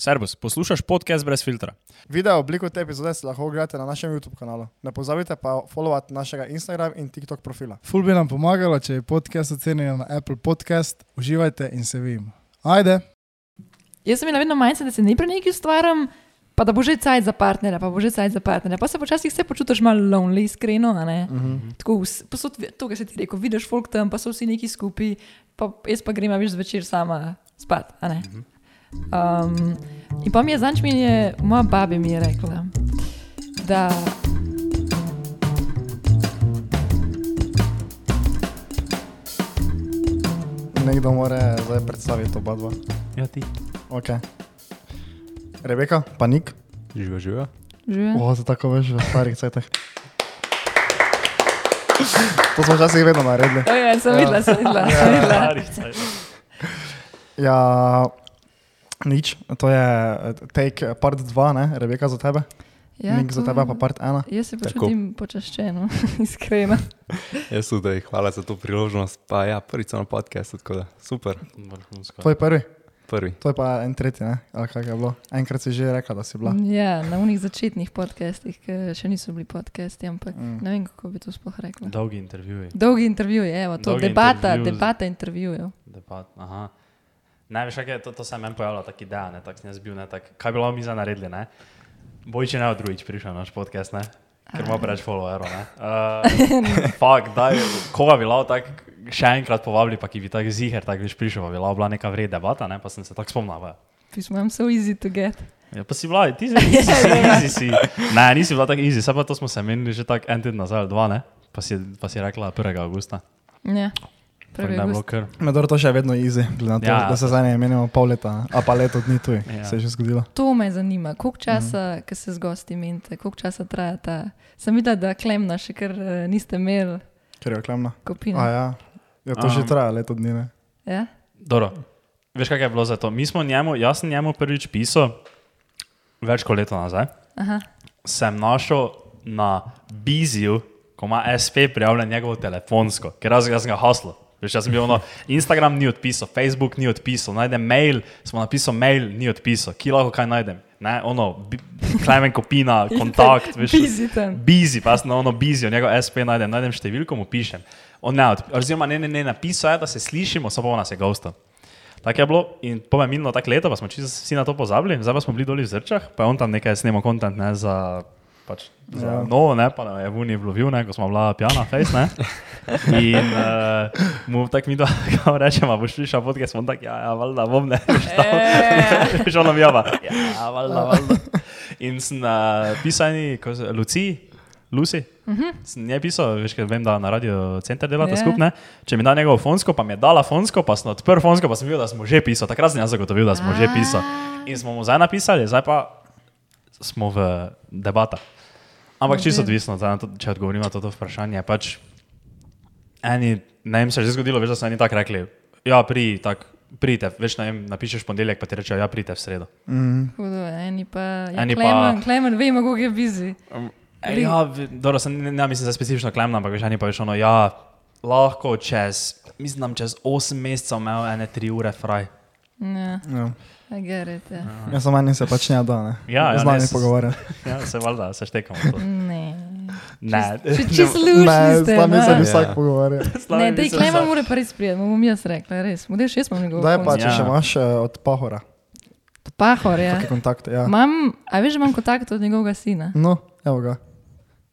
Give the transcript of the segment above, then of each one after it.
Servus, poslušaj podcast brez filtra. Video obliko te epizode si lahko ogledate na našem YouTube kanalu. Ne pozabite pa followati našega Instagram in TikTok profila. Ful bi nam pomagalo, če je podcast ocenjen na Apple Podcast. Uživajte in se vidimo. Ajde! Jaz sem imela vedno majhna, da se ne pri neki stvaram, pa da bo že cajt za partnerja, pa bo že cajt za partnerja. Pa se počasih vse počutiš malo lonely, iskreno. a ne. Tako, vs- posod, to, kar se ti reče, vidiš folk tam, pa so vsi neki skupaj, pa jaz pa grem, a veš, zvečer sama spat. a ne. Um, in pa mi je zanč, mi je moja babi mi je rekla, da Nekdo mora zdaj predstaviti oba dva. Ja, ti. Okay. Rebeka, panik. Živijo, živijo. že. O, to tako veš v starih cajtah. To smo včasih vedno naredili. Oh, ja, sem videla, sem videla. Sem videla. Ja, nič, to je eh, take part 2, ne, Rebeka za tebe. Ja, Nik za to- tebe pa part 1. Jaz se Tako. počutim počaščeno, iskreno. Jaz tudi, hvala za to priložnost. Pa ja, prvič na podkastu, tako da super. Tvoj prvi, Prvi. to je pa en tretji, ne? ali kak je bilo. Enkrat si že rekla, da si bila. Ja, na unih začetnih podcastih, ki še niso bili podcasti, ampak Mm. ne vem, kako bi to sploh rekla. Dolgi intervjuji. Dolgi intervjuji, evo, to Dolgi debata, intervju debata intervjujev. Debat, aha. Ne, veš, kaj je, to, to se je meni pojavila taka ideja, ne, tako sem jaz bil, ne, tak, kaj bi bilo mi za naredili, ne? Bojče ne od drugič prišel na naš podcast, ne? Ker ima preveč followerov, ne? Uh, Fak, daj, koga bi lao tako še enkrat povabili, pa ki bi tako ziger, tako biš prišel, pa bi lao bila neka vredna debata, ne? Pa sem se tako spomnil. Pismo, I'm so easy to get. Ja, pa si bila, ti si easy, si, easy si. Ne, nisi bila tako easy, se pa to smo se menili že tako en teden nazaj, dva, ne? Pa si, pa si rekla 1. augusta. Ja, Medor to še vedno easy, glede na to, Ja. da se zdaj ne menimo pol leta, a pa leto dni tu, Ja. se je že zgodilo. To me zanima, koliko časa, Mhm. mm. ki se z gosti menite, koliko časa traja ta. Sem videla, da klemna še kar uh, niste imeli Ker je oklemna. kopina. A ja, ja to že Um. traja leto dni, ne? Ja? Dobro, veš, kaj je bilo za to? Mi smo njemu, jaz sem njemu prvič pisal, več kot leto nazaj. Aha. Sem našel na Biziju, ko ima SP prijavljen njegovo telefonsko, ker jaz, jaz sem ga haslo. Veš, jaz sem bil ono, Instagram ni odpisal, Facebook ni odpisal, najdem mail, smo napisal mail, ni odpisal, ki lahko kaj najdem. Ne, ono, Klemen kopina, kontakt, veš. Busy tam. Bizi, pa sem na ono bizijo, njegov SP najdem, najdem številko, mu pišem. On ne, oziroma ne, ne, ne, napisal je, da se slišimo, samo pa nas je ghostal. Tako je bilo in po me minilo tako leto, pa smo čisto vsi na to pozabili, zdaj pa smo bili doli v Zrčah, pa je on tam nekaj snemal kontent ne, za, pač, za Ja. novo, ne, pa nam je v Uni vlovil, ne, ko smo bila pijana, face, ne. In uh, mu tako mi to rečemo, boš slišal podcast, smo tako, ja, ja, valjda, bom ne. Eh, Že ono mi java. Ja, valjda, valjda. In sem uh, pisal eni, ko se- Luciji, Lucy. Uh -huh. Sem njej pisal, veš, ker vem, da na radio center delate Ja. yeah. skupaj. Če mi da njegovo fonsko, pa mi je dala fonsko, pa sem odprl fonsko, pa sem videl, da smo že pisali. Takrat sem jaz zagotovil, da smo že pisali. In smo mu zdaj napisali, zdaj pa smo v debatah. Ampak čisto odvisno, to, če odgovorim na to, to vprašanje. Pač eni, ne vem, se je že zgodilo, veš, da so eni tako rekli, ja, pri, tak, pridite, veš, ne vem, napišeš ponedeljek, pa ti rečejo, ja, pridite v sredo. Mm. Hudo, eni pa. Ja, Eni pa- Klemen, Klemen, vemo, kako je busy. E, ja, dobro, sem, ne, ne mislim za specifično klemna, ampak veš, eni pa veš, ono, ja, lahko čez, mislim, čez 8 mesecev imel ene 3 ure fraj. Ja, Ja. I get it. Ja. Jaz sem meni se pač ne da, ne? Ja, ja, Z ne, nami s- pogovarjati. Ja, se valjda, se štekamo. to. Ne. Ne, Če čisto lušni Ne, nami se ne? bi Ja. vsak pogovarjal. Ne, dej, Klemen mora pa res prijeti, bom jaz rekla, res. Model šest imam njegov. Daj pa, če Ja. še imaš eh, od Pahora, Pahor, ja. kakšne kontakte. Ja. Imam, a veš, imam kontakt od njegovega sina. No, evo ga.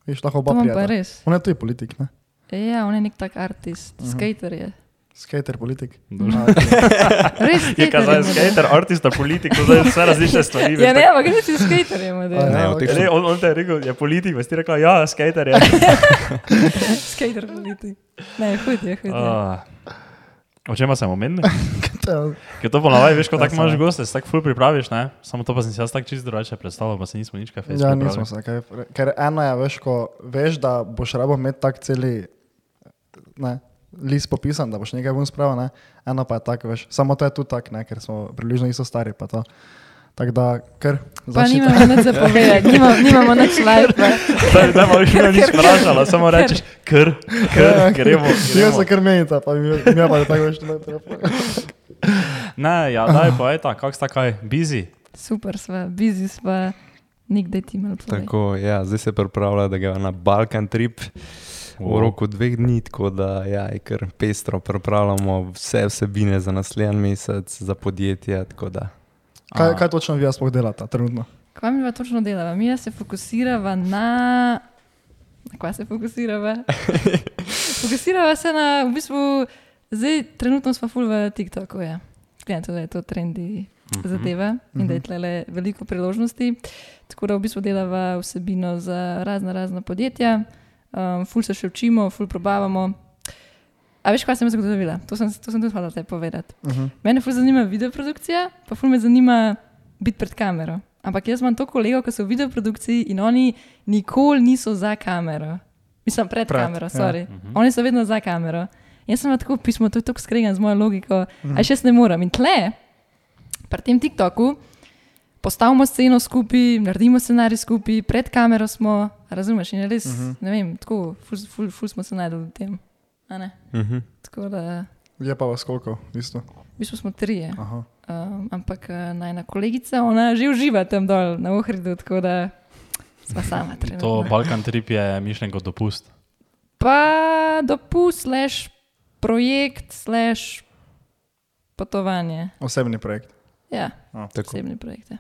Viš, lahko oba imam pa prijeta. On je tudi politik, ne? Ja, on je nek tak artist, Mhm. skater je. Skater politik. Res Je skater kazal skater, artista, politik, to zdaj vse različne stvari. Ja, ne, ampak nisi skater je model. A Ne, ja, v teh ok. Ne, on, on te je rekel, je politik, veš ti rekla, ja, skater je. Skater politik. Ne, hud je, hud je. Uh, o čem sem omenil? To- Ker to ponavadi, veš, ko Ja, tako imaš samo. goste, se tako ful pripraviš, ne? Samo to pa sem si jaz tako čisto drugače predstavljal, pa se nismo nič kaj fez Ja, nismo se kaj. Ker eno je, veš, ko veš, da boš rabo imeti tak celi ne, list popisan, da boš nekaj ven spravil, ne. Eno pa je tako, veš, samo to je tudi tako, ne, ker smo približno isto stari, pa to. Tako da, ker Pa nimamo nič za povedati, nimamo, nimamo nič live. Da, da pa še nič vprašala, samo rečeš, ker, ker, gremo. Gremo. se kar menita, pa mi, mi pa je tako, veš, ne treba. Ne, ja, daj, pa je tako, kako sta kaj, busy. Super, sva, busy sva, nikdaj ti malo. Tako, ja, zdaj se pripravlja, da gre na Balkan trip v roku dveh dni, tako da ja, je kar pestro. Pripravljamo vse vsebine za naslednji mesec, za podjetje. tako da. Kaj, kaj točno vi sploh delate trenutno? Kaj mi pa točno delava? Mi se fokusirava na. Na kaj se fokusirava? fokusirava se na, v bistvu, zdaj trenutno smo full v TikToku. Ja. Na to, da je to trendi zadeva in da je tle veliko priložnosti. Tako da v bistvu delava vsebino za razna razna podjetja, um, ful se še učimo, ful probavamo. A veš, kaj sem zagotovila? To sem, to sem tudi hvala te povedati. Uh -huh. Mene ful zanima videoprodukcija, pa ful me zanima biti pred kamero. Ampak jaz imam to kolego, ki so v videoprodukciji in oni nikoli niso za kamero. Mislim, pred, Pred, kamero, ja. sorry. Ja. Oni so vedno za kamero. Jaz sem pa tako pismo, to je tako skregan z mojo logiko, mhm. a še jaz ne morem. In tle, pri tem TikToku, postavimo sceno skupaj, naredimo scenarij skupaj, pred kamero smo, razumeš, in res, Mhm. ne vem, tako, ful, ful, ful smo se najdel v tem. a ne? Mhm. Tako da, Je pa vas koliko, bistvu. v bistvu smo trije. Aha. Um, ampak eh, najna kolegica, ona že uživa tam dol na Ohridu, tako da sva sama To trenutno. Balkan trip je mišljen kot dopust. Pa dopust, slash projekt, slash potovanje. Osebni projekt. Ja, A, Tako. osebni projekt. Ja.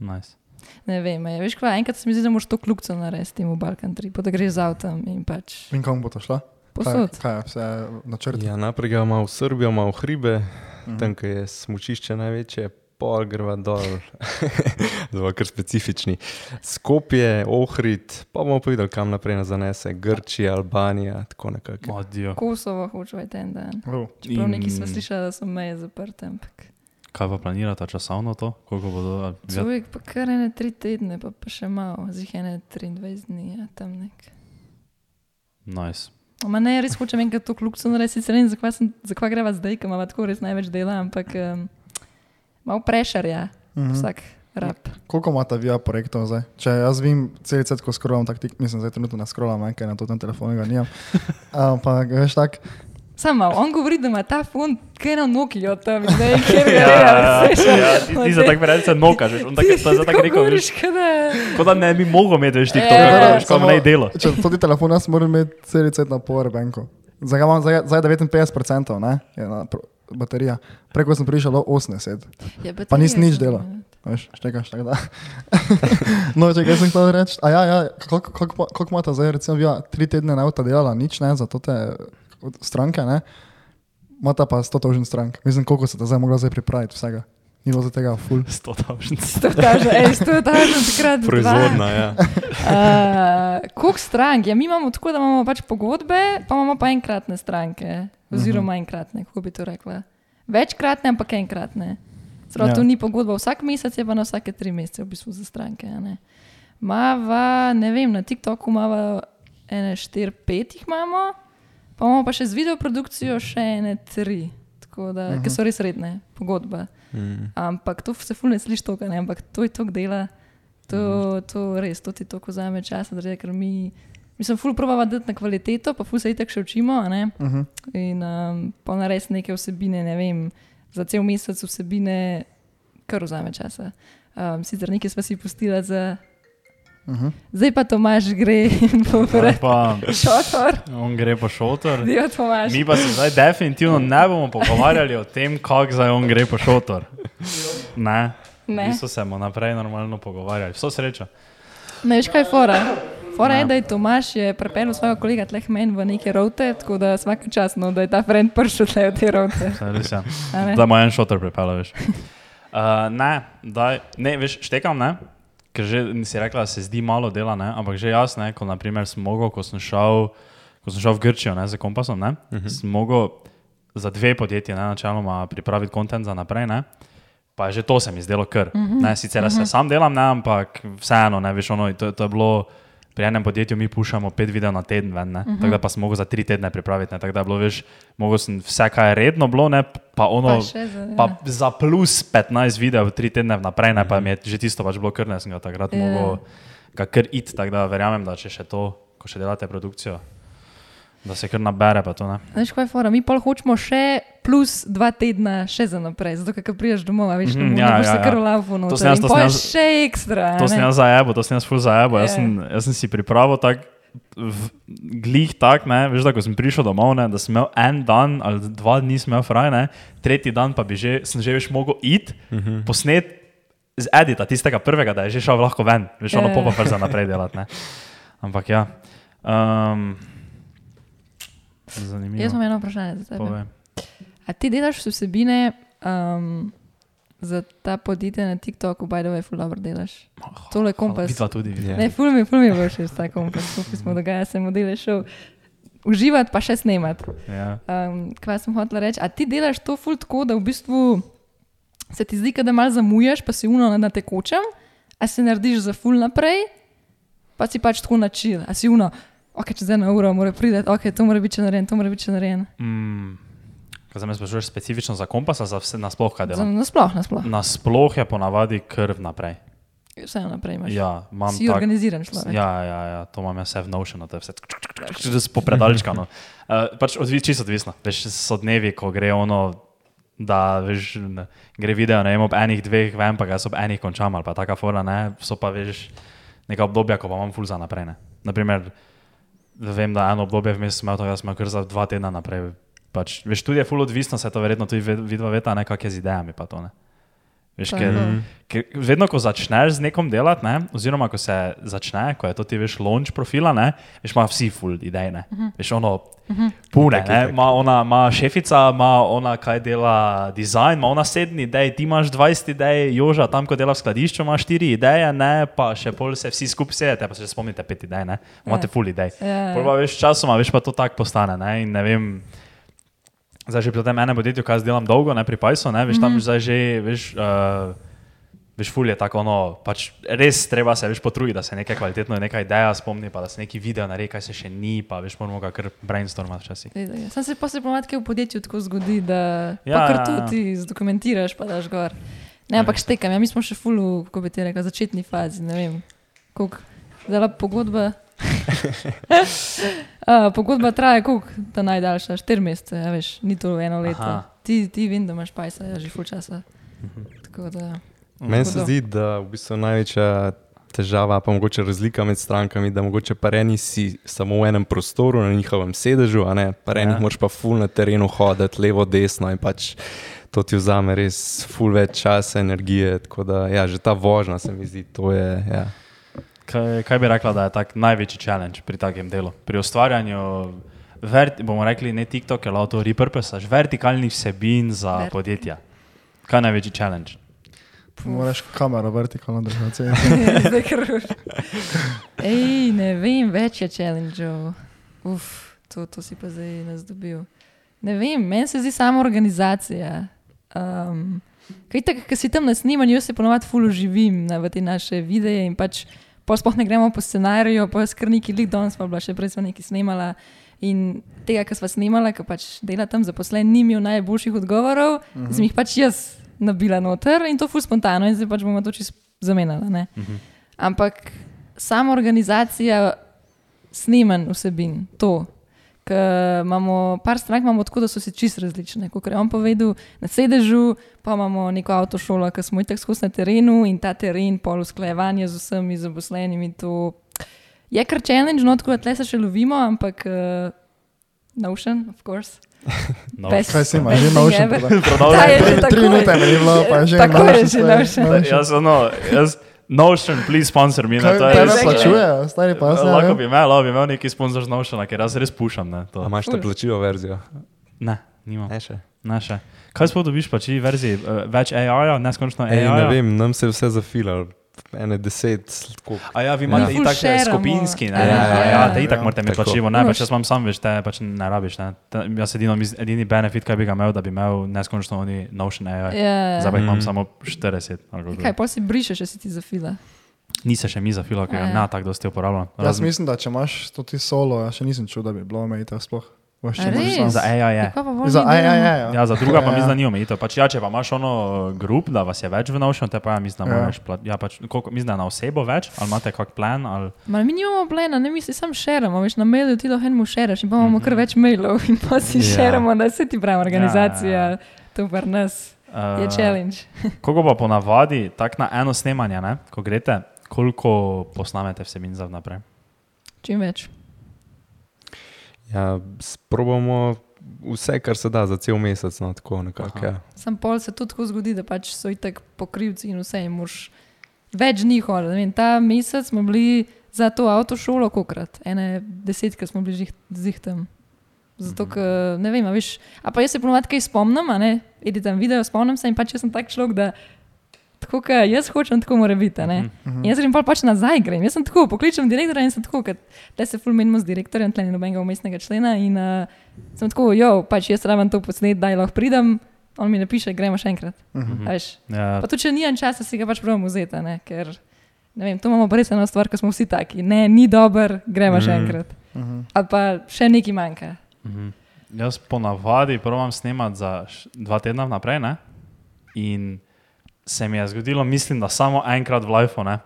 Nice. Ne vem, je, veš kva, enkrat se mi zdi, da moraš to kljubco narediti v Balkan tripu, da greš z avtom in pač In kam bo to šla? posod. Kaj, kaj je vse načrti? Ja, najprej gremo v Srbijo, malo v hribe, Mhm. tam kjer je smočišče največje, pol greva dol, zelo kar specifični. Skopje, Ohrid, pa bomo povedali, kam naprej nas zanese, Grčija, Albanija, tako nekako. Kosovo hočeš en dan. Oh. Čeprav In- neki smo slišali, da so meje zaprte, ampak. Kaj pa planirate časovno to? Koliko bo to? Človek pa kar ene tri tedne, pa, pa še malo, zih ene 23 dni, ja, tam nek. nice. Ma ne, res hočem enkrat to kljub narediti, sicer ne vem, zakaj, sem, zakaj greva zdaj, ker ima tako res največ dela, ampak um, malo prešarja Mhm. vsak rab. Koliko imate vi projektov zdaj? Če jaz vem, cel cel ko skrolam, tak tik, mislim, zdaj trenutno ne skrolam, ker na to tem telefonu ga nimam. Ampak veš tak, Samo, on govori, da ima ta fon kaj na Nokia tam, in da je kjer ga Ja, dela. ja, ti, se tako reče, nokaš, veš, on tako, to je zdaj tako rekel, veš, kot da ne bi mogel imeti več tih Ja, ja, veš, kot ne delo. Če to ti telefon, jaz moram imeti cel cel na powerbanku. Zdaj imam zdaj, zdaj 59%, ne? Je na baterija. Preko sem prišel do 80. Pa nisi nič delal. Veš, štekaš tako da. no, če kaj sem hotel reči. A ja, ja, koliko, koliko, pa- koliko imate zdaj, recimo, ja, tri tedne ne avta delala, nič ne, za to te stranke, ne? Mata pa 100 tožen strank. Mislim, koliko se te zdaj mogla zdaj pripraviti vsega. Ni bilo za tega full. Sto tavžnic. To je tažno, ej, to je tažno, takrat. Proizvodna, ja. Uh, Koliko strank? Ja, mi imamo tako, da imamo pač pogodbe, pa imamo pa enkratne stranke. Oziroma enkratne, kako bi to rekla. Večkratne, ampak enkratne. Prav, Ja. To ni pogodba vsak mesec, je pa na vsake tri mesece, v bistvu za stranke. a Ne? Mava, ne vem, na TikToku imamo ene štiri, pet jih imamo, pa imamo pa še z videoprodukcijo še ene tri, tako da, uh -huh. ki so res redne, pogodba. Mm. Ampak to se fulne sliši to, ne, ampak to je to dela. To, to res, to ti to vzame čas, zaradi tega, ker mi, mi smo ful probava dati na kvaliteto, pa ful se itak še učimo, ne. Uh -huh. In um, pa narediti neke vsebine, ne vem, za cel mesec vsebine, kar vzame časa. Um, sicer nekaj smo si pustili za. Uh -huh. Zdaj pa Tomaž gre in Zdaj pred Pa šotor. on gre po šotor. Dio. Mi pa se zdaj definitivno ne bomo pogovarjali o tem, kako zdaj on gre po šotor. Ne. Ne. Mi smo se mu naprej normalno pogovarjali. Vso srečo. Ne veš, kaj fora. Fora je, da je Tomaš je prepeljal svojega kolega tleh meni v neke rote, tako da vsak čas, no, da je ta friend prišel tle v te rote. Res je. A ne? Zdaj mu en šotor pripeljal, veš. Uh, ne, daj, ne, veš, štekam, ne? Ker že si rekla, se zdi malo dela, ne? ampak že jaz, ne, ko naprimer sem mogel, ko sem šel, ko sem šel v Grčijo ne, z kompasom, ne, uh -huh. sem mogel za dve podjetji, ne, načeloma pripraviti kontent za naprej, ne. Pa že to se mi zdelo kar. Uh -huh. ne, sicer uh -huh. se sam delam, ne, ampak vseeno, ne, veš, ono, to, to je bilo. Pri enem podjetju mi puščamo pet videov na teden, ven, uh -huh. tako da pa sem mogel za tri tedne pripraviti. Ne, tako da je bilo, veš, mogel sem vse, kar je redno bilo, ne, pa ono. Pa za, ja. Pa za plus 15 videov, tri tedne vnaprej, ne, pa mi je že tisto pač bilo krne, sem ga takrat Ja. yeah. mogel ga kar iti, tako da verjamem, da če še to, ko še delate produkcijo, da se kar nabere pa to ne. Veš, kaj je fora? Mi pa hočemo še plus dva tedna še za naprej, zato ker ko prideš domov, a veš, mm ja, -hmm, boš ja, se ja. kar lavo To noter. sem jaz- to sem je jaz- še ekstra. To sem ne. jaz zajabo, to sem jaz ful zajabo. Jaz, Ja. sem, jaz sem si pripravil tak, v- glih tak, ne, veš, da ko sem prišel domov, ne, da sem imel en dan ali dva dni sem imel fraj, ne, tretji dan pa bi že, sem že veš mogel iti, uh Mhm. -huh. posnet z edita tistega prvega, da je že šel lahko ven, veš, ono Ja. popa pa za naprej delati. Ne. Ampak ja. Um, zanimivo. Jaz imam eno vprašanje za tebe. Povej. A ti delaš vsebine um, za ta podjetja na TikToku, by the way, ful dobro delaš. Tole kompas. Vidva tudi. vidva. Ja. Ne, ful mi, ful mi bo še ta kompas, skupaj smo dogaja se modele šel. Uživati pa še snemati. Ja. Um, kaj sem hotel reči? A ti delaš to ful tako, da v bistvu se ti zdi, da malo zamujaš, pa si uno na tekočem, a se narediš za ful naprej, pa si pač tako načil, a si uno, ok, čez eno uro mora priti, ok, to mora biti še narejeno, to mora biti še narejeno. Mm, Kaj me sprašuješ specifično za kompas, za vse nasploh, kaj delam? Nasploh, nasploh. Nasploh je ponavadi krv naprej. Vse naprej imaš. Ja, imam si tak, organiziran človek. Ja, ja, ja, to imam jaz vse v Notionu, to je vse popredaličkano. Uh, pač odvi, čisto odvisno. Veš, so dnevi, ko gre ono, da veš, ne, gre video, ne vem, ob enih, dveh, vem pa ga jaz ob enih končam ali pa taka fora, ne, so pa veš neka obdobja, ko pa imam ful za naprej. Ne. Naprimer, vem, da eno obdobje vmes to, da imel kar za dva tedna naprej. Pač, veš, tudi je ful odvisno, se to verjetno tudi vidva veta, ne, kak je z idejami pa to. Ne. Veš, ker, ker vedno, ko začneš z nekom delati, ne, oziroma ko se začne, ko je to ti veš launch profila, ne, veš, ima vsi full idej, ne. Veš, ono, pune, ne, ima ona, ima šefica, ima ona, kaj dela dizajn, ima ona sedem idej, ti imaš 20 idej, Joža, tam, ko dela v skladišču, ima štiri ideje, ne, pa še pol se vsi skupaj sedete, pa se spomnite pet idej, ne, imate Ja. full idej. Ja. Pol pa veš, časoma, veš, pa to tako postane, ne, in ne vem, Zdaj že pri tem enem podjetju, kaj jaz delam dolgo, ne pri Pajsu, ne, veš, tam Mhm. zdaj že, veš, uh, veš, ful je tako ono, pač res treba se, veš, potruditi, da se nekaj kvalitetno, neka ideja spomni, pa da se neki video naredi, kaj se še ni, pa veš, moramo ga kar brainstormati včasih. Sam se posebej pomatke v podjetju tako zgodi, da Ja, ja, kar ja, ja. tudi zdokumentiraš, pa daš gor. Ne, ampak štekam, ja, mi smo še fulu, kako bi ti rekla, začetni fazi, ne vem, koliko, zdaj pogodba. uh, pogodba traja, koliko ta najdaljša, štiri mesece, ja, veš, ni to eno leto. Aha. Ti, ti vem, da imaš pajsa, ja, že ful časa. Tako da, Meni se zdi, da v bistvu največja težava, pa mogoče razlika med strankami, da mogoče pareni si samo v enem prostoru, na njihovem sedežu, a ne pareni Ja. ja. moraš pa ful na terenu hoditi, levo, desno in pač to ti vzame res ful več časa, energije. Tako da, ja, že ta vožnja se mi zdi, to je. Ja. Kaj, kaj bi rekla, da je tak največji challenge pri takem delu? Pri ustvarjanju, verti, bomo rekli, ne TikTok, ali to repurposaš, vertikalnih vsebin za Verti- podjetja. Kaj je največji challenge? Moraš kamero vertikalno držati. zdaj kar. Ej, ne vem, več je challenge-ov. Uf, to, to si pa zdaj nas dobil. Ne vem, meni se zdi samo organizacija. Um, kaj tako, ker si tam na snemanju, jaz se ponovadi fulu živim na, v te naše videe in pač pol sploh ne gremo po scenariju, pa jaz kar neki lik danes pa bila, še prej smo nekaj snemala. In tega, kar smo snemala, ki pač dela tam zaposlen, ni imel najboljših odgovorov, uh -huh. sem jih pač jaz nabila noter in to ful spontano in zdaj pač bomo to čisto zamenjali. Uh -huh. Ampak sama organizacija snemanj vsebin, to. Imamo par strank, imamo tako, da so si čist različne. Kot je on povedal, na sedežu, pa imamo neko avtošolo, ki smo itak skozi na terenu in ta teren, pol usklajevanje z vsemi zaposlenimi. To je kar challenge, no tako da tle se še lovimo, ampak uh, Notion, of course. No. Best- Kaj si ima, že Notion ever. prodal? Je že Tri- minute mi ni bilo, pa že Tako je že. Notion. Jaz, no, jaz, Notion, please sponsor me. Kaj to je res- plačujejo, stari pa jaz ne Lahko vem. bi imel, lahko bi imel neki sponsor z Notiona, ker jaz res pušam. Ne, to. A imaš te plačljivo verzijo? ne nimam. Ne še. Ne, še. Kaj sploh dobiš pa či verziji? Uh, več AI-ja, neskončno AI-ja? ne vem, nam se je vse zafilalo. Ene deset, tako. A ja, vi imate Ja. itak Ful share-amo. skupinski, ne? Ja, Ja, ja, ja, ja. te itak Ja. morate imeti plačljivo. Ne, pač jaz imam sam, veš, te pač ne rabiš. Ne. Ta- Jaz edino, edini benefit, kaj bi ga imel, da bi imel neskončno oni Notion AI. Ja, Zdaj pa jih imam Mm. samo 40. ali kako. Kaj, pa si brišeš, če si ti zafila. Ni se še mi zafilo, ker ga Ja. ne tako dosti uporabljam. Jaz mislim, da če imaš to ti solo, ja še nisem čutil, da bi bilo omejitev sploh. Za AI je. Za AI, delamo? ja, ja. Ja, za druga pa mislim, da ni omejitev. Pač, ja, če pa imaš ono grup, da vas je več v Notion, te pa ja, mislim, da Ja. moraš plat, ja, pač, koliko, mislim, da na osebo več, ali imate kak plan, ali Ma, mi nimamo plena, ne mi si sam šeramo, veš na mailu ti lahko enemu šeraš in pa imamo kar več mailov in pa si Ja. šeramo, da se ti pravi organizacija, Ja, to pa nas je uh, challenge. Koliko pa ponavadi, tako na eno snemanje, ne, ko greste, koliko posnamete vsebin za vnaprej? Čim več. Ja, sprobamo vse, kar se da za cel mesec. No, tako nekako. Aha. Ja. Sam pol se tudi tako zgodi, da pač so itek pokrivci in vse, in moš več. Ne vem, Ta mesec smo bili za to avtošolo, kokrat, ene desetkrat smo bili zih tam. Zato, Mhm. ker ne vem, a veš. A pa jaz se ponovadi kaj spomnim, a ne, editam video, spomnim se in pač jaz sem tak človek, da tako, kot jaz hočem, tako mora biti. a ne. Mhm. In jaz grem pa pač nazaj, grem. Jaz sem tako, pokličem direktorja in sem tako, da se fulmenimo z direktorjem, tle ni nobenega umestnega člena. In uh, sem tako, jo, pač jaz rabim to posnet, da lahko pridem. On mi napiše, gremo še enkrat. Mhm. a veš. Ja, Pa tudi, če nijem časa, si ga pač pravim vzeti, a ne? ker ne vem, to imamo res eno stvar, ko smo vsi taki. Ne, ni dober, gremo še Mhm. enkrat. Mhm. Ali pa še nekaj manjka. Mhm. Jaz ponavadi provam snemati za dva tedna vnaprej. Ne? In se mi je zgodilo, mislim, da samo enkrat v lifeu, ne?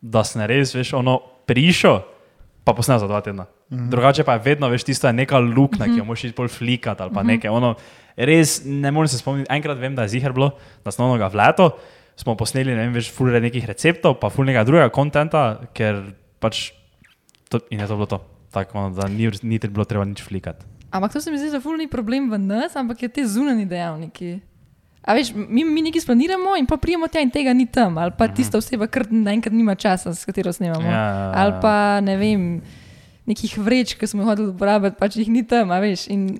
da sem res, veš, ono prišel, pa posnel za dva tedna. Mhm. Drugače pa je vedno, veš, tisto je neka luknja, ki jo moraš iti bolj flikati ali pa nekaj. Ono, res ne morem se spomniti. Enkrat vem, da je zihar bilo, da smo onoga v leto, smo posneli, ne vem, več fulre nekih receptov, pa ful nekega drugega kontenta, ker pač to, in je to bilo to. Tako, ono, da ni, ni bilo treba nič flikati. Ampak to se mi zdi, da ful ni problem v nas, ampak je te zunani dejavniki. A veš, mi, mi nekaj splaniramo in pa prijemo tja in tega ni tam, ali pa tista oseba, ker naenkrat nima časa, s katero snemamo. Ja, ja, ja. Ali pa ne vem, nekih vreč, ki smo jih hodili uporabljati, pač jih ni tam, a veš. In,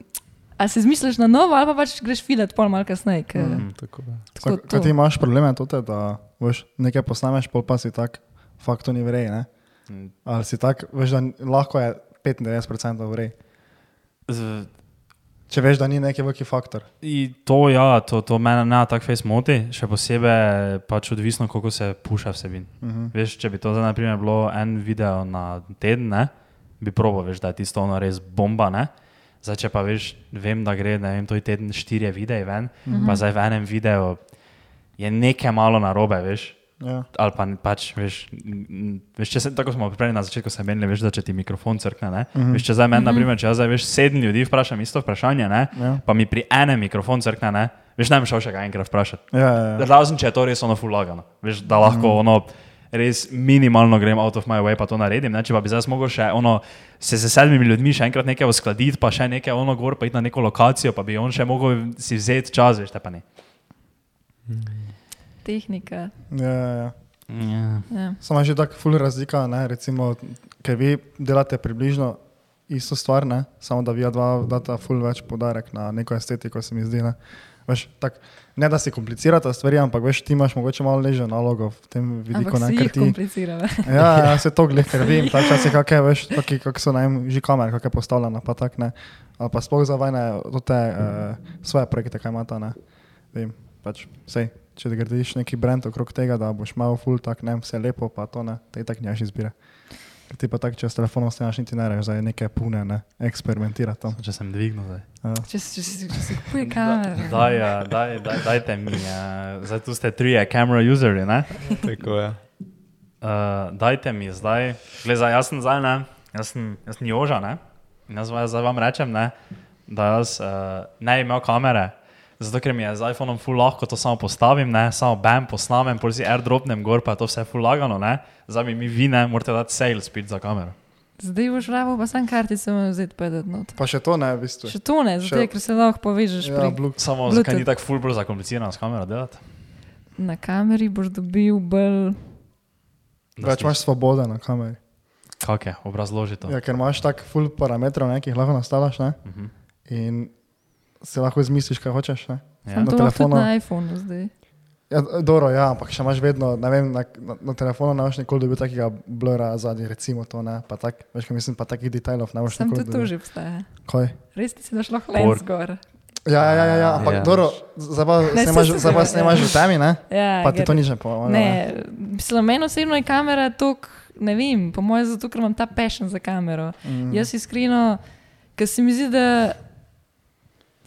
a se zmišljaš na novo, ali pa pač greš filat pol malo kasneje. ker- Mm, tako. Tako Tako, Kaj ti imaš probleme, tote, da veš, nekaj posnameš, pol pa si tak, fakt to ni vrej, ne? Mm. Ali si tak, veš, da lahko je 95% vrej. Z, Če veš, da ni neki veliki faktor. I to, ja, to, to mene ne tako fez moti, še posebej pač odvisno, koliko se puša vsebin. Uh Mhm. -huh. Veš, če bi to zdaj, na primer, bilo en video na teden, ne, bi probo, veš, da je tisto ono res bomba. Ne? Zdaj, če pa veš, vem, da gre, ne vem, to je teden štirje videi ven, uh -huh. pa zdaj v enem videu je nekaj malo narobe, veš. Ja. Ali pa pač, veš, veš če se, tako smo prej na začetku se menili, veš, da če ti mikrofon crkne, ne? Mhm. Veš, če zdaj meni, naprimer, če jaz zdaj veš sedem ljudi vprašam isto vprašanje, ne? Ja. pa mi pri enem mikrofon crkne, ne? veš, ne bi šel še ga enkrat vprašati. Ja, ja, ja. Razen če je to res ono fulagano, veš, da lahko ono. Res minimalno grem out of my way, pa to naredim. Ne? Če pa bi zdaj mogel še ono, se z sedmimi ljudmi še enkrat nekaj uskladiti, pa še nekaj ono gor, pa iti na neko lokacijo, pa bi on še mogel si vzeti čas, veš, te pa ne. Tehnika. ja, ja, ja. Ja. Ja. Samo je že tako ful razlika, ne? recimo, ker vi delate približno isto stvar, ne? samo da vi dva data ful več podarek na neko estetiko, se mi zdi. Ne, veš, tak, ne da si komplicirate stvari, ampak veš, ti imaš mogoče malo ležjo nalogo v tem vidiku. Ampak Ne, si jih ti, komplicirala. ja, ja, se to gleda, ker vem, ta čas je kakšne, veš, taki, kak so najem, že kamere, kakšne postavljene, pa tak ne. Ali pa sploh za vajne, te uh, svoje projekte, kaj imata, ne. Vem, pač, sej, če gradiš neki brand okrog tega, da boš imel full tak, ne, vse lepo, pa to ne, te tak njaš izbire. Ker ti pa tak, če s telefonom snemaš, niti ne rečeš, da je nekaj pune, ne, eksperimentirati tam. Če sem dvignil zdaj. Ja. Če, si- če, si- če si kupuje kamero. Daj, ja, daj, daj, dajte mi, uh, zdaj tu ste trije kamera userji, ne? tako je. Uh, dajte mi zdaj, gledaj, jaz sem zdaj, ne, jaz sem, jaz sem Joža, ne? In jaz vam- zdaj vam rečem, ne, da jaz uh, ne imel kamere, zato ker mi je z iPhoneom full lahko to samo postavim, ne, samo bam, posnamem, pol si airdropnem gor, pa je to vse full lagano, ne, zdaj mi, mi vi ne, morate dati sales spit za kamero. Zdaj boš rabo pa sam kartico vzeti pa dati not. Pa še to ne, v bistvu. Še to ne, zato Še- ker se lahko povežeš Ja, pri. Samo Bluetooth. zakaj ni tako full bolj zakomplicirano s kamero delati? na kameri, boš dobil bolj. Več imaš svobode na kameri. Kak je, obrazloži to. Ja, ker imaš tak full parametrov, ne, ki jih lahko nastaviš, ne, Uh -huh. in si lahko izmisliš, kaj hočeš, ne. ja. Na tudi telefonu. na iPhonu zdaj. Ja, dobro, ja, ampak še imaš vedno, ne vem, na, na, na telefonu ne boš nikoli dobil takega blura zadnji, recimo to, ne, pa tak, veš, kaj mislim, pa takih detajlov ne boš Sam nikoli tudi to dobil. že obstaja. Kaj? Res ti si Por- lens gor. Ja, ja, ja, ja, ampak Ja. dobro, zdaj pa Ne, se ja. v temi, ne, Ja, pa ti to nič ne pomaga. Ne, mislim, meni osebno je kamera tok, ne vem, po mojem, zato ker imam ta passion za kamero. Mm. Jaz iskreno, Ker se mi zdi, da,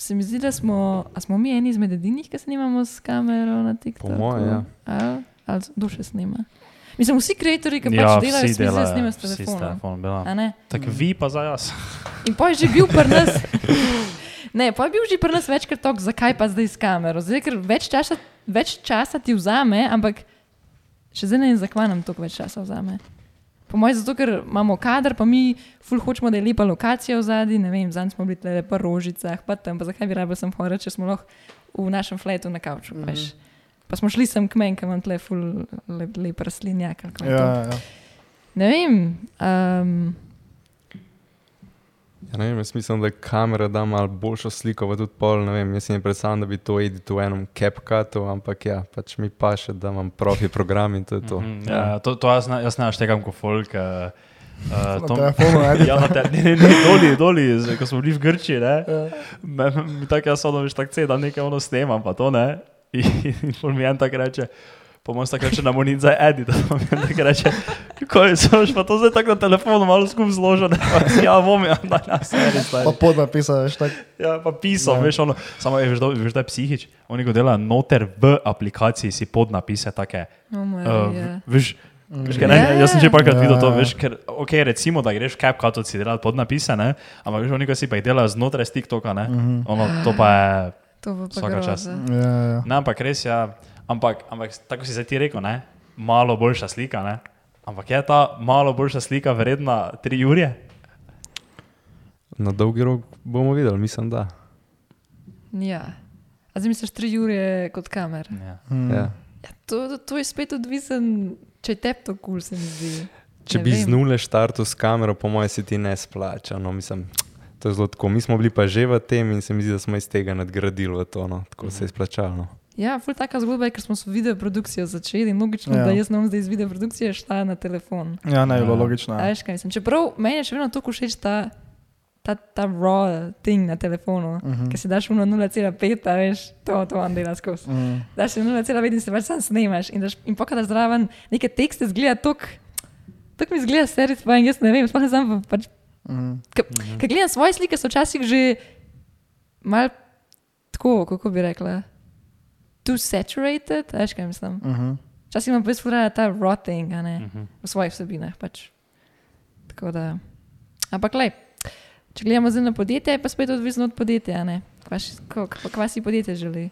se mi zdi, da smo, smo mi eni izmed edinih, ki snimamo s kamero na TikToku. moje, ja. Ali, ali duše snima. Mislim, vsi ustvarjalci, ki Ja, pač delajo, se delajo snimajo s telefonom. telefonom. bila. A ne? Tako vi pa za jaz. In pa je že bil pri nas. Ne, pa je bil že pri nas večkrat tok, zakaj pa zdaj s kamero. Zdaj, ker več časa, več časa ti vzame, ampak še zdaj ne vem, zakaj nam toliko več časa vzame. Po mojem, zato ker imamo kader, pa mi ful hočemo, da je lepa lokacija v zadnji, ne vem, zadnji smo bili tle po rožicah, pa tam, pa zakaj bi rabil sem hore, če smo lahko v našem fletu na kavču, mm. -hmm. Pa smo šli sem k meni, ker imam tle ful lep, lep rastlinjak. Ja, ja. Ne vem. Um, Ja, ne vem, jaz mislim, da kamera da malo boljšo sliko, pa tudi pol, vem, jaz si ne predstavljam, da bi to edito v enem CapCutu, ampak ja, pač mi pa še, da imam profi program in to je to. Mhm, Ja, to, to jaz, jaz ne naštegam kot folk. Uh, Na uh, telefonu, ne? Ja, na te, ne, ne, ne, doli, doli, ko smo bili v Grčiji, ne. Ja. Me- me- Mi tako jaz ono, veš, tako cel dan nekaj ono snemam, pa to ne. In, in mi en tak reče, po mojem tako reče, na monit za edit, mi en tak reče, kako je, so pa to zdaj tako na telefonu malo pa si ja, bom, ja, da ne, seri, stari. Pa pod napisaš tako. Ja, pa pisal, Ja. veš, ono, samo je, veš, da, veš, da je psihič. Oni ko delajo noter v aplikaciji si podnapise take. oh my, Uh, yeah. veš, veš, kaj, ne, Ja, jaz sem že parkrat ja. videl to, veš, ker, ok, recimo, da greš v CapCut, si delal podnapise, ne, ampak veš, oni ko si pa jih delajo znotraj z TikToka, ne, Mhm. ono, to pa je, To pa Vsaka groza. Ja, ja. ne, ampak res ja, ampak, ampak tako si zdaj ti rekel, ne, malo boljša slika, ne, ampak je ta malo boljša slika vredna tri ure? Na dolgi rok bomo videli, mislim, da. Ja. A zdaj misliš tri ure kot kamer? Ja. Mm. Ja. Ja, to, to, je spet odvisen, če te to kul cool, se mi zdi. Če Ne bi vem. z nule štartil s kamero, po mojem se ti ne splača. No, mislim, to je zelo tako. Mi smo bili pa že v tem in se mi zdi, da smo iz tega nadgradili v to. No. Tako se je splačalo. No. Ja, ful taka zgodba je, ker smo s video produkcijo začeli in logično, Ja. ja. da jaz bom zdaj iz video produkcije šla na telefon. Ja, ne, je bilo Ja. logično. A veš, kaj mislim. Čeprav meni je še vedno tako všeč ta, ta, ta raw thing na telefonu, uh Mhm. -huh. ki si daš uno 0,5, a veš, to, to on dela skozi. Mm. Daš si 0,5 in se pač sam snemaš in, daš, in pokadaš zraven neke tekste, zgleda tok. Tako mi zgleda pa jaz ne vem, sploh ne znam pač Mm. Ker gledam svoje slike, so včasih že mal tako, kako bi rekla, too saturated, veš kaj mislim. Mhm. Včasih imam res furala ta rotting, a ne, Mhm. v svojih vsebinah pač. Tako da, ampak lej, če gledamo zdaj na podjetje, je pa spet odvisno od podjetja, a ne. Kva, si podjetje želi.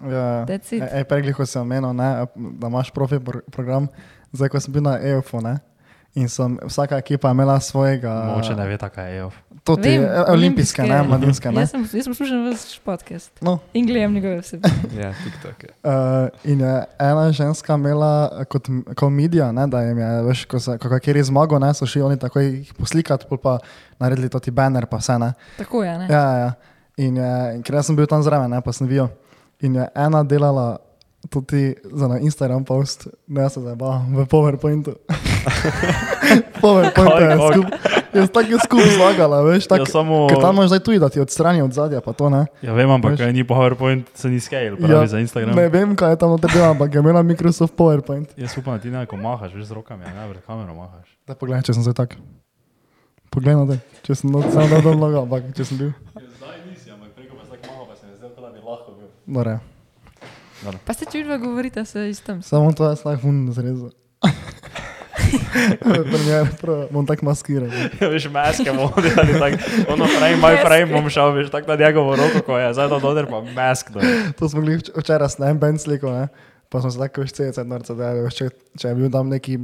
Ja, That's it. Ej, prej, sem omenil, ne, da imaš profi pro- program, zdaj ko sem bil na EOF-u, ne, in sem vsaka ekipa imela svojega. Mogoče ne ve, kaj je EOF. To ti Vem, je olimpijske, ne, mladinske, ne. Jaz sem, jaz sem slušal vaš podcast No, in gledam njegove vsebine. Ja, TikTok. je. Uh, in je ena ženska imela kot komedija, ne, da jim je, veš, ko so kakšni zmago, ne, so šli oni takoj jih poslikati, pol pa naredili to ti banner, pa vse ne. Tako je, ne? Ja, ja. In, je, in ker jaz sem bil tam zraven, ne, pa sem videl. In je ena delala tudi za na Instagram post, ne se zdaj ba, v PowerPointu. PowerPoint je Kaj, kaj? skup, je tako skup zlagala, veš, tako. Ja, samo- Ker tam imaš zdaj tudi, da ti odstrani od zadja, pa to ne. Ja, vem, ampak Veš- ni PowerPoint, se ni scale, pravi za Instagram. Ne vem, kaj je tam odredila, ampak je imela Microsoft PowerPoint. Jaz upam, da ti nekako mahaš, veš z rokami, a ne pred kamero mahaš. Da poglej, če sem zdaj tak. Poglej na te, če sem not, samo da dol noga, ampak če sem bil. Zdaj nisi, ampak preko pa tako malo, pa se mi zdelo, da bi lahko bil. Dore. Pa ste čudva govorite se istem. Samo to jaz lahko fun zrezal. Primer, prav, bom tako maskiral. ne. Ja, veš, maske bomo delali tako, ono frame by frame bom šel, veš, tako na njegovo roko, ko je, zdaj to doder pa mask. dol. To smo bili vč- včeraj s nem ben sliko, ne? pa smo se tako več cece norce dali, veš, če, če je bil tam neki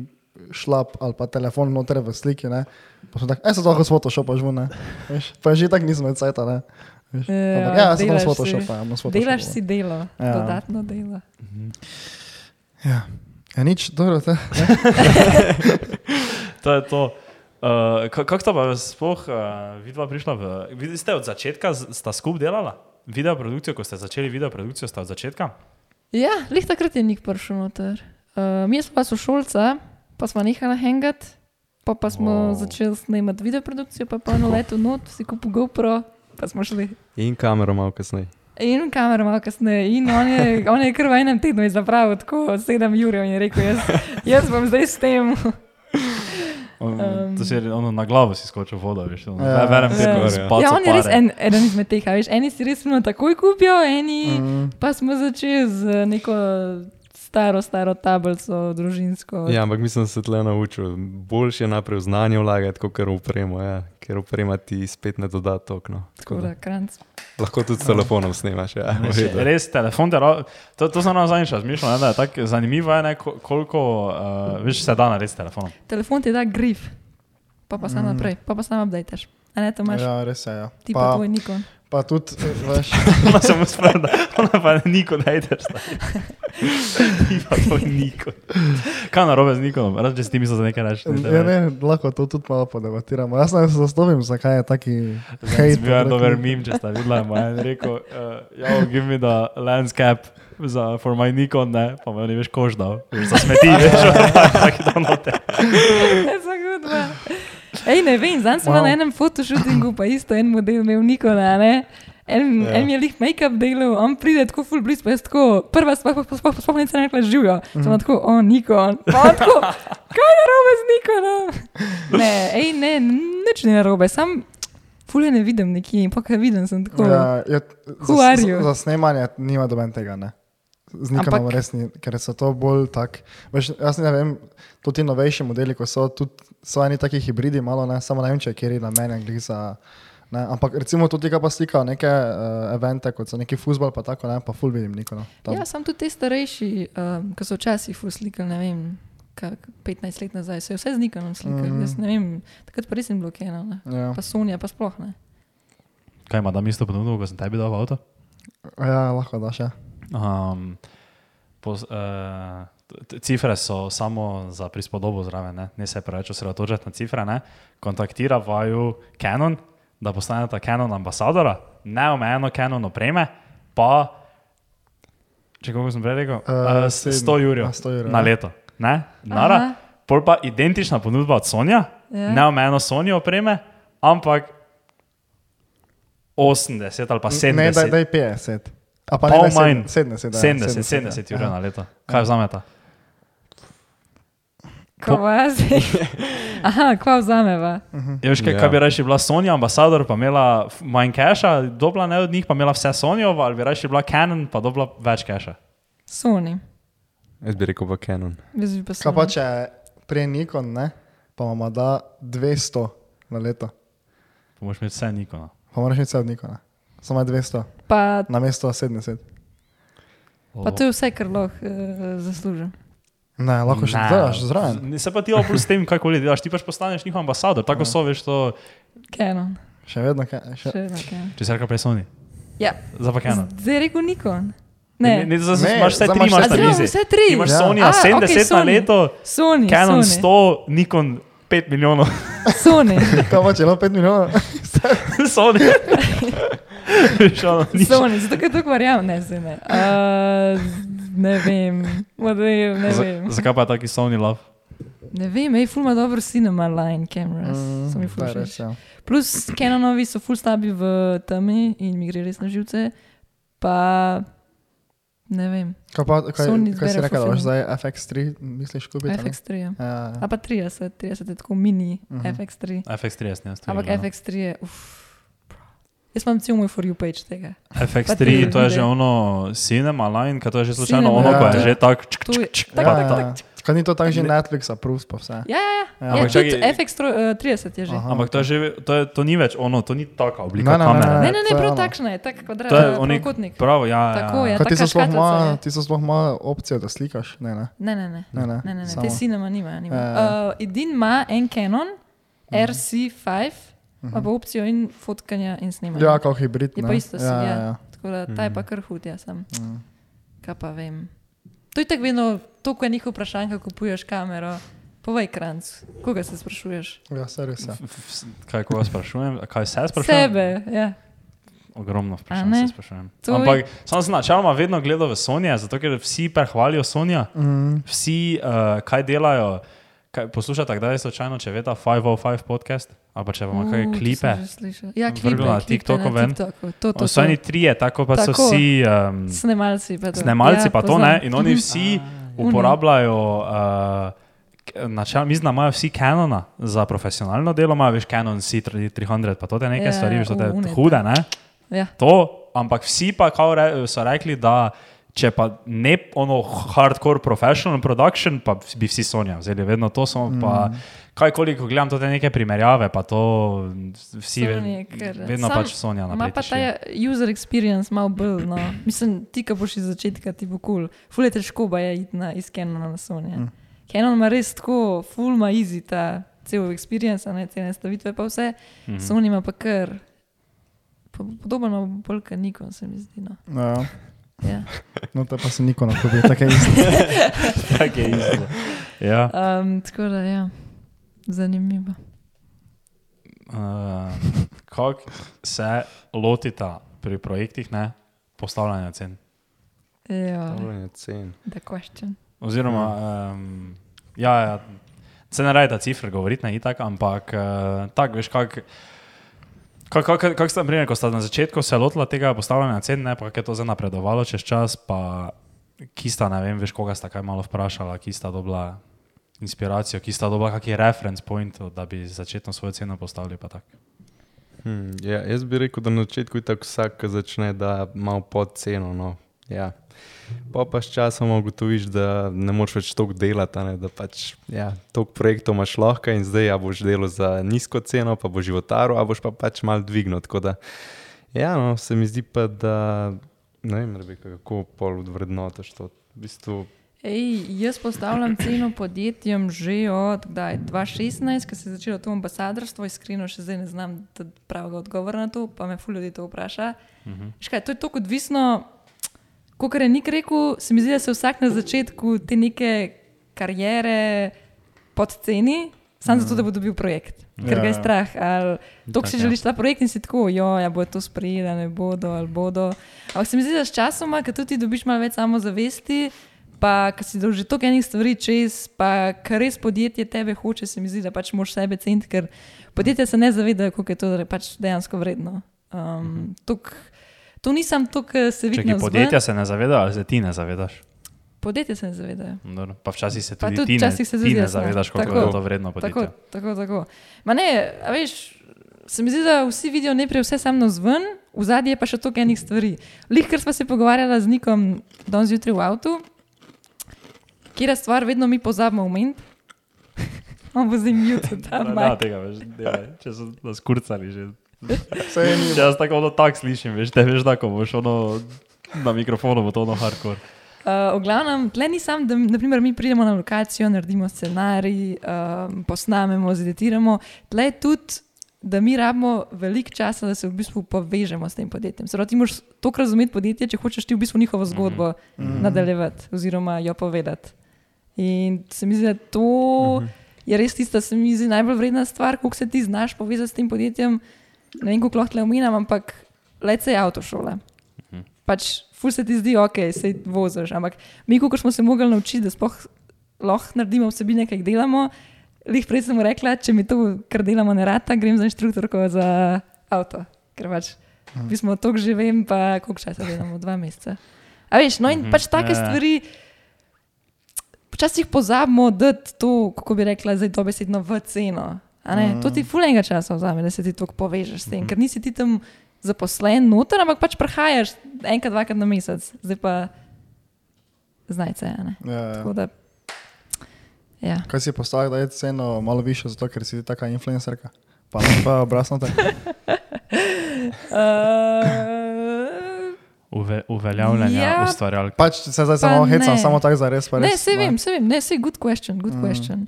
šlap ali pa telefon noter v sliki, ne? pa smo tako, aj se to lahko s Photoshopa žvu, ne? Veš, pa že tako nismo cajta, ne? Veš, Ja, ampak, ja, sem delaš s si. Photoshopa, ja, bom s Photoshopa. Delaš si delo, Ja. dodatno delo. Ja. Ja, nič, dobro, te. To je to. Uh, kako sta pa sploh uh, vidva prišla v... Videli ste od začetka, sta skup delala? Video produkcijo, ko ste začeli video produkcijo, sta od začetka? Ja, lih takrat je nik prišel noter. Uh, mi smo pa sošolca, pa smo nehali hangat, pa, pa smo Wow. začeli snemati videoprodukcijo, pa pa eno leto not, si kupil GoPro, pa smo šli. In kamero malo kasneje. In kamera malo kasneje, in on je, on je kar v enem tednu je zapravil tako 7 ur in je rekel, jaz, jaz bom zdaj s tem. Um, to si je ono, na glavo si skočil vodo, veš. Ono, Ja. ja. Verjem, Ja. da Ja. si Ja, on je res en, eden izmed teh, veš, eni si res no, takoj kupijo, eni Mm. pa smo začeli z neko staro, staro tablico, družinsko. Ja, ampak mislim, da se tle naučil. Boljše je najprej v znanje vlagati, kot kar upremo, ja. ker uprema ti spet ne doda tokno. Tako da, kranc. Lahko tudi s telefonom snemaš. Ja, v Res, telefon te ra- to, to sem nam zadnjič razmišljal, da je tako zanimivo, je, ne, ko- koliko uh, veš, se da narediti s telefonom. Telefon ti da grif, pa pa sam naprej, pa pa sam updateš. A ne, to imaš, ja, Ja, res je. Ja. ti pa, Pa, tvoj Nikon. Pa tudi, veš, Ona se mu spreda, ona pa niko ne ide. Ti pa to niko. Kaj narobe z Nikonom? Rad, če si ti mislil, da nekaj reči. ja, ne, lahko to tudi malo podebatiramo. Jaz ne se zastopim, zakaj je taki hejt. Bil je dober mim, če ste videli, moj en rekel, uh, yo, give me the landscape. Za, for my Nikon, ne, pa me ne veš, kož dal, veš, za smeti, veš, tako da note. Je zagudba. Ej, ne vem, zdaj sem wow. Na enem fotoshootingu, pa isto en model imel Nikona, ne? En, ja. en je lih make-up delal, on pride tako full blizu, pa jaz tako, prva stvar, pa sploh sploh nisem rekla živijo. Mm. Sem tako, o, Nikon. Pa tako, kaj je narobe z Nikonom? Ne, ej, ne, nič ni narobe, sam full je ne vidim nekje, in pa kaj vidim, sem tako. Ja. Ja, je, Who za, you? za snemanje nima doben tega. Ne. Z Nikonom Ampak- res ni, ker so to bolj tak. Veš, jaz ne vem, tudi ti novejši modeli, ko so tudi so eni taki hibridi, malo ne, samo ne vem, če je kjer na meni glih za. Ne, ampak recimo tudi, ki pa slikajo neke uh, evente, kot so neki futbol, pa tako ne, pa ful vidim Nikona. Tam. ja, sem tudi te starejši, um, ki so včasih full slikali, ne vem. kak 15 let nazaj so jo vse z Nikonom slikali, Mhm. mm. jaz ne vem, takrat pa res ni bilo keno, ne. Ja. pa Sonja pa sploh ne. Kaj ima, da mi isto ponudil, ko sem tebi dal v avto? ja, lahko daš. Ja. Um, pos, uh, t- cifre so samo za prispodobo zraven, ne, ne se preveč osredotočati na cifre. Ne. Kontaktira vaju Canon, da postanete Canon ambasadora, neomejeno Canon opreme, pa, če kako sem prej rekel, uh, Eh, 100 sedem- jurjev a, 100 jurjev, na ja. leto. Ne, nara, Aha. pol pa identična ponudba od Sonja, Ja. neomejeno Sony opreme, ampak 80 ali pa 70. Ne, daj, daj 50. A pa ne, manj. 70, 70, ja, 70, 70, 70 ja. ur na leto. Kaj vzameta? Ko jaz. Aha, kva vzameva. Je, veš, kaj, Ja. kaj bi reči, bila Sonja ambasador, pa imela manj keša, dobila ne od njih, pa imela vse Sonjovo, ali bi reči, bila Canon, pa dobila več keša. Sony. Jaz bi rekel pa Canon. Jaz bi pa Kaj pa Sony. če prej Nikon, ne, pa ima da 200 na leto. Pa moraš imeti vse Nikona. Pa moraš imeti vse od Nikona. Samo 200, Pa, na mesto 70. pa to je vse, kar lahko uh, zaslužim. Ne, lahko še Ne. delaš zraven. Ne, Se pa ti opus s tem, kaj koli delaš, ti pač postaneš njihov ambasador, tako so veš to, Canon. Še vedno, kaj, še, Še vedno Canon. če se reče prej Sony. Ja. Zdaj pa Canon. Zdaj je rekel Nikon. Ne, Ne, ne, zdaj Ne, imaš vse tri, imaš na tri. Ja, vse tri. Imaš Ja. Sony A, 70 okej, na Sony. leto, Sony. Canon Sony. 100, Nikon 5 milijonov. Sony. kaj pa če ima 5 milijonov? Sony. Sony, zato ker to verjamem, ne, zdaj ne. Uh, ne vem, model, ne Za- vem. Zakaj pa je taki Sony love? Ne vem, ej, ful ima dobro cinema line cameras. Mm, so mi ful všeč. ja. Plus Canonovi so full stabi v temi in mi gre res na živce. Pa ne vem, Kaj, pa, kaj, Sony kaj si rekel, da ful zdaj FX3 misliš kupiti? a ne? FX3. Ja. Ja, A ja. pa 30, 30 je tako mini uh. -huh. FX3. FX3, ne, Ampak FX3 je, uf. Jaz imam cel moj for you page tega. FX3, ti to je že vide. ono cinema line, kaj to je že slučajno Cinema, ono, ko je ja. že tako. To je, Ja, tak, tak, tak, ja. Kaj ni to tako že Netflix approves pa vse? Ja, ja, ja. Ja. ja Ampak tudi čakaj- FX30 je že. Aha. Ampak to, je že, to, je, to ni več ono, to ni taka oblika Ne, ne, ne, kamere. Ne, ne, ne, to je prav takšna je, tak kvadrat, To je eh, onik- pravokotnik. Prav, ja. Tako ja. je. Kaj ti so sploh škatlica ima, je. ti so sploh ima opcijo, da slikaš? Ne, ne. Ne, ne, ne. ne, ne. Ne, ne, ne. Samo- te cinema nima. nima. Ja, ja. Uh, edin ima en Canon RC5, ima pa opcijo in fotkanja in snemanja. Ja, kot hibrid. Je ne. pa isto ja, ja. ja, ja. Tako da ta je pa kar hud, jaz sem. Mm. Kaj pa vem. To je tako vedno, to, ko je njihov vprašanje, ko kupuješ kamero. Povej, kranc, koga se sprašuješ? Ja, se res. Ja. Kaj koga sprašujem? Kaj se sprašujem? Sebe, ja. Ogromno vprašanj se sprašujem. To Ampak sam sem načeloma vedno gledal v Sonja, zato ker vsi prehvalijo Sonja, Mm. vsi uh, kaj delajo. Kaj, poslušate, kdaj je slučajno, če veste 505 podcast ali če kaj U, to klipe. Ja, klipe. na TikToku ven. To, to, So oni to. trije, tako pa so Tako. vsi um, Snemalci pa to. snemalci, ja, pa to poznam. ne. In oni vsi Uni. uporabljajo uh, k- načel, mislim, da imajo vsi Canona za profesionalno delo, imajo veš Canon C300, pa to je nekaj Ja, stvari, to je une, hude, ne? Ja. To, ampak vsi pa re, so rekli, da če pa ne ono hardcore professional production, pa bi vsi Sonja vzeli, vedno to smo Mm. pa, kaj koliko gledam, to te neke primerjave, pa to vsi, Sony ve- je vedno pač Sonja Ima naprej. pa ta user experience malo bolj. No. Mislim, ti, ki boš iz začetka, ti bo kul. Cool. Ful je težko, ba je iti na, iz Canona na Sony. Mm. Canon ima res tako, full ima easy ta cel experience, ne te nastavitve, pa vse. Mm. -hmm. Sony ima pa kar. po- Podobno ima bolj kot Nikon, se mi zdi. No, Ja, ja. no to pa se nikoli ne pobe, tako je isto. Tako je isto. Ja. um, tako da, ja, zanimivo. Uh, kako se lotita pri projektih ne, postavljanja cen? Ja, Stavljanje cen. the question. Oziroma, um, ja, ja, se ne raje ta cifra govoriti, ne itak, ampak uh, tako veš, kako. Kako kak, kak ste, naprimer, ko ste na začetku se lotili tega postavljanja cen, ne, pa je to zdaj napredovalo čez čas, pa ki sta, ne vem, veš, koga sta kaj malo vprašala, ki sta dobila inspiracijo, ki sta dobila kakšen reference point, da bi začetno svojo ceno postavili. pa tako. Hmm, ja, jaz bi rekel, da na začetku tako vsak, začne, da malo pod ceno. No. Ja. Pa pa s časom ugotoviš, da ne moreš več toliko delati, a ne, da pač ja, toliko projektov imaš lahko in zdaj ja, boš delal za nizko ceno, pa boš životaril, a boš pa pač mal dvignil. Tako da, ja, no, se mi zdi pa, da ne vem, Rebeka, kako pol odvrednotaš to. V bistvu, Ej, jaz postavljam ceno podjetjem že od kdaj, 2016, ko se je začelo to ambasadorstvo. Iskreno še zdaj ne znam pravega odgovora na to, pa me ful ljudi to vpraša. Uh -huh. Škaj, to je tako odvisno, kot je Nik rekel, se mi zdi, da se vsak na začetku te neke karijere podceni, samo zato, da bo dobil projekt. Ker Ja, ga je ja. strah. To, Tak, si ja. želiš ta projekt in si tako, jo, ja, bo to sprejela, ne bodo ali bodo. Ampak se mi zdi, da s časoma, ko tudi dobiš malo več samozavesti, pa ko si dal že toliko enih stvari čez, pa kar res podjetje tebe hoče, se mi zdi, da pač moraš sebe ceniti, ker podjetja se ne zavedajo, koliko je to pač dejansko vredno. Um, tok, to nisem to, kar se Če vidi. ki podjetja se ne zavedajo, ali se ti ne zavedaš? Podjetja se ne zavedajo. Dobro, pa včasih se Pa tudi, tudi ti, ne, se ti ne zavedaš, koliko tako, je to vredno Tako, podjetje. tako, tako. Ma ne, veš, se mi zdi, da vsi vidijo najprej vse samo zven, v zadnji je pa še toliko enih stvari. Lih, ker smo se pogovarjali z Nikom danes zjutraj v avtu, kjer je stvar, vedno mi pozabimo omeniti. On bo zdaj mute Da, da, tega delaj, če so nas kurcali že. Če jaz tako ono tak slišim, veš, te veš, da ko boš ono na mikrofonu, bo to ono hardcore. Uh, v glavnem, tle ni sam, da naprimer, mi pridemo na lokacijo, naredimo scenarij, um, posnamemo, zeditiramo. Tle je tudi, da mi rabimo veliko časa, da se v bistvu povežemo s tem podjetjem. Zdaj, ti moraš toliko razumeti podjetje, če hočeš ti v bistvu njihovo zgodbo mm -hmm. nadaljevati oziroma jo povedati. In se mi zdi, da to mm -hmm. je res tista, se mi zdi najbolj vredna stvar, koliko se ti znaš povezati s tem podjetjem. Ne vem, kako lahko omenjam, ampak lece je avtošola pač ful se ti zdi, ok, se voziš. Ampak mi, ko smo se mogli naučiti, da sploh lahko naredimo vsebine, ki jih delamo, lih prej sem rekla, če mi to, kar delamo, ne rata, grem za inštruktorko za avto. Ker pač mi smo to že vem, pa koliko časa delamo, dva meseca. A veš, no in Mhm, pač take ja, ja. stvari. Včasih pozabimo, da to, kako bi rekla, zdaj dobesedno v ceno. A ne? To ti fulenga časa vzame, da se ti tako povežeš s tem, ker nisi ti tam zaposlen noter, ampak pač prehajaš enkrat, dvakrat na mesec, zdaj pa znajce. a ne. Ja, ja. Tako da. Ja. Kaj si postavil, da je ceno malo više, zato ker si ti taka influencerka? Pa ne pa obrazno tako. Uh, Uve, uveljavljanje Ja. ja. ustvarjalk. Pač se zdaj samo hecam, samo tako za res. pa ne, res, se vem, se vem, ne, se good question, good mm. question.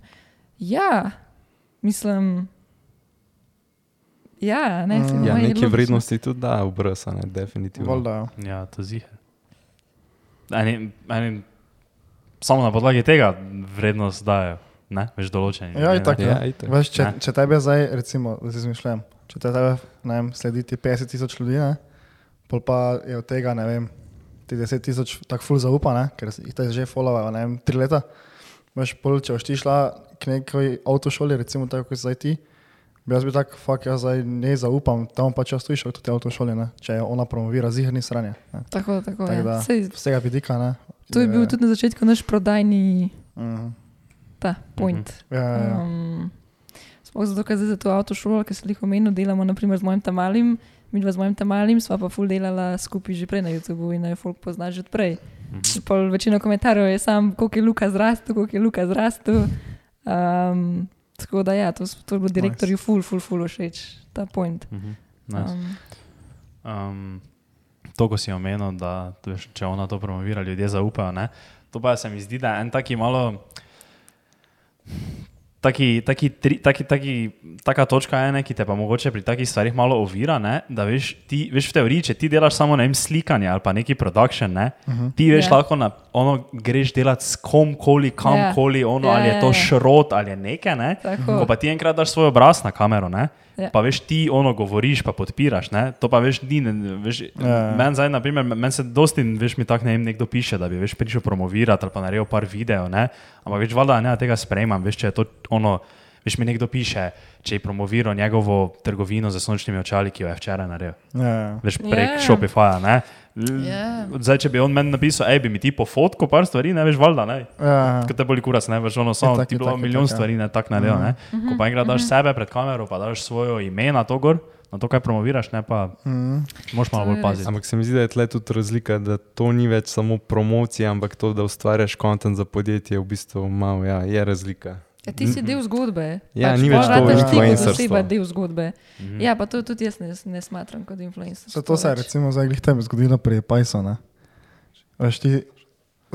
Ja, mislim. Ja, ne, Mm. ja, neke logično. vrednosti tudi da v brsa, ne, definitivno. Voda. Ja, to zihe. Eni, eni, samo na podlagi tega vrednost dajo, ne, veš določeni. Ja, itak. ne. Ja, Ja, itak. Veš, če, Ne. če tebe zdaj, recimo, da si izmišljam, če te tebe ne vem, sledi ti 50 tisoč ljudi, ne, pol pa je od tega, ne vem, ti 10 tisoč tako ful zaupa, ne, ker jih te že followajo, ne vem, tri leta. Veš, pol, če boš ti šla k neki avtošoli, recimo tako kot zdaj ti, bi jaz bil tak, fuck, jaz zdaj ne zaupam, tam pač jaz tu išel v tej avtošoli, ne, če ona promovira zihrni sranje. Ne. Tako, tako. Tako Ja. da, Sej, z tega vidika, ne. to je bil tudi na začetku naš prodajni Mhm. ta point. Ja, ja, ja. Um, Sploh zato, ker zdaj za to avtošolo, ki se jih omenil, delamo naprimer z mojim tamalim. Mi dva z mojim tamalim sva pa ful delala skupaj že prej na YouTubu in naj folk pozna že od prej. Pol večina komentarjev je sam, koliko je Luka zrastel, koliko je Luka zrastel. Um, tako da ja, to, to je bilo direktorju ful, ful, ful všeč, ta point. Mhm. Nice. Um, Um, to, ko si omenil, da veš, če ona to promovira, ljudje zaupajo. Ne? To pa se mi zdi, da je en taki malo. Taki, taki, tri, taki, taki, taka točka je, ne, ki te pa mogoče pri takih stvarih malo ovira. Ne, da veš, ti, veš, v teoriji, če ti delaš samo ne vem, slikanje ali pa neki production, ne, uh -huh. ti veš, Ja. yeah. lahko na, ono, greš delati s komkoli, kamkoli, ono, Ja, ali je ja, to ja. šrot ali je nekaj. Ne, Tako. ko pa ti enkrat daš svoj obraz na kamero, ne, Ja. pa veš, ti ono govoriš, pa podpiraš. Ne? To pa veš, ni. Veš, Ja. Meni zdaj, na primer, meni se dosti, veš, mi tako ne vem, nekdo piše, da bi veš, prišel promovirati ali pa naredil par videov, ne? ampak več valjda ne tega sprejemam, veš, če je to ono. Veš, mi nekdo piše, če je promoviral njegovo trgovino z sončnimi očali, ki jo je včeraj naredil. ja, ja. Veš, Ja. prek yeah. Shopifyja. Ne? L- Ja. Zdaj, če bi on meni napisal, hej, bi mi ti po fotko par stvari, ne veš, valjda, ne. ja. Kot te boli kurac, ne veš, ono samo Itak, ti bilo milijon itak, ja. stvari, ne tako naredil. Ne? Ko pa enkrat daš sebe pred kamero, pa daš svojo ime na to gor, na to, kaj promoviraš, ne pa Mm. moš malo bolj paziti. Ampak se mi zdi, da je tle tudi razlika, da to ni več samo promocija, ampak to, da ustvarjaš kontent za podjetje, v bistvu malo, ja, je razlika. Ja, ti si del zgodbe. Ja, pač ni več to rataš ti kot influencerstvo. oseba del zgodbe. Mhm. Ja, pa to tudi jaz ne, ne smatram kot influencer. Se to se je recimo zdaj glih tebi zgodilo pri Pajsu, ne? Veš ti,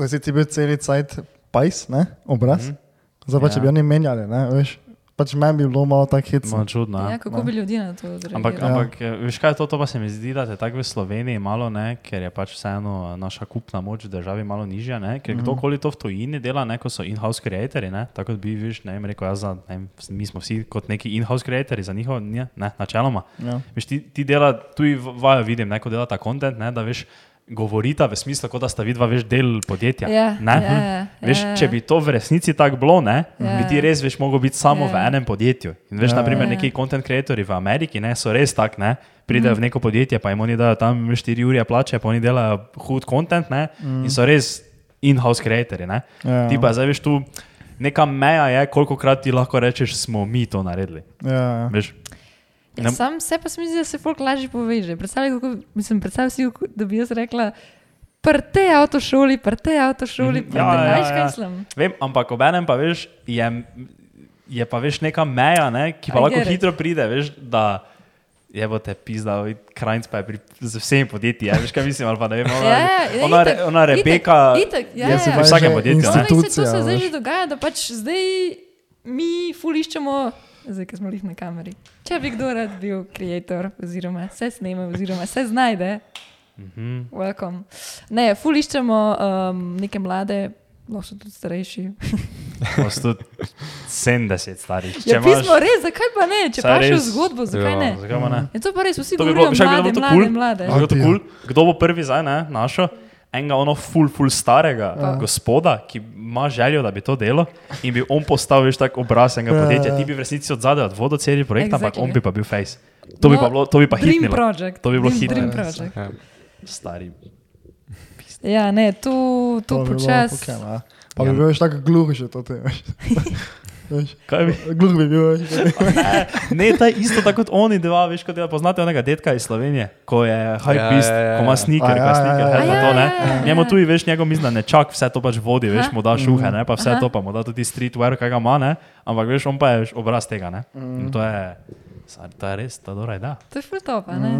si ti bil celi cajt Pajs, ne? Obraz. Mhm. Zdaj pa če Ja. bi oni menjali, ne? Veš, pač meni bi bilo malo tako hitro. Malo čudno. Ja, kako bi ljudje na to odreagirali? ampak, Ja. ampak eh, veš kaj, to, to pa se mi zdi, da je tako v Sloveniji malo, ne, ker je pač vseeno naša kupna moč v državi malo nižja, ne, ker kdorkoli to v tujini dela, ne, ko so in-house creatorji, ne, tako kot bi, viš, ne vem, rekel jaz, za, ne vem, mi smo vsi kot neki in-house creatorji za njihov, ne, ne načeloma. Ja. Veš, ti, ti dela, tu vajo vidim, ne, ko delata kontent, ne, da veš, govorita v smislu, kot da sta vidva veš del podjetja. Ja, ne? ja, ja, Veš, ja. če bi to v resnici tako bilo, ne, Ja. bi ti res veš, mogel biti samo Ja. v enem podjetju. In veš, Ja. naprimer, neki content creatorji v Ameriki ne, so res tak, ne, pridejo Mhm. v neko podjetje, pa jim oni dajo tam 4 ure plače, pa oni delajo hud content ne, in so res in-house creatorji. Ne. Mhm. Ja. Ti pa zdaj veš tu. Neka meja je, koliko krat ti lahko rečeš, smo mi to naredili. Ja, ja. Veš, Ja, sam se pa mi zdi, da se folk lažje poveže. Predstavljaj, kako, mislim, predstavljaj si, da bi jaz rekla, pri tej avtošoli, pri tej avtošoli, Mhm. pri Ja, ja, ja. kaj mislim. Vem, ampak obenem pa veš, je, je pa veš neka meja, ne, ki pa I lahko hitro pride, veš, da je bo te pizda, krajnc pa je pri z vsemi podjetji, ja, veš kaj mislim, ali pa ne vem, ona, Ja, ja, ja, ona, itak, Re- ona Rebeka, Itak, itak, ja, Ja, ja, se vsakem podjetju, ne. No, saj to institucija, se zdaj že dogaja, da pač zdaj mi fuliščemo, zdaj, ki smo jih na kameri. Če bi kdo rad bil ustvarjalec, oziroma se snema, oziroma se znajde, Mhm. welcome. Ne, fuliščemo um, neke mlade, lahko so tudi starejši. So tudi 70 starih. Ja, pismo res, zakaj pa ne? Če pa še zgodbo, zakaj Ja. ne? Zakaj ne? Je to pa res, vsi bi govorijo bi mlade, bilo to mlade, kul. mlade. Bi bilo to Ja. kul. Kdo bo prvi zdaj, ne, našel? Enega ono ful, ful starega Ja. gospoda, ki ima željo, da bi to delo in bi on postal, veš, tak obraz enega Ja, podjetja. ja. Ti bi v resnici od zadaj odvodil cel projekt, ampak Exactly. on bi pa bil face. To bi No, pa, bilo, to bi pa Dream hitnilo. Project. To bi bilo Dream- hitro. Dream Ja, Project. Ja. Stari. Ja, ne, bi bilo počasi. Pa bi bil še tako gluh že to te, veš. Kaj bi? Gluh bi bil, veš. Ne, to je isto tako kot oni dva, veš, kot dela. Poznate onega detka iz Slovenije, ko je hype Ja, beast, ja, ja, ko ima ja. sneaker, A, ko je ja, sneaker, ja, ja. pa to, ne. Ja, ja, ja, ja. Njemu tu veš, njegov mislim, da nečak, vse to pač vodi, veš, mu da šuhe, ne, pa vse Aha. to pa mu da tudi streetwear, kaj ga ima, ne. Ampak veš, on pa je obraz tega, ne. In to je, to je res, to je dobra ideja. To je ful top, a ne?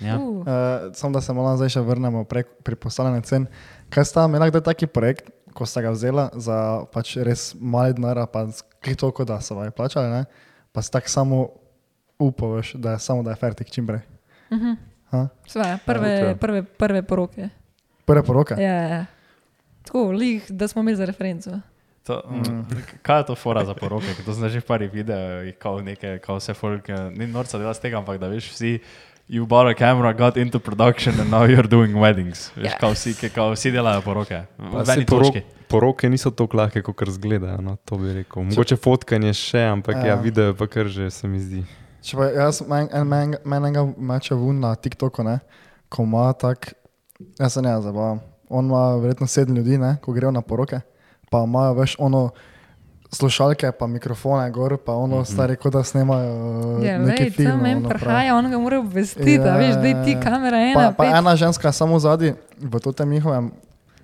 Ja. Uh, Uh, Samo da se malo zdaj še vrnemo prek, pri postavljanju cen. Kaj sta imela kdaj taki projekt, ko sta ga vzela za pač res mali denar, pa kaj toliko, da so vam plačali, ne? pa si tako samo upavaš, da je samo da je fertik čim prej. Ha? Sva, prve, okej. prve, prve poroke. Prve poroke. Ja, ja, ja. Tako, lih, da smo imeli za referenco. To, mm. Kaj je to fora za poroke? ker To sem že v parih videih, kao nekaj, kao vse folk, eh, ni norca dela z tega, ampak da veš vsi, you bought a camera, got into production and now you're doing weddings. Veš, Ja. kao vsi, kao vsi delajo poroke. Porok, poroke niso tako lahke, kot izgledajo. No, to bi rekel. Mogoče fotkanje še, ampak ja, Ja. video pa kar že se mi zdi. Če pa jaz men- en- men- menega meča vun na TikToku, ne, ko ima tak, jaz se ne zabavam. On ima verjetno sedem ljudi, ne, ko grejo na poroke, pa imajo več ono slušalke, pa mikrofone gor, pa ono stari, kot da snemajo Ja, neki lej, film. tam prav. prihaja, on ga mora obvestiti, Ja, ja, veš, da je ti ja. kamera ena. Pa, pa pet. ena ženska samo zadnji v tem njihovem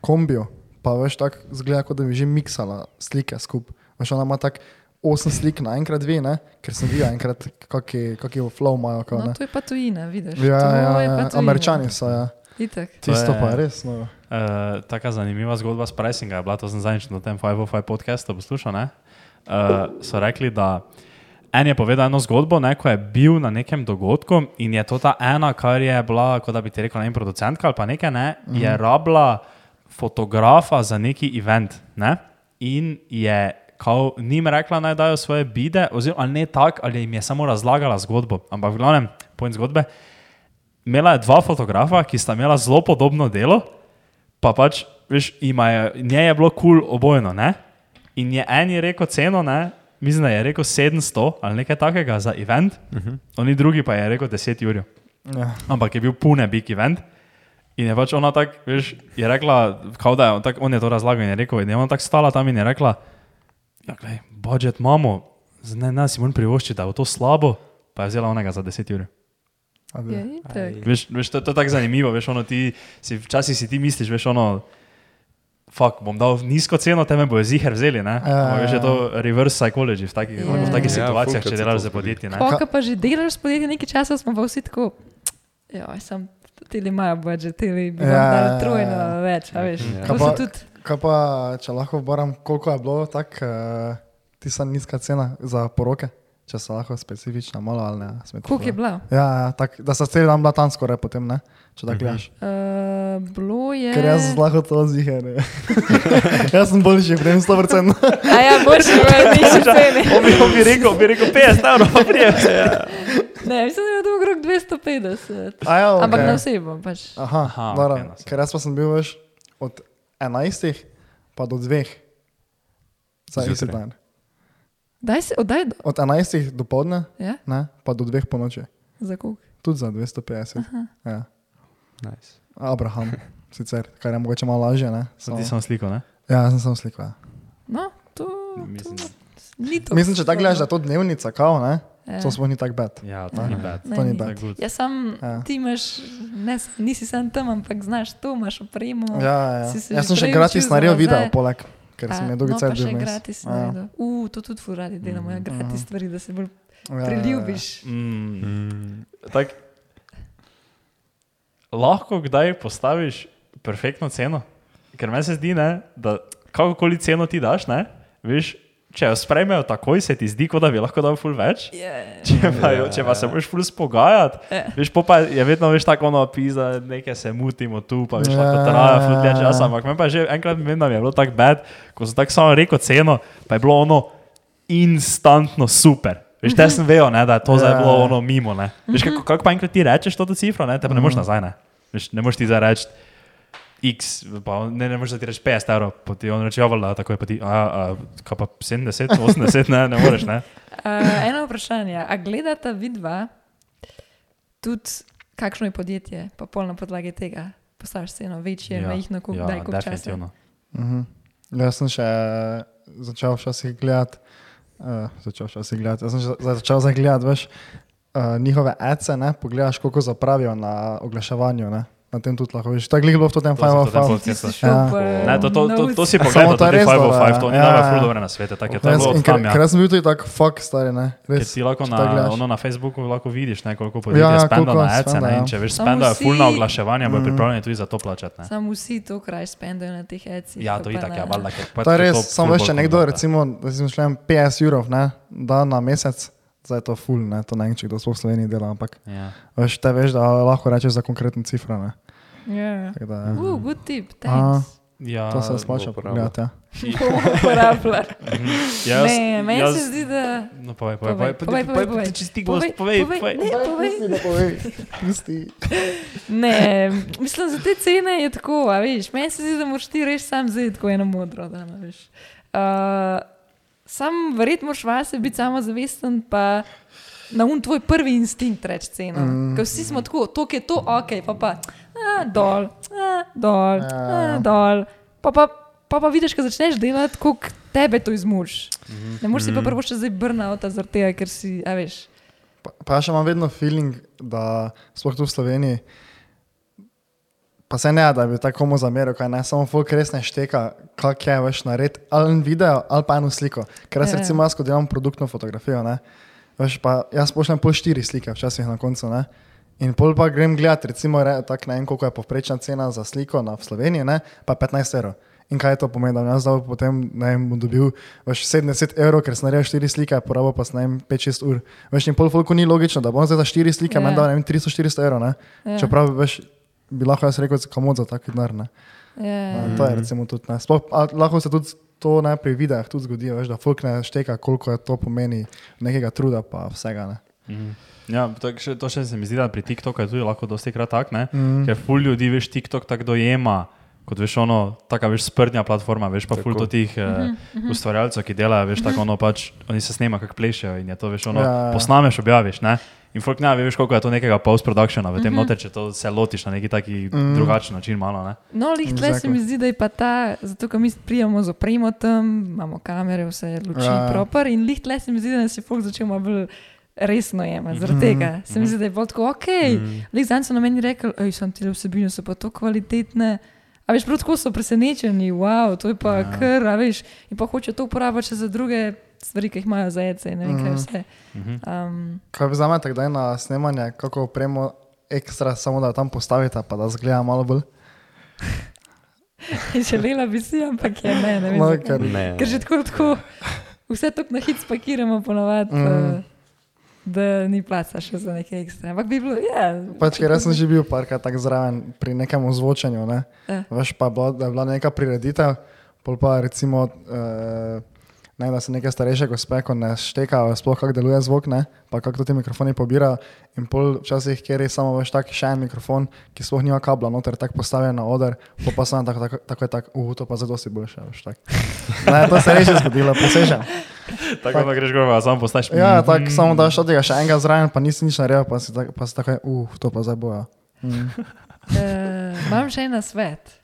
kombiju, pa veš tako zgleda, kot da bi že miksala slike skupaj. Veš, ona ima tako osem slik naenkrat dve, ne? ker sem videl enkrat, kaki flow imajo. Kao, No, to je pa tujina, vidiš. ja, to ja, je pa ja, tujina. američani so, ja. Itak. Tisto je- pa je res. No. Uh, taka zanimiva zgodba s pricinga je bila, to sem zadnjič na tem 505 podcastu poslušal. ne. Uh, so rekli, da en je povedal eno zgodbo, ne, ko je bil na nekem dogodku in je to ta ena, kar je bila, kot da bi ti rekel, ne vem, producentka ali pa nekaj, ne, mm -hmm. je rabila fotografa za neki event. Ne, in je kao, njim rekla, naj dajo svoje bide, oziroma ne tako, ali jim je samo razlagala zgodbo. Ampak v glavnem, point zgodbe. Imela je dva fotografa, ki sta imela zelo podobno delo, pa pač, veš, ima je, njej je bilo kul cool obojno, ne? In je en je rekel ceno, ne? Mislim, da je rekel 700 ali nekaj takega za event, uh -huh. oni drugi pa je rekel 10 ur. Ja. Ampak je bil pune big event. In je pač ona tako, veš, je rekla, kao da je on, tak, on je to razlagal in je rekel, in je ona tako stala tam in je rekla, ja, gledaj, budžet imamo, ne, ne si moram privoščiti, da je to slabo, pa je vzela onega za 10 ur. Adi. Ja. Veš, veš to, to je tako zanimivo, veš, ono ti, si, včasih si ti misliš, veš, ono, fuck, bom dal nizko ceno, te me bojo ziger vzeli, ne? Ja, veš, je ja, to reverse psychology v takih, Ja. yeah. v takih Ja, situacijah, fulkrat če se delaš to za podjetje, ne? Ko pa že delaš s podjetjem nekaj časa, smo pa vsi tako, ja, sem. Tili imajo budžet, tili bi vam Ja, dali ja, trojno ja. več, a veš. Ja. To Kaj pa- tudi, Kaj pa, če lahko boram, koliko je bilo tako, uh, tista nizka cena za poroke, če se lahko specifično, malo ali ne. koliko je bila? Ja, ja tak, da se cel dan bila tam skoraj potem, ne? če tako gledaš. Uh, bilo je. Ker jaz lahko to ziger. jaz sem boljši, vrem 100%. A ja, boš imel nižje cene. On bi, on bi rekel, bi rekel 50 evrov, pa prijem. Ne, mislim, da je bilo okrog 250. A ja, okay. Ampak na osebo pač. Aha, Aha, okej, okay, ker jaz pa sem bil veš od 11 pa do 2. Za isti Zjutraj. dan. Daj se, oddaj. do- Od 11 do povdne, Ja, ne, pa do 2 po noči. za koliko? Tudi za 250. Ja. Nice. Abraham, sicer, kar je mogoče malo lažje. Ne? Sem ti sem sliko, ne? Ja, jaz sem samo slikal. No, to, Mislim, to ni to. Mislim, če tako gledaš, da je to dnevnica, kao, ne? Ja. To sploh ni tako bad. Ja, to ni bad. Ne, To ni ni. bad. Good. Ja, sam Ja. ti imaš, ne, nisi sam tam, ampak znaš to, imaš opremo. Ja, ja. Si se Jaz že sem še prej gratis naredil video, poleg, ker sem no, cel pa še bil. gratis naredil. Uh, to tudi ful radi delamo, ja, gratis stvari, da se bolj Ja, priljubiš. Mm, Mm. tak, lahko kdaj postaviš perfektno ceno? Ker meni se zdi, ne, da kakokoli ceno ti daš, ne, veš, če jo sprejmejo takoj, se ti zdi, kot da bi lahko dal ful več. Yeah. Če pa, jo, če pa se moraš ful spogajati, Ja. veš, pa je vedno veš tako ono pisa, nekaj se mutimo tu, pa veš, Ja, lahko traja ful dlje ja, časa, ja. ampak meni pa je že enkrat vem, da mi je bilo tako bad, ko sem tako samo rekel ceno, pa je bilo ono instantno super. Veš, te sem vejo, ne, da je to zdaj Ja, bilo ja. ono mimo. Ne. Veš, kako, kako pa enkrat ti rečeš to cifro, ne, te pa ne moreš nazaj. Ne. Veš, ne moreš ti zdaj reči X, pa ne, ne moreš ti reči 50 evrov, pa ti on reče, ja, valjda, tako je pa ti, a, a, kaj pa 70, 80, ne, ne moreš, ne. Uh, eno vprašanje, a gledata vidva tudi, kakšno je podjetje, pa pol na podlagi tega postaviš ceno večje, ja, majhno, koliko ja, daj, koliko časa. definitivno. Mhm. Jaz sem še začel včasih gledati, uh, začel včasih gledati, jaz sem že za- začel zdaj gledati, veš, uh, njihove ece, ne, pogledaš, koliko zapravijo na oglaševanju, ne, na tem tudi lahko vidiš. Tako je bilo v tem To sem to tem 505. podcastu. Ti si Ja. šel Ja. pa Ne, to, to, to, to si Samo pogledal, to je tudi res 505, to ni ja. dava Ja, ful ja. dobre na svete, tako je to Jaz, bilo ker, tam, ker ja. jaz sem bil tudi tako fuck stari, ne, Ker res. ti lahko na, tako ono na Facebooku lahko vidiš, ne, koliko Ja, podjetij spenda koliko na ece, spenda, ne, ja. in če veš, Samo spendajo ful na oglaševanje, bojo Mhm. pripravljeni tudi za to plačati. ne. Samo vsi to kraj spendajo na teh ecih. Ja, to itak, na- ja, valjda, ker pač To je ker res, samo ful veš, če nekdo recimo, da si mišljem 50 evrov, ne, da na mesec, zdaj je to full, ne, to ne vem, če kdo sploh v Sloveniji dela, ampak Ja. veš, te veš, da lahko rečeš za konkretno cifro, ne. Ja. Tako da, ja. Uh, good tip, thanks. Ja, To se splača bo pogledati. Ja. Bomo uporabljali. jaz, Ne, meni jaz, se zdi, da. No, povej, povej, Povej, povej, povej, povej. če si ti gost, povej, povej. Ne, povej. da povej. Pusti. Ne, mislim, za te cene je tako, a veš, meni se zdi, da moraš ti reči sam zdaj tako eno modro, da ne veš. Uh, sam verjetno moraš vase biti samozavesten, pa na un tvoj prvi instinkt reči ceno. Mm. Ker vsi smo tako, to je to, ok, pa pa a, dol, a, dol, Ja. a, dol, pa pa pa, pa vidiš, ko začneš delati, koliko tebe to izmuš. Mhm. Ne moreš si pa prvo še zdaj brnauta zaradi tega, ker si, a veš. Pa, pa še imam vedno feeling, da sploh tu v Sloveniji, pa se ne, da bi tako komu zameril, kaj ne, samo folk res ne šteka, kak je veš nared, ali en video, ali pa eno sliko. Ker jaz Ja, ja. recimo, jaz, ko delam produktno fotografijo, ne, veš pa, jaz pošljem pol štiri slike včasih na koncu, ne. In pol pa grem gledat, recimo, re, tak, ne vem, koliko je povprečna cena za sliko na, v Sloveniji, ne, pa 15 evrov. In kaj to pomeni, da jaz dal potem, ne vem, bom dobil veš, 70 evrov, ker sem naredil 4 slike, porabil pa sem, ne vem, 5-6 ur. Veš, in pol folku ni logično, da bom zdaj za 4 slike Ja. yeah. dal, ne vem, 300-400 evrov, ne. Ja. Čeprav, veš, bi lahko jaz rekel, kamot za tak denar, ne. Ja, Mm. To je recimo tudi, ne. Sploh, a, lahko se tudi to ne pri videih tudi zgodi, veš, da folk ne šteka, koliko je to pomeni nekega truda pa vsega, ne. Ja, to, še, to še se mi zdi, da pri TikToku je tudi lahko dosti krat tak, ne? Mm. ker ful ljudi, veš, TikTok tako dojema. Kot veš, ono, taka veš, sprdnja platforma, veš pa ful Tako. to tih uh, ustvarjalcev, ki delajo, veš, tako ono pač, oni se snema, kako plešejo in je to, veš, ono, Ja, ja, posnameš, objaviš, ne? In folk ne ve, veš, koliko je to nekega post-productiona v tem mm -hmm. noter, če to se lotiš na neki taki mm. drugačen način, malo, ne? No, lih tle se Exactly. mi zdi, da je pa ta, zato ker mi prijemo z opremo tam, imamo kamere, vse luči, Ja. ja. proper in lih tle se mi zdi, da nas je folk začel malo bolj resno jemati. Zaradi tega se mi zdi, da je bilo tako, ok, lih zanj so na meni rekli, ej, sem te vsebine so pa to kvalitetne. A veš, prav tako so presenečeni, wow, to je pa ja. kar, a veš, in pa hoče to uporabiti še za druge stvari, ki jih imajo za jece in ne vem kaj vse. Um, Kaj vi zamete kdaj na snemanje, kako opremo ekstra, samo da tam postavite, pa da zgleda malo bolj? želela bi si, ampak je ne, ne vem. No, ker, Ne, Ker že tako, tako vse to na hit spakiramo, ponavadi, Mm. Da ni placa še za nekaj ekstra. Ampak bi bilo, ja. pač, ker jaz sem že bil parkrat tako zraven pri nekem ozvočenju, ne. Ja. Veš pa, bila, da je bila neka prireditev, pol pa recimo, uh, ne, da se neke starejše gospe, ko ne štekajo, sploh kako deluje zvok, ne, pa kako to ti mikrofoni pobirajo. In pol včasih, ker je samo veš tak še en mikrofon, ki sploh nima kabla, noter tako postavljen na oder, pol pa sem tako, tako, tako je tako, uh, to pa zdaj dosti boljše, veš tak. Ne, to se je res že zgodilo, presežem. Tako da greš gor, pa samo postaš. Ja, tako samo daš od tega še enega zraven, pa nisi nič naredil, pa si, tak, pa si tako, uh, to pa zdaj boja. Mm. Uh, imam še en svet.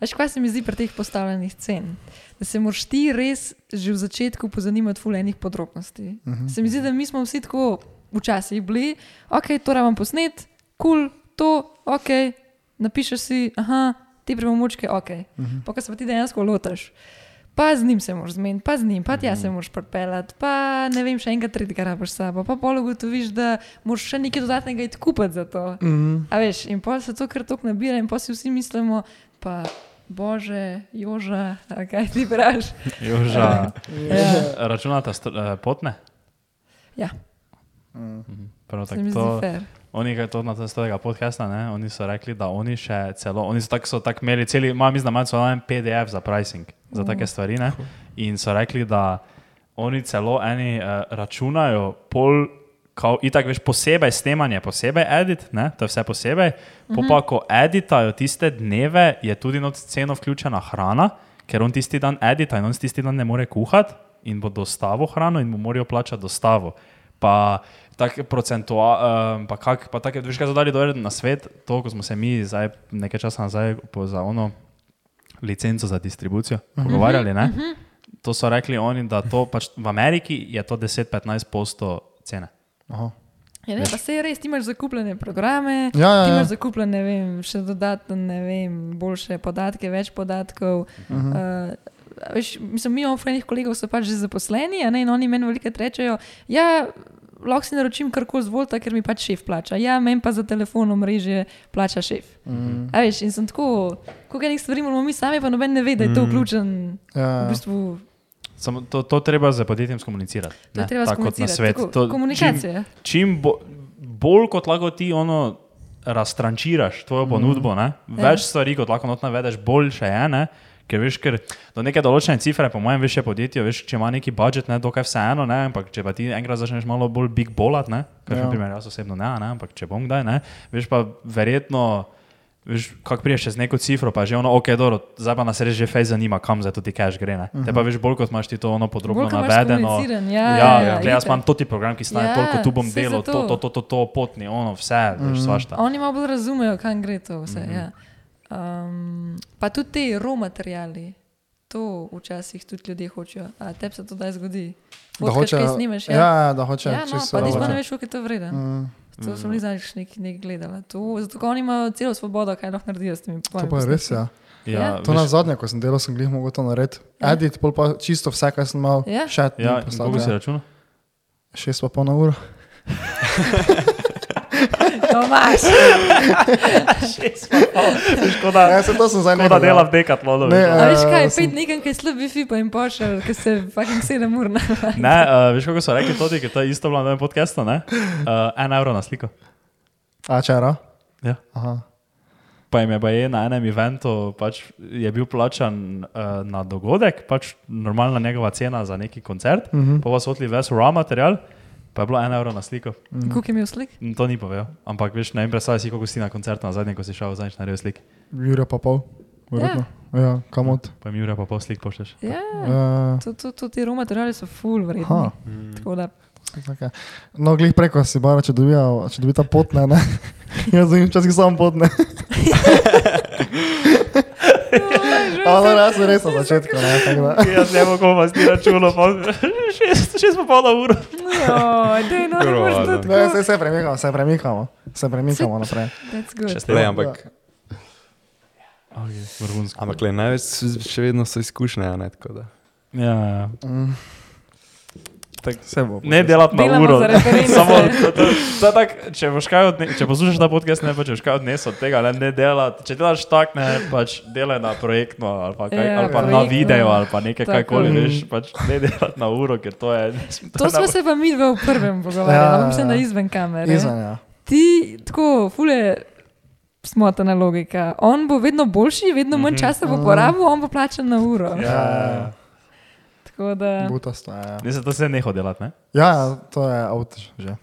Veš, kaj se mi zdi pri teh postavljenih cen? Da se moraš ti res že v začetku pozanimati fulejnih podrobnosti. Uh -huh. Se mi zdi, da mi smo vsi tako včasih bili, ok, to rabim posnet, kul, cool, to, ok, napišeš si, aha, te premočke, ok. Uh -huh. Pa ko se pa ti dejansko lotaš. Pa z njim se moraš zmeniti, pa z njim, pa tja se moraš pripeljati, pa ne vem, še enkrat tretjega rabiš sabo, pa pol ugotoviš, da moraš še nekaj dodatnega iti kupiti za to. Mm. A veš, in pol se to kar tako nabira, in pa si vsi mislimo, pa bože, joža, kaj ti praviš. Joža, Ja, računata st- eh, potne? ja. Prav mi tako zdi to. Oni, ki to na tem stojega podcasta, ne, oni so rekli, da oni še celo, oni so tako tak imeli, celi, ima mislim, da imajo celo en PDF za pricing, za take stvari, ne, in so rekli, da oni celo eni uh, računajo pol, kao, itak veš, posebej snemanje, posebej edit, ne, to je vse posebej, po pa ko editajo tiste dneve, je tudi not ceno vključena hrana, ker on tisti dan edita in on tisti dan ne more kuhati in bo dostavo hrano in mu morajo plačati dostavo. Pa tako procentualno, uh, pa, kak, pa tako, veš, kaj so dali dol na svet, to, ko smo se mi zdaj, nekaj časa nazaj za ono licenco za distribucijo pogovarjali, ne? To so rekli oni, da to pač v Ameriki je to 10-15 posto cene. Aha. Ja, ne, pa se je res, ti imaš zakupljene programe, Ja, ja, ti ja. imaš zakupljene, ne vem, še dodatno, ne vem, boljše podatke, več podatkov. Uh -huh. uh, veš, mislim, mi imamo frenih kolegov, so pač že zaposleni, ne, in oni meni veliko rečejo, ja, lahko si naročim karkoli z Volta, ker mi pač šef plača. Ja, meni pa za telefon omrežje plača šef. Mm. A veš, in sem tako, koliko enih stvari moramo mi sami, pa noben ne ve, da je to vključen. Ja, V bistvu, Samo to, to treba z podjetjem skomunicirati. To ne, treba tako kot na svet. tako, To, komunikacija. Čim, čim bo, bolj kot lahko ti ono raztrančiraš tvojo ponudbo, ne, več Ja. stvari kot lahko not navedeš, boljše je. Ne, Ker veš, ker do neke določene cifre, po mojem, veš, je podjetje, veš, če ima neki budžet, ne, dokaj vseeno, ne, ampak če pa ti enkrat začneš malo bolj big bolat, ne, kar Ja. ja. primer jaz osebno ne, ne, ampak če bom kdaj, ne, veš pa verjetno, veš, kako priješ čez neko cifro, pa je že ono, ok, dobro, zdaj pa nas res že fej zanima, kam za to ti cash gre, ne. Te pa veš bolj, kot imaš ti to ono podrobno navedeno. ja, ja, ja, ja, ja, jaz imam toti program, ki stane Ja, toliko, tu bom delal, zato. to, to, to, to, to, potni, ono, vse, veš, svašta. Oni malo bolj razumejo, kam gre to vse. Mm -hmm. ja. um, pa tudi ti raw materiali. To včasih tudi ljudje hočejo. A tebi se to daj zgodi? Da Fotkaš, hoče, kaj snimaš, ja, ja, da hoče. ja no, pa nismo ne veš, koliko je to vreden. Mm, To sem jih zadnjič nekaj nek gledala. To, zato, oni imajo celo svobodo, kaj lahko naredijo s temi To pojmi. pa je res, ja. Ja. To na zadnje, ko sem delal, sem glih mogel to narediti. Ja. Edit, pol pa čisto vse, kar sem imel, Ja. še Ja, ti kako si računal? Šest pa pol na uro. Tomaš, Škoda, Ja, se to sem zdaj škoda dela v dekatlonu. Ne, a veš kaj, sem- pet nekaj, kaj slab Wi-Fi pa jim pošel, ker se fucking sedem ur na. Ne, uh, veš, kako so rekli tudi, ker to je isto bilo na podkastu, ne? Uh, en evro na sliko. A čera? Ja. Aha. Pa jim je pa je na enem eventu pač je bil plačan uh, na dogodek, pač normalna njegova cena za neki koncert, uh -huh. pa so odli ves raw material, pa je bilo en evro na sliko. Kuk je imel slik? To ni povedal, ampak veš, ne vem, predstavljaj si, kako si na koncertu na zadnje, ko si šel zadnjič na rejo slik. Jure pa pol. Verjetno. Ja, kamot. Pa jim Jure pa pol slik pošleš. Ja, to, to, to, ti raw materiali so full Aha. vredni. Tako da, Okay. No, glih preko si bara, če dobi, če dobi ta potne, ne. Jaz sem včasih sam potne. Ampak no, jaz sem res na začetku, ne. Jaz ne bom komas ti računal, pa šest, šest pa pol uro. Joj, daj, no, moreš to Ne, se, se premikamo, se premikamo. Se premikamo naprej. That's good. Šest Le, ampak, Okay, vrhunsko. ampak le, največ še vedno so izkušnje, a ne tako da. Ja, ja. Tak, Se bo. ne delati na uro. Samo, to, to, to tak, če, kaj odne, če poslušaš ta podcast, ne boš kaj odnesel od tega, ne, ne delati. Če delaš tak, ne pač delaj na projektno ali pa, kaj, Ja, ali pa na video ali pa nekaj, Tako. kajkoli, veš, pač ne delati na uro, ker to je. To smo se pa mi dva v prvem pogovarjali, Ja, ja, mislim, da ja. izven kamere. Izven, ja. Ti tako, fule. Smotana logika. On bo vedno boljši, vedno manj časa bo porabil, on bo plačan na uro. Ja, ja, ja. Da. Butasto, ja. Ne, se to se neho delati, ne? Ja, ja, to je avto že.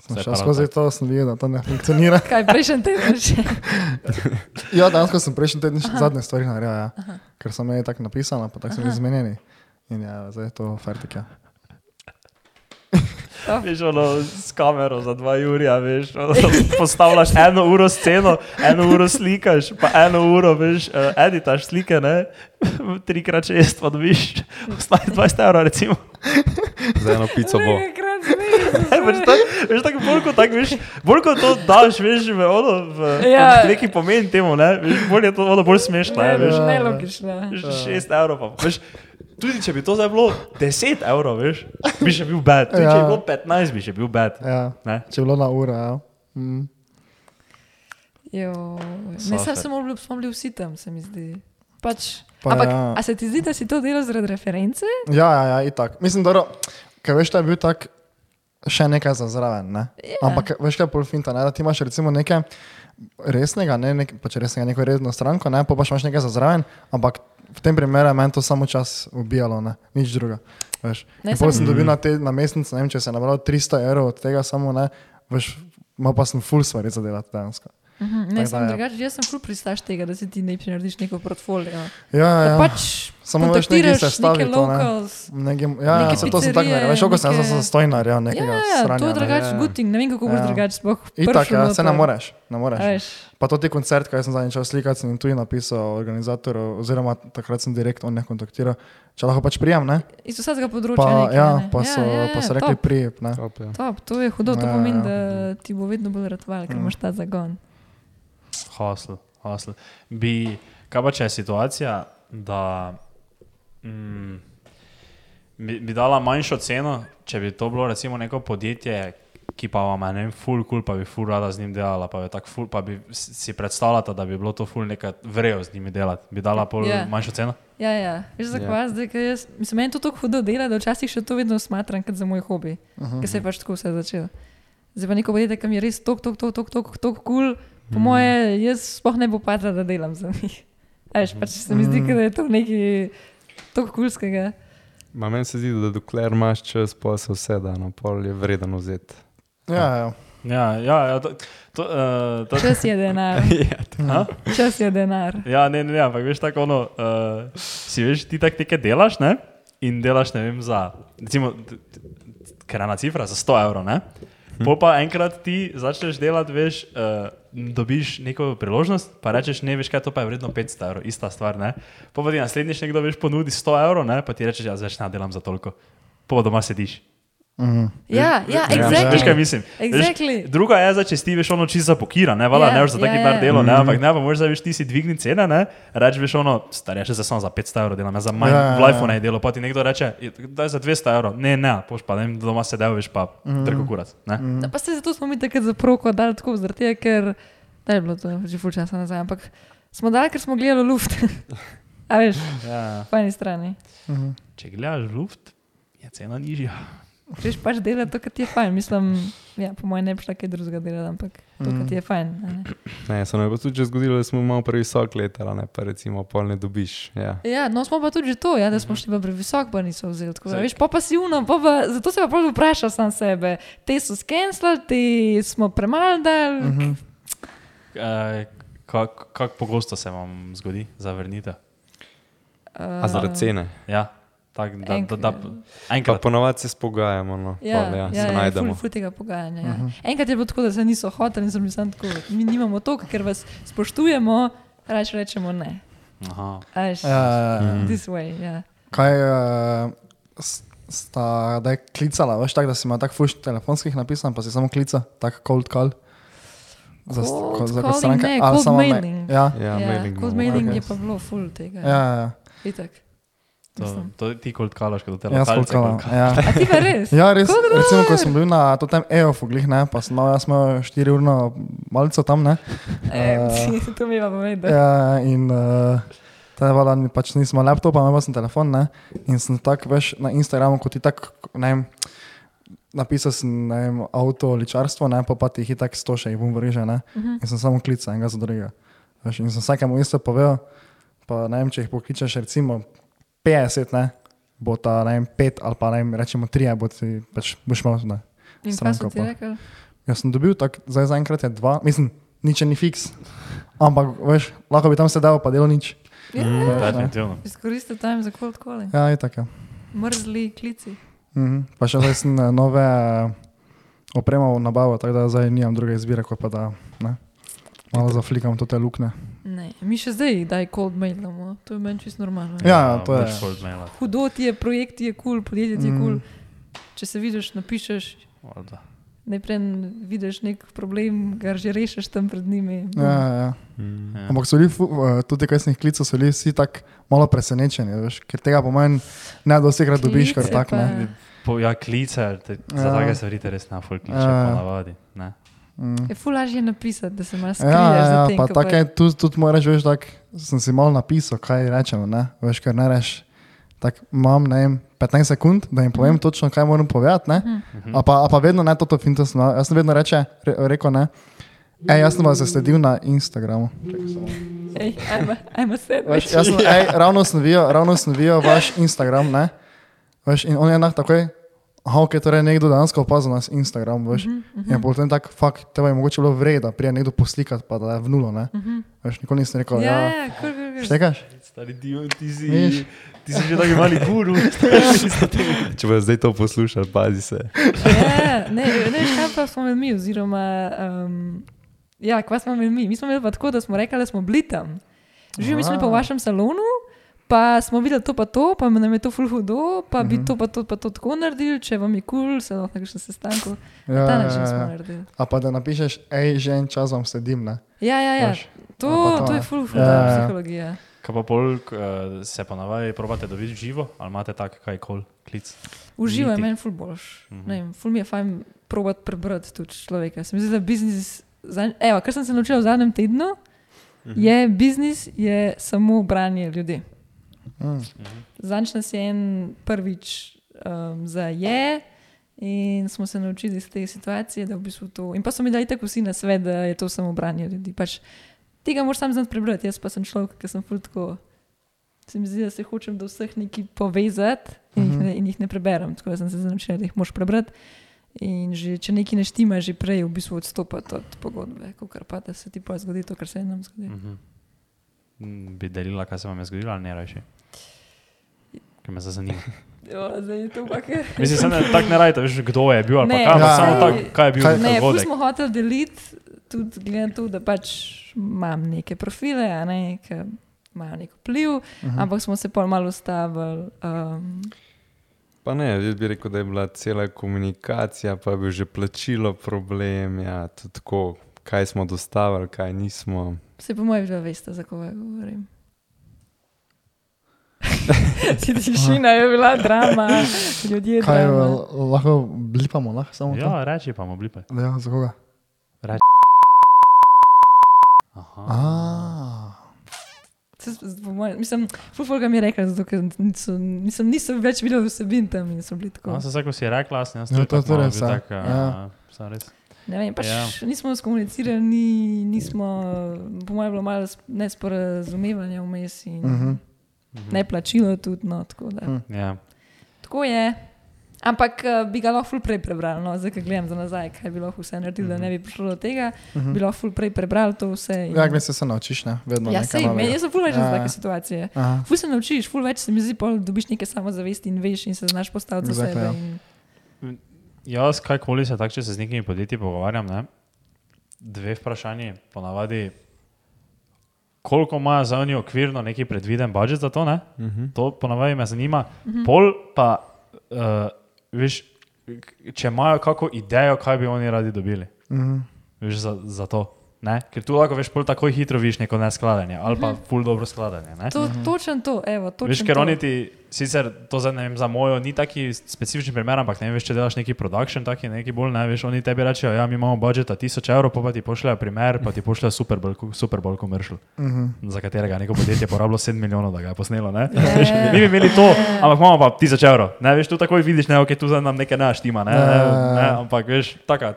Sem prav skozi to, sem videl, da to ne funkcionira. Kaj prejšnji teden še? Ja, danes ko sem prejšnji teden še zadnje stvari naredil, ja. ker so meni tako napisali, pa tako so bili zmenjeni. In ja, zdaj je to fertika. Veš, ono s kamero za dva Jurija, veš, ono, postavljaš eno uro sceno, eno uro slikaš, pa eno uro, veš, uh, editaš slike, ne, trikrat šest, pa dobiš, ostane 20 evrov, recimo. Za eno pico bo. Nekrat Ne, pač tak, veš, tako bolj kot tak, veš, bolj kot to daš, veš, v, ono, v Ja. neki pomen temu, ne, veš, bolj je to ono bolj smešno, ne, veš, Nelogično. veš, šest evrov, pa, veš, tudi če bi to zdaj bilo 10 evrov, veš, bi še bil bad, tudi če Ja. bi bilo 15, bi še bil bad, Ja, ne. če je bilo na uro, ja. Mm. Jo, ne, sem samo bili, smo bili vsi tam, se mi zdi. Pač, Pa ampak, ja. a se ti zdi, da si to delal zaradi reference? Ja, ja, ja, itak. Mislim, da ker veš, da je bil tak še nekaj za zraven. Ne? Ja. Ampak veš, kaj je polfinta, ne? da ti imaš recimo nekaj resnega, ne nek, pač resnega, neko resno stranko, ne? pa pač imaš nekaj za zraven, ampak v tem primeru je meni to samo čas ubijalo, ne? nič druga. Ne, potem sem dobil na, te, na mesec, ne vem, če se je nabral 300 evrov od tega samo, ne, veš, ima pa sem full stvari za delati dejansko. Mhm, Tako ne, sem ja. drugače, jaz sem ful pristaš tega, da si ti najprej narediš neko portfolio. Ja, Da ja. pač Samo veš, nekaj kontaktiraš se stavi to, ne. Neke, ja, ja, se to sem tako naredil. Veš, koliko sem jaz za stojnar, ja, Ja, nekega ja, sranja. to je drugače Ja. guting, ne vem kako boš Ja. drugače sploh. Itak, prišel ja, se ne moreš, ne moreš. A veš, Pa to ti koncert, kaj sem zadnjič šel slikati, sem tudi napisal organizatorju, oziroma takrat sem direkt on ne kontaktiral, če lahko pač prijem, ne? Iz vsakega področja. Pa, nekaj, ja, ne. pa so, ja, pa so ja, rekli prijem, ne? Top, ja. Top, to je hudo, to Ja, pomeni, ja. da ti bo vedno bolj ratval, ker imaš ta zagon. Hasl, hasl. Bi, kaj pa če je situacija, da mm, bi, bi dala manjšo ceno, če bi to bilo recimo neko podjetje, ki pa vam je ne vem, full cool, pa bi full rada z njim delala, pa tak full, pa bi si predstavljala, da bi bilo to full nekaj vrejo z njimi delati. Bi dala pol Ja. manjšo ceno? Ja, ja. Veš, Ja. zakaj jaz, zdaj, ker jaz, mislim, meni to tako hudo dela, da včasih še to vedno smatram kot za moj hobi, uh -huh. ker se je pač tako vse začelo. Zdaj pa neko podjetje, ki mi je res tok, tok, tok, tok, tok, tok kul, po Mhm. moje, jaz sploh ne bo padla, da delam za njih. Veš, pač se mi zdi, kot da je to nekaj tok kulskega. Ma meni se zdi, da dokler imaš čas, pa se vse da, no pol je vreden vzeti. Ja, ja. Ja, ja, ja to, to, uh, to, Čas je denar, Ha? čas je denar. Ja, ne, ne, ne, ampak veš tako, ono, uh, si veš, ti tako nekaj delaš, ne? In delaš, ne vem, za, recimo, ena cifra za 100 evrov, ne? Pol pa enkrat ti začneš delati, veš, uh, dobiš neko priložnost, pa rečeš, ne veš, kaj to pa je vredno 500 evrov, ista stvar. Ne? Pa ti naslednjič nekdo veš ponudi 100 evrov, pa ti rečeš, ja, zdaj ne delam za toliko. Pa pa doma sediš. Ja, ja, Veš, exactly. kaj mislim? Exactly. Veš, druga je, zdaj, če si ti veš ono čisto zapokira, ne, vala, Ja, ne veš za ja, taki ja. par delo, ne, ampak ne, pa možeš zdaj veš ti si dvigni cene, ne, reč veš ono, starje še za samo za 500 evrov delam, jaz za manj Ja, ja, v ja. iPhone ne delo, pa ti nekdo reče, daj za 200 evrov, ne, ne, poš pa, ne vem, doma sedel, veš pa, trko kurat, ne. No, pa se zato smo mi takrat za proko dali tako, zaradi tega, ker da je bilo to že ful časa nazaj, ampak smo dali, ker smo gledali luft. A veš, Ja, po eni strani. če gledaš luft, je cena nižja. Greš pač delati to, kar ti je fajn. Mislim, ja, po mojem ne bi šla kaj drugega delati, ampak to, kar ti je fajn. a ne. Ne, se nam je pa tudi že zgodilo, da smo malo previsok letali, ne, pa recimo pol ne dobiš. Ja. Ja, no smo pa tudi že to, ja, da smo šli pa previsok, pa niso vzeli. Tako, da, veš, pa pa si uno, pa pa, zato se pa prav vprašal sam sebe. Te so skenslali, te smo premalo dali. Uh -huh. Uh, Kako kak pogosto se vam zgodi zavrnitev? A zaradi cene. Ja, tak, da, da, da, Pa enkrat. ponovadi se spogajamo, no, Ja, pol, ja, ja, se ja, najdemo. Ful, ful tega pogajanja. Ja. Uh -huh. Enkrat je bilo tako, da se niso hoteli in sem sam tako, mi nimamo to, ker vas spoštujemo, raje rečemo ne. Aha. Až, Ja, ja, ja. This way, ja. Kaj uh, sta da je klicala, veš tako, da si ima tako fuš telefonskih napisan, pa si samo klica, tako cold call. Za, Cold za calling stranke, ne, ali cold samo me- mailing. Ja, Ja, mailing Cold mailing ok. je pa bilo full tega. ja, ja. ja. Itak. To, to ti kot kalaš, kot te Jaz cold lokalce. callam, cold ja. A ti pa res? Ja, res. Kako Recimo, ko sem bil na tem EOF-u, glih ne, pa sem imel, jaz sem imel 4 urno malico tam, ne. E, to mi je pa povedal. Ja, in uh, ta vala mi pač imel laptopa, imel sem telefon, ne. In sem tako, veš, na Instagramu, kot ti tako, ne vem, napisal sem, ne vem, avto, ličarstvo, ne, pa pa ti jih tako sto še jih bom vriže, ne. In sem samo klical enega za drugega. Veš, in sem vsakemu isto povedal, pa ne vem, če jih pokličeš recimo 50, ne, bo ta, ne vem, 5 ali pa ne vem, rečemo 3, bo ti pač boš kaj so stranko? Jaz sem dobil, tak, zdaj zaenkrat je dva, mislim, nič ni fiks. Ampak, veš, lahko bi tam sedel, pa delo nič. Ja, Definitivno. izkoristil time za cold calling. Ja, je tako. Mrzli klici. Mhm. Pa še zdaj sem eh, nove eh, opremo nabavil, tako da zdaj nimam druge izbire, kot pa da ne, malo zaflikam to te lukne. Ne, mi še zdaj daj cold mailamo, to je meni čisto normalno. Ja, to je. Hudo ti je, projekt ti je kul, cool, podjetje ti je kul. Mm. Cool. Če se vidiš, napišeš, Valjda. najprej vidiš nek problem, ga že rešiš tam pred njimi. Ja, ja, ja. Mm. Ja. Ampak so bili, eh, tudi ko sem jih klical, so bili vsi tako malo presenečeni, veš, ker tega po meni ne dosekrat dobiš, kar Klice tak ne. pa- Po, ja, klice, te, za Ja. take stvari te res na full kliče, Ja. ponavadi. Ne. Mm. Je ful lažje napisati, da se malo skriješ. Ja, ja, za ja tem, pa ko tako je, tudi, tudi moraš, veš, tak, sem si malo napisal, kaj rečemo, ne, veš, ker ne reš, tako imam, ne vem, 15 sekund, da jim povem točno, kaj moram povedati, ne, a pa, a pa vedno ne toto finto sem, jaz sem vedno reče, re, rekel, ne, ej, jaz sem vas zasledil na Instagramu. Ej, ajmo, ajmo se. Veš, jaz sem, ej, ravno videl, ravno sem videl vaš Instagram, ne, veš, in on je enak takoj, aha, ok, torej nekdo dejansko opazil nas Instagram, veš, in potem tak, fakt, tebe je mogoče bilo vred, da prije nekdo poslikati, pa da je v nulo, ne, veš, nikoli nisem rekel, Ja, ja, ja, kul, kul, kul. štekaš? Stari dio, ti si, Veš. ti si že taki mali guru. Če boš zdaj to poslušal, pazi se. Ja, ne, ne kaj pa smo imeli mi, oziroma, um, ja, kva smo imeli mi. Mi smo imeli pa tako, da smo rekli, da smo bili tam. Živi, mi smo bili v vašem salonu, pa smo videli to pa to, pa nam je to ful hudo, pa bi to pa to pa to tako naredili, če vam je kul, cool, se lahko na kakšnem sestanku. Ja, Ta ja, način smo ja. naredili. A pa da napišeš, hej, že en čas vam sledim, ne? Ja, ja, ja. Veš, To, pa to, to je ful, ful, Ja, ja, ja. psihologija. Kaj pa pol, eh, se ponavadi probate dobiti živo, ali imate tak kaj kol klic? Uživaj, Niti. meni ful boljš. Mhm. Ne vem, Ful mi je fajn provat prebrati tudi človeka. Se mi zdi, da biznis, evo, kar sem se naučila v zadnjem tednu, je biznis je samo branje ljudi. Mm. Zanč nas je en prvič um, za je. In smo se naučili iz te situacije, da v bistvu to. In pa so mi dali tako vsi na svet, da je to samo branje ljudi. Pač, tega moraš sam znati prebrati, jaz pa sem človek, ki sem ful tako. Se mi zdi, da se hočem do vseh nekaj povezati in, jih ne, in jih ne preberem. Tako da sem se naučila, da jih moraš prebrati. In že, če nekaj ne štima, že prej v bistvu odstopati od pogodbe, kot pa da se ti pa zgodi to, kar se nam zgodi. Mhm. Mm, Bi delila, kaj se vam je zgodilo, ali ne reči? Ker me zanima. Jo, zdaj je to pa kar. Mislim, se ne, tako ne rajte, veš, kdo je bil ali pa Ne, kaj, ampak ja. samo saj- tako, kaj je bil Kaj- Ne, dogodek. smo hoteli deliti, tudi glede na to, da pač imam neke profile, a ne, ki imajo nek vpliv, uh -huh. ampak smo se pol malo ustavili. Um, Pa ne, jaz bi rekel, da je bila cela komunikacija, pa je bil že plačilo problem, ja, tako, kaj smo dostavili, kaj nismo. se po mojem že veste, za koga govorim. Ti tišina je bila drama, ljudje Kaj drama. eh, lahko blipamo, lahko samo to? Ja, reči pa mu blipe. Ja, za koga? Aha. A, Se- s- po mojem- Mislim, fulfolga mi je rekla, zato ker niso, nisem, nisem več videl vsebin tam in so bili tako. No, se vse, ko si rekla, jaz sem jaz Ja, tudi to je bil ja. tak, Ja. a, sem res. Ne vem, pač Ja. nismo skomunicirali, ni, nismo, po mojem, bilo malo sp- nesporazumevanja vmes in uh mhm. ne plačilo tudi. No, tako, da. Hm. Ja. tako je. Ampak uh, bi ga lahko ful prej prebrali, no, zdaj, ko gledam za nazaj, kaj bi lahko vse naredili, uh -huh. da ne bi prišlo do tega. Uh -huh. Bi lahko ful prej prebrali to vse. in- Ja, gre se, se naučiš, ne? Vedno ja sej, me, novega. jaz sem ful več Ja, za ja. take situacije. Aha. Ful se naučiš, ful več se mi zdi, pol dobiš neke samozavesti in veš in se znaš postaviti za Exactly, sebe. ja. In, Jaz, kajkoli se tako, če se z nekimi podjetji pogovarjam, ne, dve vprašanji, ponavadi, koliko ima za njih okvirno neki predviden budžet za to, ne? Uh -huh. to ponavadi me zanima. Pol pa, uh, veš, če imajo kako idejo, kaj bi oni radi dobili, Mhm. veš, za, za to. Ne? Ker tu lahko veš, pol takoj hitro vidiš neko neskladanje ali pa ful dobro skladanje. Ne? to, točen to, evo, točen Veš, ker to. oni ti, sicer to za, vem, za mojo ni taki specifični primer, ampak ne vem, veš, če delaš neki production, taki neki bolj, ne veš, oni tebi rečejo, ja, mi imamo budžeta 1000 evrov, pa, pa ti pošljajo primer, pa ti pošljajo Super Bowl, Super Bowl commercial, Mhm. za katerega neko podjetje porabilo 7 milijonov, da ga je posnelo, ne? Ja, Veš, ja, mi bi imeli to, ampak imamo pa 1000 evrov, ne, veš, tu takoj vidiš, ne, ok, tu za nam nekaj ne štima, ne, ne, ne, ampak veš, taka.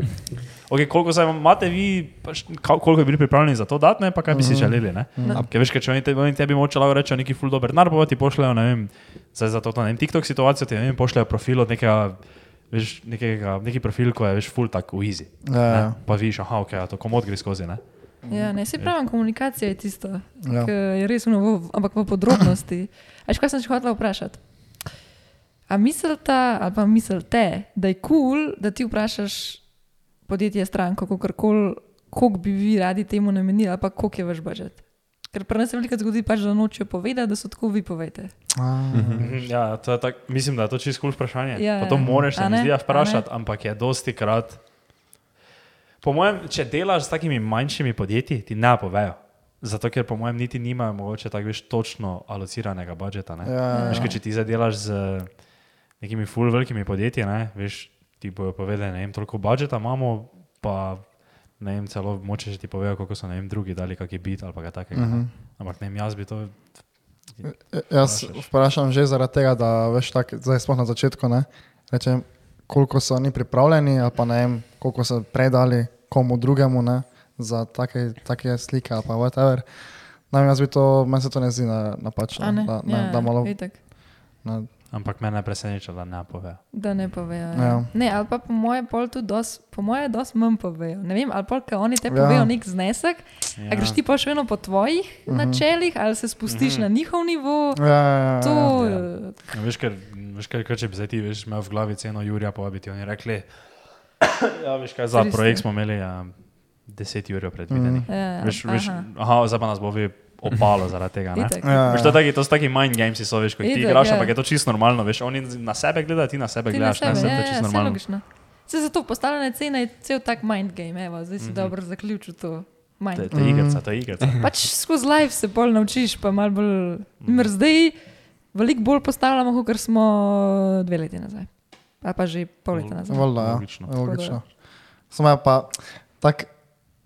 Okay, koliko vam imate vi, pač, koliko bi bili pripravljeni za to dati, ne, pa kaj bi si želeli. Ne? No. Ker veš, ker če oni tebi, oni tebi moče lahko rečejo neki ful dober denar, pa ti pošljajo, ne vem, zdaj za to, ne vem, TikTok situacijo, ti ne vem, pošljajo profil od nekega, veš, nekega, neki profil, ko je veš ful tak v easy. Ja, ja. Pa vidiš, aha, ok, a to komod gre skozi, ne. Ja, ne, se pravi, komunikacija je tisto, Ja. ki je res uno, v, ampak v podrobnosti. Veš, kaj sem še hotela vprašati? A mislite, ali pa mislite, da je kul, cool, da ti vprašaš podjetje, stranko, koliko bi vi radi temu namenili, ali pa koliko je vaš budžet? Ker pri nas se veliko zgodi, pač, da nočejo povedati, da so tako vi povete. Mhm, Ja, to je tak, mislim, da je to čisto kul vprašanje. Ja, pa to ja. moraš, se mi zdi, ja, vprašati, ampak je dosti krat. Po mojem, če delaš s takimi manjšimi podjetji, ti ne povejo. Zato, ker po mojem niti nimajo mogoče tako veš točno alociranega budžeta. Ne? Ja, Veš, ja. če ti zdaj delaš z nekimi full velikimi podjetji, ne? veš, ti bojo povedali, ne vem, toliko budžeta imamo, pa ne vem, celo moče ti povejo, koliko so ne vem, drugi dali kakšen bit ali pa kaj takega. Uh Mhm. -huh. Ampak ne vem, jaz bi to. Jaz Vprašaš. vprašam že zaradi tega, da veš, tak, zdaj smo na začetku, ne, rečem, koliko so oni pripravljeni, ali pa ne vem, koliko so predali komu drugemu ne, za take, take slike ali pa whatever. Ne vem, jaz bi to, meni se to ne zdi na- napačno. Ne? Da, ne, ja, da malo, itak. ne, Ampak mene je presenečalo, da ne povejo. Da ne povejo. Ja. Ja. Ne, ali pa po moje pol tudi dos, po moje dosti manj povejo. Ne vem, ali pa ker oni te Ja. povejo nek znesek, ja. a Ja. greš ti pa še vedno po tvojih uh -huh. načelih, ali se spustiš uh -huh. na njihov nivo. ja, ja, ja, To, ja. ja. Ja, Veš, ker, veš, ker, ker če bi zdaj ti veš, imel v glavi ceno Jurija povabiti, oni rekli, ja, veš kaj, za je. projekt smo imeli ja, 10 Jurijev predvidenih. Mhm. Mm. Ja, Veš, veš, aha. aha, zdaj pa nas bo vi opalo zaradi tega. ne. Itak. Ja, Veš, to, je taki, to so taki mind games, so, veš, ko jih ti Itak, igraš, ja. ampak je to čisto normalno. Veš, oni na sebe gledajo, ti na sebe Ti na gledaš, ne, sebe, se ja, to je ja, čisto saj normalno. logično. Se zato postavljene cene je cel tak mind game, evo, zdaj si mm -hmm. dobro zaključil to. Mind To je- igrica, to je igrica. Pač skozi live se bolj naučiš, pa malo bolj. Mer zdaj veliko bolj postavljamo, kot smo dve leti nazaj. Ali pa že pol leta nazaj. Voljno, ja. Logično. Logično. Samo je pa tak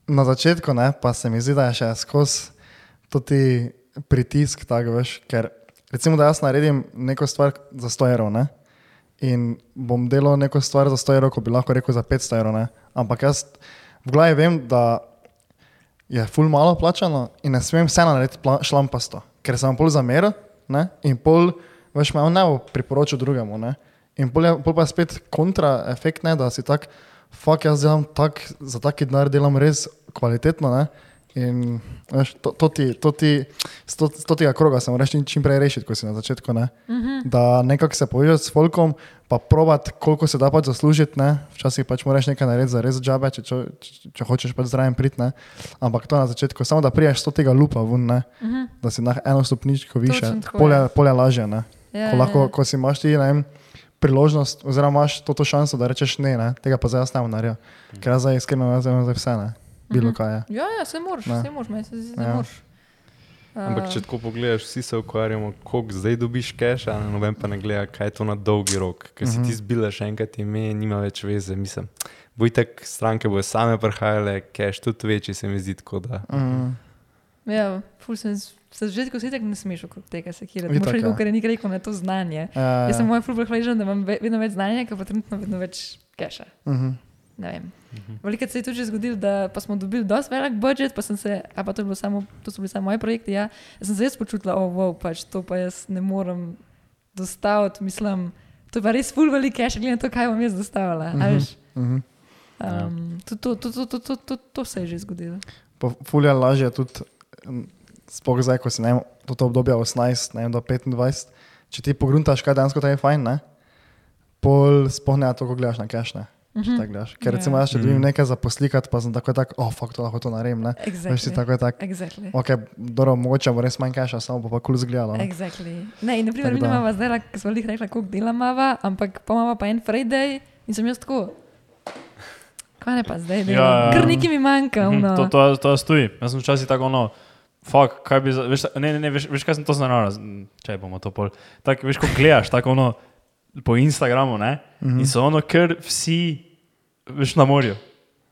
na začetku, ne, pa se mi zdi, da je še skozi tudi pritisk, tako veš, ker recimo, da jaz naredim neko stvar za 100 evrov, ne, in bom delal neko stvar za 100 evrov, ko bi lahko rekel za 500 evrov, ne, ampak jaz v glavi vem, da je ful malo plačano in ne smem vseeno narediti šlampasto, ker sem pol zameril ne, in pol, veš, me on ne bo priporočil drugemu, ne, in pol, je, pol pa je spet kontraefekt, ne, da si tak, fuck, jaz delam tak, za taki denar delam res kvalitetno, ne, In veš, to, to, ti, to, ti, to, to tega kroga se moraš čim, prej rešiti, kot si na začetku. Ne? Uh -huh. Da nekako se povežeš s folkom, pa provat, koliko se da pač zaslužiti. Ne? Včasih pač moraš nekaj narediti za res džabe, če, če, če, če hočeš pač zraven priti. ne. Ampak to na začetku, samo da priješ z tega lupa ven, uh -huh. da si na eno stopničko više, polje, ja. polje lažje. Ne? Ja, Ko, ja, lahko, ja. ko si imaš ti ne vem, priložnost, oziroma imaš to, to šanso, da rečeš ne, ne? tega pa zdaj jaz ne bom naredil. Ker jaz zdaj iskreno ne vem za vse, ne? Bilo kaj je. Ja, ja, se moraš, Ne. se moraš, meni se zdi, da Ja. moraš. Ampak če tako pogledaš, vsi se ukvarjamo, koliko zdaj dobiš cache, a noben pa ne gleda, kaj je to na dolgi rok. Ker si ti zbilaš enkrat ime, nima več veze. Mislim, bojtek stranke bojo same prihajale, cache tudi večji se mi zdi tako da. Mm. Ja, ful sem z- se že tako sitek ne smeš okrog tega sekirati. Itak, Moraš reči, ja. ker je nekaj rekel na to znanje. Ja, Jaz sem moj ful hvaležen, da imam ve- vedno več znanja, ker pa trenutno vedno več keša. Mhm. Ne vem. Veliko se je tudi zgodilo, da pa smo dobili dosti velik budžet, pa sem se, a pa to, je bilo samo, to so bili samo moji projekti. Ja, sem se jaz počutila, oh, wow, pač to pa jaz ne morem dostaviti. Mislim, to je pa res ful velik cache, glede na to, kaj bom jaz dostavila. Uh -huh. Mhm. um, to, to, to, to, to, to, to, to se je že zgodilo. Pa fulja lažje tudi, mm, sploh zdaj, ko si ne to, to obdobje 18 ne vem, do 25, če ti pogruntaš, kaj dejansko te je fajn, ne? pol spohne to, ko gledaš na cache. Ne? Če tako gledaš. Ker Ja. recimo jaz, če dobim nekaj za poslikati, pa sem tako tak, oh, fuck, to lahko to naredim. Ne? Veš si Exactly. tako je tak. Exactly. Ok, dobro, mogoče bo res manj cache, samo bo pa kul izgledalo. ne. Exactly. Ne, in naprimer, mi imamo zdaj, ki smo jih rekli, koliko dela imamo, ampak pa imamo pa en Friday in sem jaz tako. Kaj ne pa zdaj, da Ja, ja. Ker nekaj mi manjka. Mhm, ono. To, to, to stoji. Jaz sem včasih tako ono. Fak, kaj bi, za- veš, ne, ne, ne, veš, veš kaj sem to znal, če bomo to pol. Tako, veš, ko gledaš, tako ono po Instagramu, ne? Mm -hmm. In so ono, ker vsi, veš, na morju.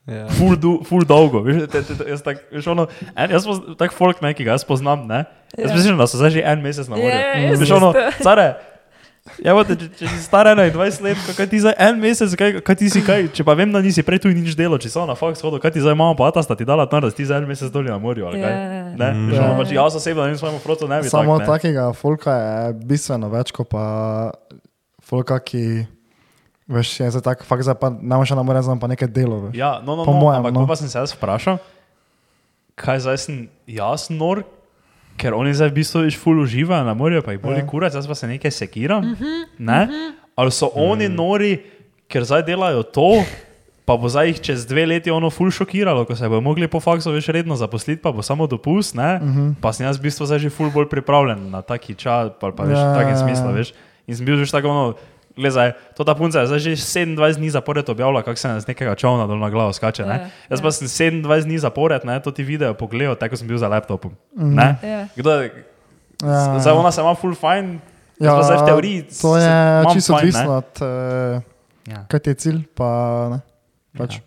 Ja. Ful, du, ful dolgo. Veš, te, te, te, jaz tak, veš, ono, en, jaz sem tak folk neki, ki ga jaz poznam, ne? Jaz Ja. mislim, da so zdaj že en mesec na morju. Ja, ja, veš, ono, care, Ja, te, če, če si star 21 let, kaj, ti zdaj en mesec, kaj, kaj ti si kaj, če pa vem, da nisi prej tu nič delal, če so na faks hodo, kaj ti zdaj imamo pa sta ti dala tam, da si ti za en mesec dolje na morju, ali kaj? Ja. Ne, Mm. veš, ono, pač jaz osebno ne vem svojemu frotu ne bi Samo tak, ne. takega folka je bistveno več, kot pa folka, ki veš, je zdaj tako, fakt zdaj pa ne moreš na more, znam pa nekaj delo. Veš. Ja, no, no, Po no, mojem, ampak no. pa sem se jaz vprašal, kaj zdaj sem jaz nor, ker oni zdaj v bistvu viš ful uživajo na morju, pa jih boli Ja. kurac, jaz pa se nekaj sekiram, Mhm, ne? Ali so oni nori, ker zdaj delajo to, pa bo zdaj jih čez dve leti ono ful šokiralo, ko se bodo mogli po faksu več redno zaposliti, pa bo samo dopust, ne? Pa sem jaz v bistvu zdaj že ful bolj pripravljen na taki čas, pa, pa veš, Ja, v takem ja, smislu, ja. veš. In sem bil že tako ono, Glej, to ta punca je zdaj že 27 dni zapored objavila, kako se z nekega čovna dol na glavo skače. Ja, Ne? Jaz ja. pa sem 27 dni zapored, ne, to ti video pogledal, tako sem bil za laptopom. Ne? Ja. Kdo je? Ja. Zdaj ona se ima full fine, jaz pa zdaj v teoriji. To je čisto odvisno od, uh, Ja. kaj ti je cilj, pa ne. Pač.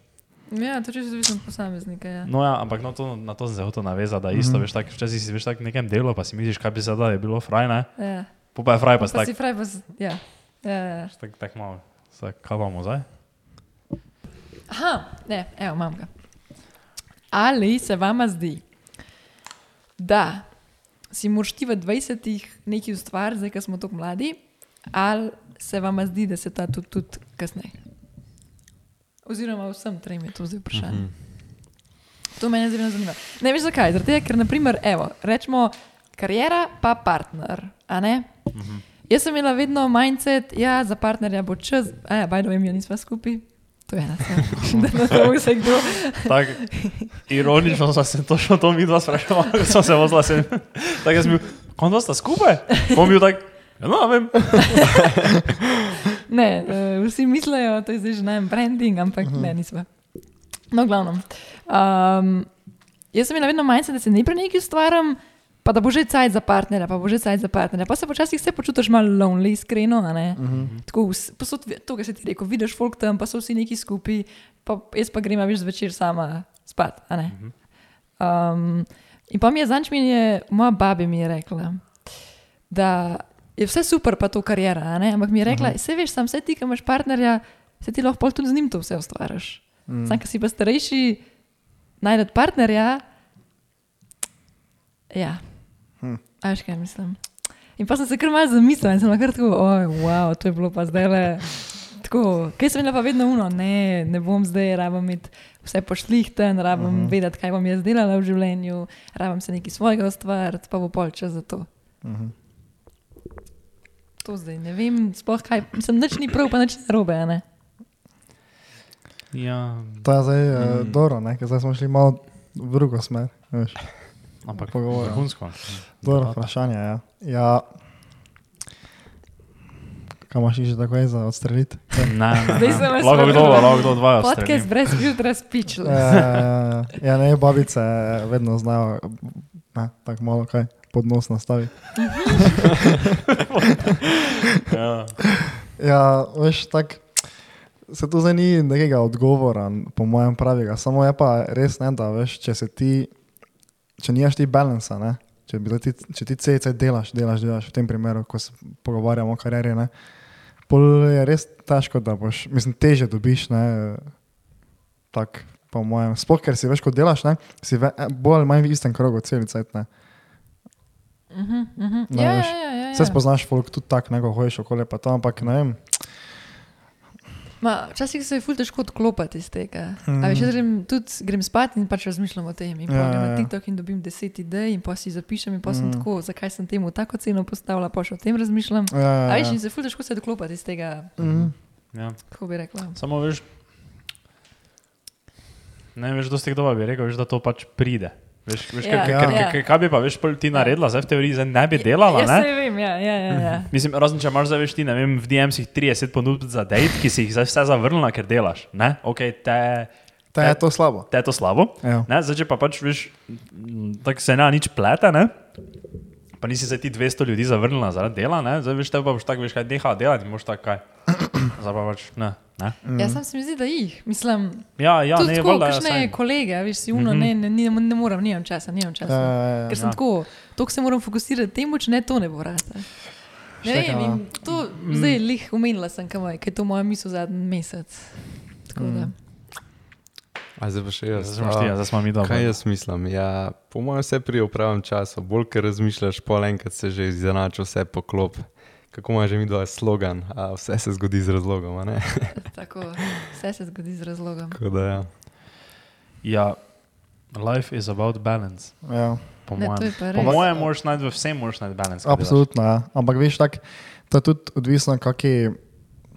Ja, to je odvisno od posameznika. Ja. No, ja, ampak no, to, na to sem se hotel navezati, da isto, mm -hmm. veš, tak, včasih si veš tak v nekem delu, pa si misliš, kaj bi se da je bilo fraj, ne? Ja. Pa je fraj, pa Pa tak, si fraj, pa si, ja. Ja, ja, ja. tak, tak malo. Zdaj, kaj bomo zdaj? Aha, ne, evo, imam ga. Ali se vama zdi, da si moraš ti v 20-ih nekaj ustvariti, zdaj, ko smo tako mladi, ali se vama zdi, da se ta tudi, tudi kasneje? Oziroma, vsem trem je to zdaj vprašanje. Mm -hmm. To me zelo zanima. Ne veš zakaj? Zaradi tega, ker naprimer, evo, rečemo, karijera pa partner. a ne? Mm -hmm. Jaz sem imela vedno mindset, ja, za partnerja bo čas, a ja, baj da vem, jo nisva skupaj. To je ena stvar, da to vse kdo. Tak, ironično smo se točno to mi dva spraševali, ko smo se vozila sem. Tako jaz sem bil, kon dva sta skupaj? On bil tak, ja, no, vem. Ne, uh, vsi mislijo, da je zdaj že najem branding, ampak uh -huh. ne, nisva. No, glavno. Um, jaz sem imela vedno mindset, da se ne pri neki ustvarjam, pa da bo že cajt za partnerja, pa bo že cajt za partnerja. Pa se počasih vse počutiš malo lonely, iskreno. a ne. Mhm. Tako, vs- posod, to, kar se ti reče, vidiš folk tam, pa so vsi neki skupaj, pa jaz pa grem, a veš, zvečer sama spat. a ne. Um, in pa mi je zanč, mi je moja babi mi je rekla, da je vse super, pa to karijera, ampak mi je rekla, vse veš, sam vse ti, ki imaš partnerja, se ti lahko tudi z njim to vse ustvariš. Mm. Sam, ki si pa starejši, najdete partnerja. Ja. A veš kaj mislim. In pa sem se kar malo zamislila in sem lahko tako, oj, wow, to je bilo pa zdaj le Tako, kaj sem imela pa vedno uno, ne, ne bom zdaj, rabim imeti vse pošlihten, rabim uh Mhm. -huh. vedeti, kaj bom jaz delala v življenju, rabim se nekaj svojega ustvariti, pa bo pol čas za to. Mhm. To zdaj ne vem, sploh kaj, sem nič ni prav, pa nič narobe, a ne. Ja, To je zdaj mm. Mm. uh, dobro, ne? ker zdaj smo šli malo v drugo smer. Veš. Ampak vrhunsko. Dobro vprašanje. Ja. ja. Kaj imaš še takoj za odstreliti? Ne, ne, ne. Lahko kdo, razumela. lahko kdo dva. Podcast brez filtra Ja, speechless. ja, ja, ja, ne, babice vedno znajo ne, tako malo kaj pod nos nastaviti. Ja. Ja, veš, tako. Se tu zdaj ni nekega odgovora, po mojem pravega. Samo je pa res ne, da veš, če se ti, če nimaš ti balansa, ne, če, ti, če ti CC delaš, delaš, delaš v tem primeru, ko se pogovarjamo o karieri, ne, pol je res težko, da boš, mislim, teže dobiš, ne, tak, po mojem. Sploh, ker si veš, ko delaš, ne, si ve, eh, bolj ali manj v istem krogu cel cel cel. Mhm, mhm. Ne, Ja, veš, ja, ja, ja, Vse ja. spoznaš, folk tudi tako, neko hojiš okoli, pa to, ampak ne vem. Ma, včasih se je ful težko odklopiti iz tega. Mm. Veš, jaz grem, tudi grem spat in pač razmišljam o tem. In Ja, ja, ja, na ja. TikTok in dobim deset idej in pa si zapišem in pa sem Mhm. tako, zakaj sem temu tako ceno postavila, pa še o tem razmišljam. Ja, ja, A veš, ja. in se ful težko se odklopiti iz tega, Mhm. Ja. kako bi rekla. Samo veš, ne veš, dosti kdo bi rekel, veš, da to pač pride. Veš, veš, Ja, kaj, ja. kaj, kaj, kaj bi pa veš, pol ti naredila, zdaj v teoriji zdaj ne bi delala, Ja, ne? vem, ja, ja, ja. ja. Mislim, razen če imaš zdaj veš ti, ne vem, v DM-sih 30 ponudb za dejt, ki si jih zdaj vse zavrnila, ker delaš, ne? Ok, te, Te je to slabo. te je to slabo. Ja. Ne, zdaj, če pa pač veš, tako se ne nič plete, ne? Pa nisi se ti 200 ljudi zavrnila zaradi dela, ne? Zdaj veš, te pa boš tako, veš, kaj neha delati, boš tako kaj. Zdaj pa pač, ne. ne? Ja, sam se mi zdi, da jih. Mislim, Ja, ja, ne, tako, valjda, ja, kakšne saj. kolege, a veš, si uno, Mhm. ne, ne, ne, ne morem, nimam časa, nimam časa. Ja, ja, ja. Ker sem Ja. tako, toliko se moram fokusirati temu, če ne to ne bo rasta. Ne vem, ja. in to zdaj lih umenila sem, kaj je to moja misel zadnji mesec. Tako da. A zdaj pa še jaz. Zdaj smo šti, A, zdaj smo mi dobro. Kaj jaz mislim? Ja, po mojem, vse prije v pravem času. Bolj, ker razmišljaš, pol enkrat se že izenača, vse poklop. Kako ima že mi dva slogan, a vse se zgodi z razlogom. a ne? Tako, vse se zgodi z razlogom. Tako da, ja. Ja, life is about balance. ja. Po Ne, mojem, je po mojem moraš najti v vsem, moraš najti delaš. Absolutno, ja. ampak veš, tak, to je tudi odvisno, kaki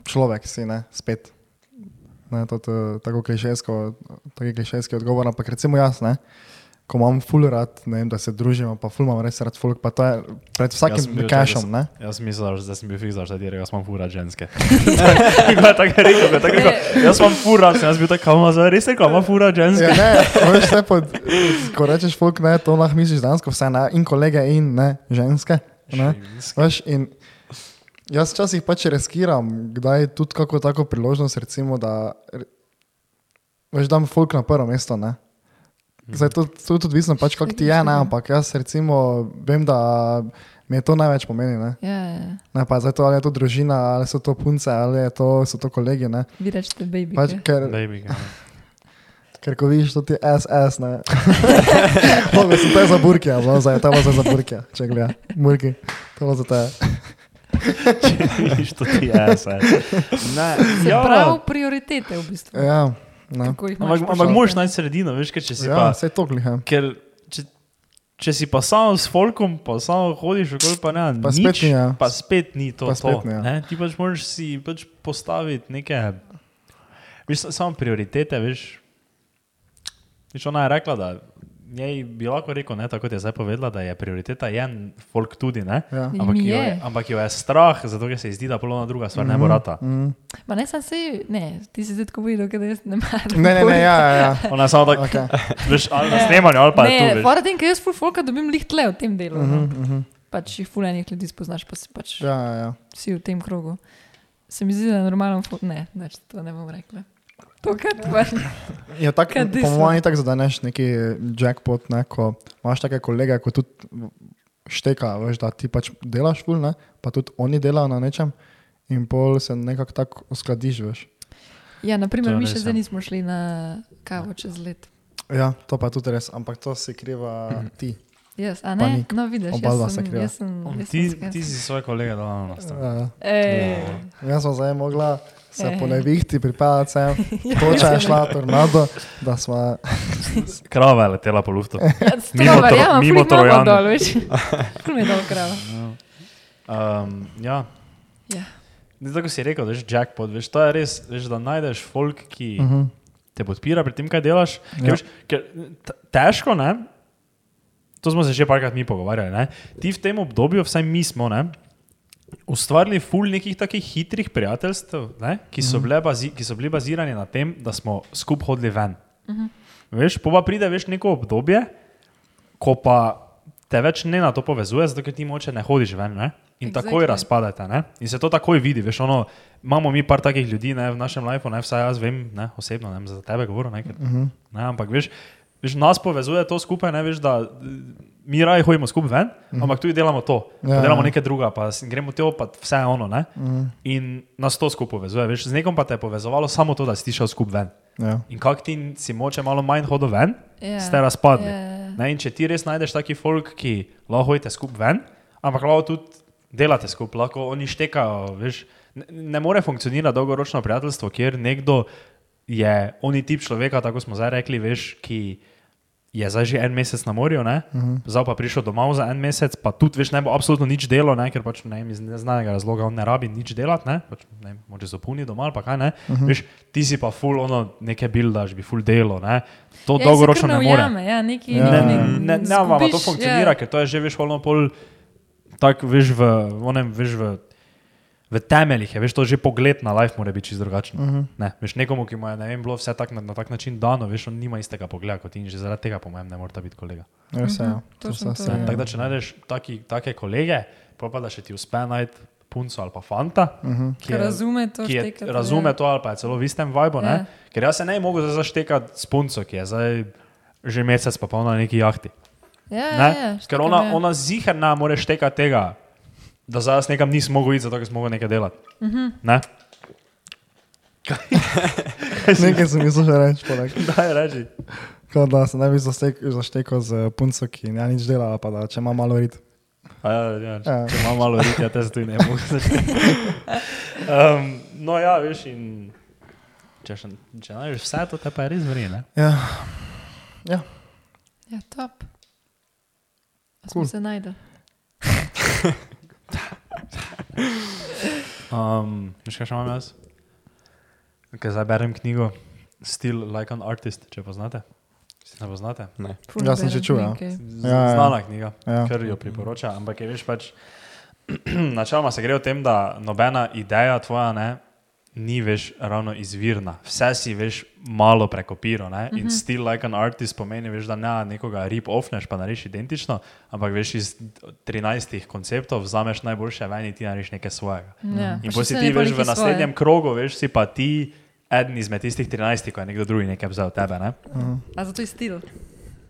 človek si, ne, spet. Ne, to, to, tako klišejsko, taki klišejski odgovor, ampak recimo jaz, ne, ko imam full rad, ne vem, da se družimo, pa full imam res rad folk, pa to je pred Jaz vsakim včasih- ne. Jaz sem mislil, da sem bil fizar, da direga sem fura ženske. Ko je tako rekel, ko je tako rekel, jaz sem fura, sem jaz bil tako, kam za res rekel, ima fura ženske. Ja, ne, veš, te pod, ko rečeš folk, ne, to lahko misliš dansko vse, ne, in kolege, in ne, ženske. Ne. Veš, in jaz včasih pač riskiram, kdaj tudi kako tako priložnost, recimo, da veš, dam folk na prvo mesto. Ne? Zdaj, to, to je tudi odvisno, pač, kako ti je, ne? ampak jaz recimo vem, da mi je to največ pomeni. Ne, Ja, ja. ne pa zdaj to ali je to družina, ali so to punce, ali je to, so to kolegi. Ne? Vi rečete, baby. Pač, ker, Baby, ja. ker ko vidiš, to ti je SS, ne. Mogoče sem te za burke, zdaj to je za burke, če gleda. Burki, to je za te. Vidiš, to ti Se ja. pravi, prioritete v bistvu. Ja, jih Ampak, moraš najti sredino, veš, ker če si Ja, pa... vse to gliha. Ker če, če si pa samo s folkom, pa samo hodiš okoli, pa ne, Pa nič, spet ni, ja. pa spet ni to. Pa spet to ni, ja. ne? Ti pač moraš si pač postaviti neke, veš, sa- samo prioritete, veš. Veš, ona je rekla, da njej bi lahko rekel, ne, tako kot je zdaj povedala, da je prioriteta en folk tudi, ne? Ja. Ampak, jo je, ampak jo je strah, zato ker se ji zdi, da polona druga stvar ne bo rata. Mm. Ma ne, sem se, ne, ti si zdaj tako videl, da jaz ne maram. Ne, ne, ne, ja, ja. ja. Ona samo tako, Okay. veš, ali na snemanju, ali pa je tu, Ne, fora tem, ker jaz ful folka dobim lih tle v tem delu. Uh no. -huh, uh -huh. Pač jih ful enih ljudi spoznaš, pa si pač Ja, ja, ja. si v tem krogu. Se mi zdi, da je normalen ne, neč, to ne bom rekla. To, kar pač. Ja, tak, po mojem, tako zadaneš neki jackpot, ne, ko imaš take kolege, ko tudi šteka, veš, da ti pač delaš ful, ne, pa tudi oni delajo na nečem in pol se nekako tako uskladiš, veš. Ja, naprimer, mi še ja. zdaj nismo šli na kavo čez let. Ja, to pa je tudi res, ampak to si kriva ti. Jaz, a ne? Nik. No, vidiš, Oba jaz dva sem, jaz sem, jaz Ti, sem ti si svoje kolege dal na stran. Uh, Ej, jaz sem zdaj mogla se Ej. po nevihti pripeljati sem, toča je šla tornado, da smo... Krava je letela po luftu. ja, to Mimo Tro- verjamem, mimo ful imamo Trojanov. dol, veš. Je dol krava. Um, ja. Ja. Zdaj, tako si rekel, veš, jackpot, veš, to je res, veš, da najdeš folk, ki uh Mhm. -huh. te podpira pri tem, kaj delaš. Ker, Ja. veš, ker, težko, ne? To smo se že parkrat mi pogovarjali. Ne? Ti v tem obdobju, vsaj mi smo, ne? ustvarili ful nekih takih hitrih prijateljstev, ne? ki, so bile bazi, ki so bili bazirani na tem, da smo skupaj hodili ven. Uh -huh. Veš, pa pa pride veš neko obdobje, ko pa te več ne na to povezuje, zato ker ti moče ne hodiš ven. Ne? In exactly. takoj razpadete. Ne? In se to takoj vidi. Veš, ono, imamo mi par takih ljudi ne, v našem lifeu, ne, vsaj jaz vem, ne, osebno, ne za tebe govoril. Ne, ker, uh -huh. ne, ampak veš, veš, nas povezuje to skupaj, ne, veš, da mi raje hodimo skupaj ven, uh -huh. ampak tudi delamo to. Ja, Ja, delamo ja. nekaj drugega, pa gremo teo, pa vse je ono. Ne? Uh -huh. In nas to skupaj povezuje. Veš, z nekom pa te je povezovalo samo to, da si šel skupaj ven. Ja. In kak ti si moče malo manj hodil ven, Ja. ste razpadli. Ja. Ne, in če ti res najdeš taki folk, ki lahko hodite skupaj ven, ampak lahko tudi delate skupaj, lahko oni štekajo. Veš, ne, ne more funkcionirati dolgoročno prijateljstvo, kjer nekdo je oni tip človeka, tako smo zdaj rekli, veš, ki je zdaj že en mesec na morju, uh -huh. zdaj pa prišel domov za en mesec, pa tudi veš, ne bo absolutno nič delo, ne, ker pač ne vem, iz neznanega razloga on ne rabi nič delati, ne, pač, ne vem, moče so puni doma ali pa kaj ne. Uh -huh. veš, ti si pa full ono neke bildaš, bi full delo, ne. To Ja, dolgoročno ne more. Ujame, ja, neki, Ja, Ne, neki, ne, ne, ne, ampak to izgubiš, funkcionira, ja. ker to je že veš, polno pol, tako veš v, onem, veš v, v temeljih, je, veš to že pogled na life mora biti čisto drugačen. Uh -huh. ne, veš nekomu, ki mu je ne vem, bilo vse tak, na, na tak način dano, veš, on nima istega pogleda kot ti in že zaradi tega, po mojem, ne mora biti kolega. Je, ja. To točno se to, se- ja. Tako da, če najdeš taki, take kolege, pol pa da še ti uspe najti punco ali pa fanta, uh -huh. Ki razume to ki je, štekati, razume ja. to ali pa je celo v istem vibu. Ja. Ja. Ker jaz se ne bi mogel zaštekati s punco, ki je zdaj že mesec pa pol na neki jahti. Ja, ja, Ne? ja, Ker štekam, ona, ja. ona ziher ne more štekati tega, da zdaj jaz nekam nisem mogel iti, zato ker sem mogel nekaj delati. Uh Mhm. -huh. Ne? Nekaj sem mislil že reči, poleg. Daj, reči. Kot da se ne bi zaštekal z punco, ki ne nič dela, pa da če ima malo rit. A Ja, ja, če, Ja. če imam malo riti, ja, te se tudi ne morem začeti. Um, no, ja, veš, in če, še, če najdeš vse, to te pa je res vrine. Ja. Ja. Ja, top. A smo Cool. se najdel. Um, veš, kaj še imam jaz? Ker zdaj berem knjigo Still Like an Artist, če poznate. Ne poznate? Ne. Ful Ja, sem berem že čul, ja. Z- Ja, ja. Znana knjiga, Ja. ker jo priporoča. Ampak je veš pač, načeloma se gre o tem, da nobena ideja tvoja ne, ni več ravno izvirna. Vse si veš malo prekopiral. Ne? In still like an artist pomeni, veš, da ne nekoga rip offneš, pa narediš identično, ampak veš iz 13 konceptov vzameš najboljše ven in ti narediš nekaj svojega. Ja, In pa si ti veš v naslednjem krogu, veš si pa ti eden izmed tistih 13, ko je nekdo drugi nekaj vzel od tebe. Ne? A zato je stil.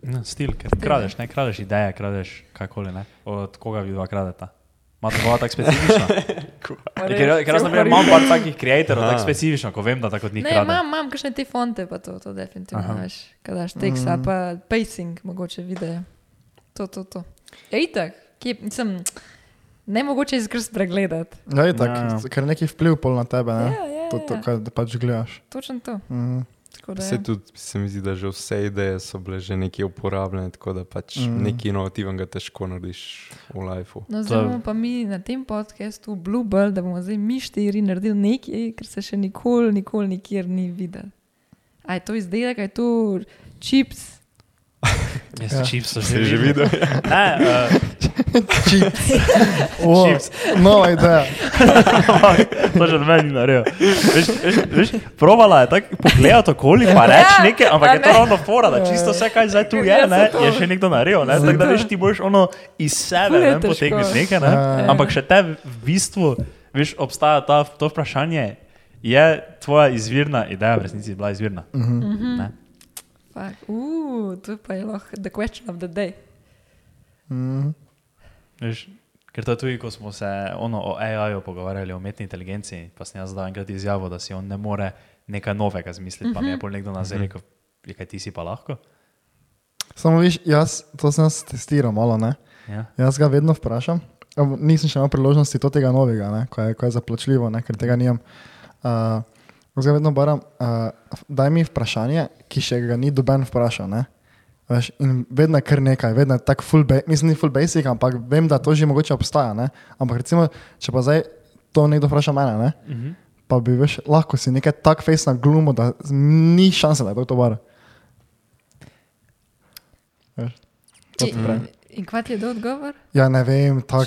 No, stil, ker kradeš, ne kradeš ideje, kradeš kakoli, ne. Od koga vi dva kradeta? Imate dva tako specifično? Ja, ker, ker jaz na primer imam par takih creatorov, tako specifično, ko vem, da tako njih Ne, kradem. imam, imam kakšne te fonte, pa to, to definitivno veš. Kaj daš tekst, Mhm. mm. pa pacing, mogoče video. To, to, to. Ja, itak, kje, mislim, ne mogoče izkrst pregledati. Ja, je tako, Ja, ja. ker neki vpliv pol na tebe, ne? Ja, ja, To, to, ja. kar pač gledaš. Točno to. Mhm. Tako da, Vse ja. tudi se mi zdi, da že vse ideje so bile že nekje uporabljene, tako da pač mm. nekaj inovativnega težko narediš v lifeu. No, zdaj bomo pa mi na tem podkastu Bluebird, da bomo zdaj mi štiri naredili nekaj, kar se še nikoli, nikoli nikjer ni videl. A je to izdelek, a je to čips? Jaz Ja. ja. čips so Si že videl? Ne, uh, O, Chips. Nova ideja. to že od meni ni naredil. Veš, veš, veš, provala je tako pogledati okoli, pa reči Ja, nekaj, ampak a je to ne. ravno fora, da čisto vse, kaj zdaj tu je, Ja, ne, je še nekdo naredil. Ne, tako da veš, ti boš ono iz sebe ne, težko. potegniti nekaj, ne, Ja. ampak še te v bistvu, veš, obstaja ta, to vprašanje, je tvoja izvirna ideja v resnici bila izvirna. Mhm. Ne? Fuck. Uh, to pa je lahko the question of the day. Mhm. Veš, ker to je tudi, ko smo se ono, o AI-ju pogovarjali, o umetni inteligenci, pa sem jaz dal enkrat izjavo, da si on ne more nekaj novega zmisliti, pa mi je pol nekdo nazaj rekel, "Je, kaj ti si pa lahko. Samo viš, jaz to sem jaz testiral malo, ne? Ja. Jaz ga vedno vprašam. Nisem še imel priložnosti to tega novega, ne? ko je, ko je zaplačljivo, ne? ker tega nimam. Uh, jaz ga vedno baram, uh, daj mi vprašanje, ki še ga ni doben vprašal. Ne? Veš, in vedno je kar nekaj, vedno je tako full, ba mislim, ni full basic, ampak vem, da to že mogoče obstaja. Ne? Ampak recimo, če pa zdaj to nekdo vpraša mene, ne? Uh -huh. pa bi veš, lahko si nekaj tak face na glumo, da ni šanse, da je to to bar. Veš, to. In kva ti je do odgovor? Ja, ne vem, tako.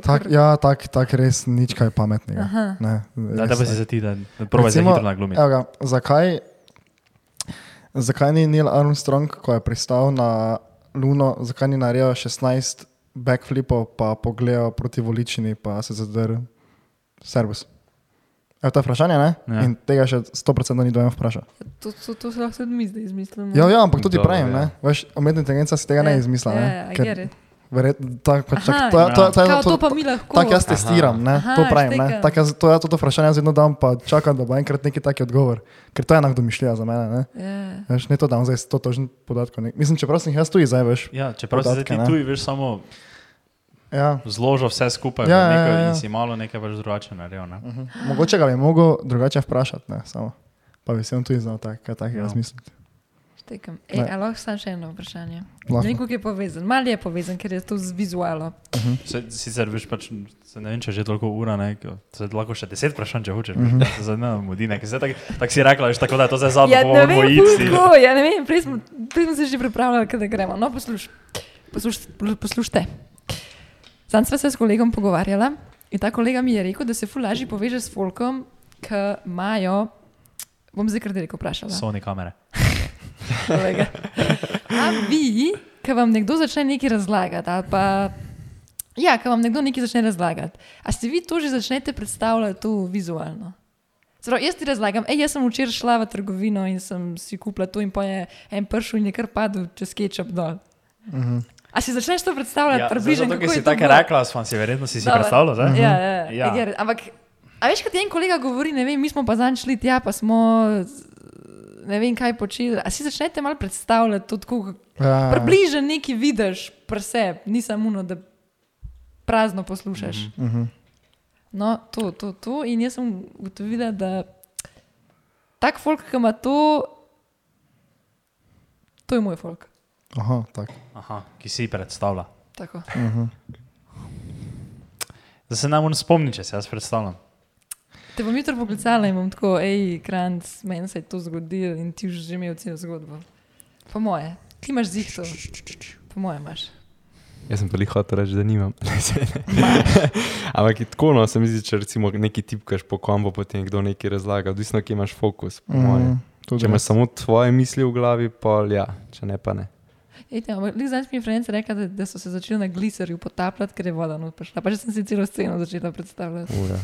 Tak, ja, tako tak res nič kaj pametnega. Ne, Da, res da pa si za ti, da da provaj se hitro naglumiti. zakaj, zakaj ni Neil Armstrong, ko je pristal na Luno, zakaj ni naredil 16 backflipov, pa pogledal proti voličini, pa se zadrl servis? Evo, to je vprašanje, ne? Ja. Ja. In tega še 100% ni dojem vprašal. To, to, to se lahko tudi mi zdaj izmislimo. Ja, ja, ampak to ti Dobro, pravim, ja. ne? Veš, umetna inteligenca si tega ne Ja, izmisla, ja, ne? ja, I Ker get it. Verjetno, tako, pač, tak, to, to, to, Kao to, to pa mi lahko. Tako jaz testiram, ne? Aha, to pravim. Ne? Tak jaz, to, jaz to vprašanje jaz vedno dam, pa čakam, da bo enkrat neki taki odgovor. Ker to je enak domišljija za mene. Ne? Ja. Veš, ne to dam zdaj to tožen podatkov. Ne? Mislim, čeprav sem jaz tu zdaj, veš. Ja, čeprav si podatke, ti ne. tu, veš, samo Ja. zložil vse skupaj Ja, v neko ja, ja. in si malo nekaj več drugače naredil. Ne? Uh -huh. Mogoče ga bi mogel drugače vprašati, ne? samo. Pa bi se on tudi znal tak, kaj takega Ja. razmisliti. Štekam. Ej, a lahko sam še eno vprašanje. Lahko. Ne vem, kako je povezan. Mal je povezan, ker je to z vizualo. Se, sicer veš, pač, se ne vem, če že toliko ura, ne, se lahko še deset vprašanj, če hočeš, Mhm. mm -hmm. se ne mudi, ne, ker se tako tak si rekla, veš, tako da je to zdaj zadnji Ja, ne vem, kako, ja, ne vem, prej smo, prej smo se že pripravljali, da gremo. No, posluš, posluš, poslušajte. Sam sva se s kolegom pogovarjala in ta kolega mi je rekel, da se fulaži poveže s folkom, ki imajo, bom zdaj kar direkt vprašala. Sony kamere. Kolega. A vi, ki vam nekdo začne nekaj razlagati, ali pa, ja, ki vam nekdo nekaj začne razlagati, a si vi to že začnete predstavljati tu vizualno? Zdaj, jaz ti razlagam, ej, jaz sem včeraj šla v trgovino in sem si kupila to, in pa je en pršil in je kar padel čez kečap dol. Uh -huh. A si začneš to predstavljati, Ja, približno, zato, kako je si to tako bilo? rekla, sem si verjetno si, si Dobro. predstavljal, zdaj? Ja, ja, ja. Ja. ja. Ampak, a veš, kaj ti en kolega govori, ne vem, mi smo pa zanj šli tja, pa smo ne vem, kaj počeli. A si začnete malo predstavljati to, tako, ja, približno nekaj vidiš, preseb, ni samo uno, da prazno poslušaš. Mm -hmm. No, to, to, to. In jaz sem ugotovila, da tak folk, ki ima to, to je moj folk. Aha, tako. Aha, ki si predstavlja. Tako. Uh -huh. Da se ne morem spomniti, če se jaz predstavljam. Te bom jutro poklicala in bom tako, hej, kranc, meni se je to zgodilo in ti že imel celo zgodbo. Po moje, ti imaš zihto. Po moje imaš. Jaz sem pa jih hotel reči, da nimam. Ampak tako, no, se mi zdi, če recimo neki tipkaš po kombo, potem kdo nekaj razlaga, odvisno, kje imaš fokus. po moje. Mm, Če imaš samo tvoje misli v glavi, pa ja, če ne, pa ne. Zdaj mi je Franci rekla, da, da so se začeli na gliserju potapljati, ker je voda not prišla. Pa že sem si celo sceno začela predstavljati. Ura.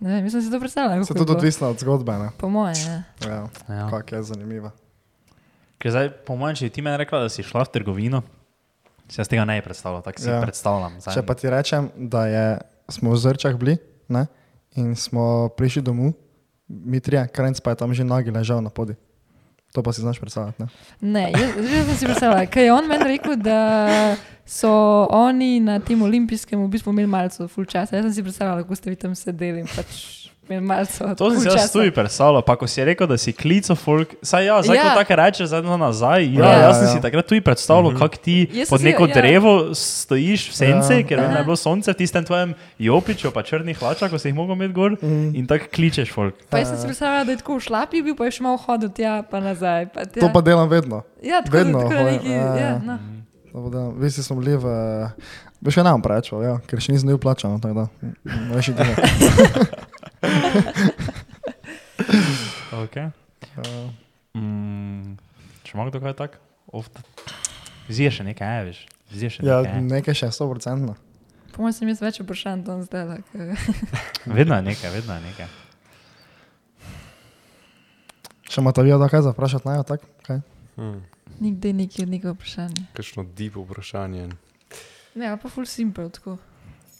Ne mislim si to predstavljala. Se tudi odvisno od zgodbe, ne? Po moje, ja. Ja, Ja. kak je zanimiva. Ker zdaj, po mojem, če ti meni rekla, da si šla v trgovino, si jaz tega ne predstavljal, tako si Ja. ja. predstavljam. Zdaj. Če pa ti rečem, da je, smo v Zrčah bili ne? in smo prišli domov, mi trije, krenc pa je tam že nagi ležal na podi. To pa si znaš predstavljati. Ne? Ne, jaz, že sem si predstavljala, ker je on meni rekel, da so oni na tem olimpijskem v bistvu imeli malce full časa. Jaz sem si predstavljala, kako ste vi tam sedeli pač To sem si jaz tudi predstavljal, pa ko si rekel, da si klical folk, saj ja, zdaj Ja. ja. ko tako rečeš, zdaj no nazaj, ja, Ja, ja, jaz ja, sem ja. si takrat tudi predstavljal, mm -hmm. kako ti Jaz sem pod si- neko ja. drevo stojiš v senci, Ja. ja. ker je bilo sonce v tistem tvojem jopiču, pa črnih hlačah, ko si jih mogel imeti gor mm. in tako kličeš folk. Pa jaz sem si predstavljala, da je tako v šlapi bil, pa je še malo hodil tja, pa nazaj. Pa tja. To pa delam vedno. ja, tako, vedno tako hodim, neki, ja, ja, ja. no. To pa delam. Vsi smo bili v... Bi še nam preveč, ja, ker še nisem bil plačan, tako da. Okay. Ja. Mm, če imaš kdo kaj tak? Zješ še nekaj, aj, veš. Zješ še Ja, nekaj. nekaj še 100%. Po mojem sem jaz več vprašanj tam zdaj. Vedno je nekaj, vedno je nekaj. Še imate vi da kaj za vprašati, naj tak? Kaj? Hmm. Nikdaj neki od nekega vprašanja. Kakšno deep vprašanje, Ne, pa full simple, tako.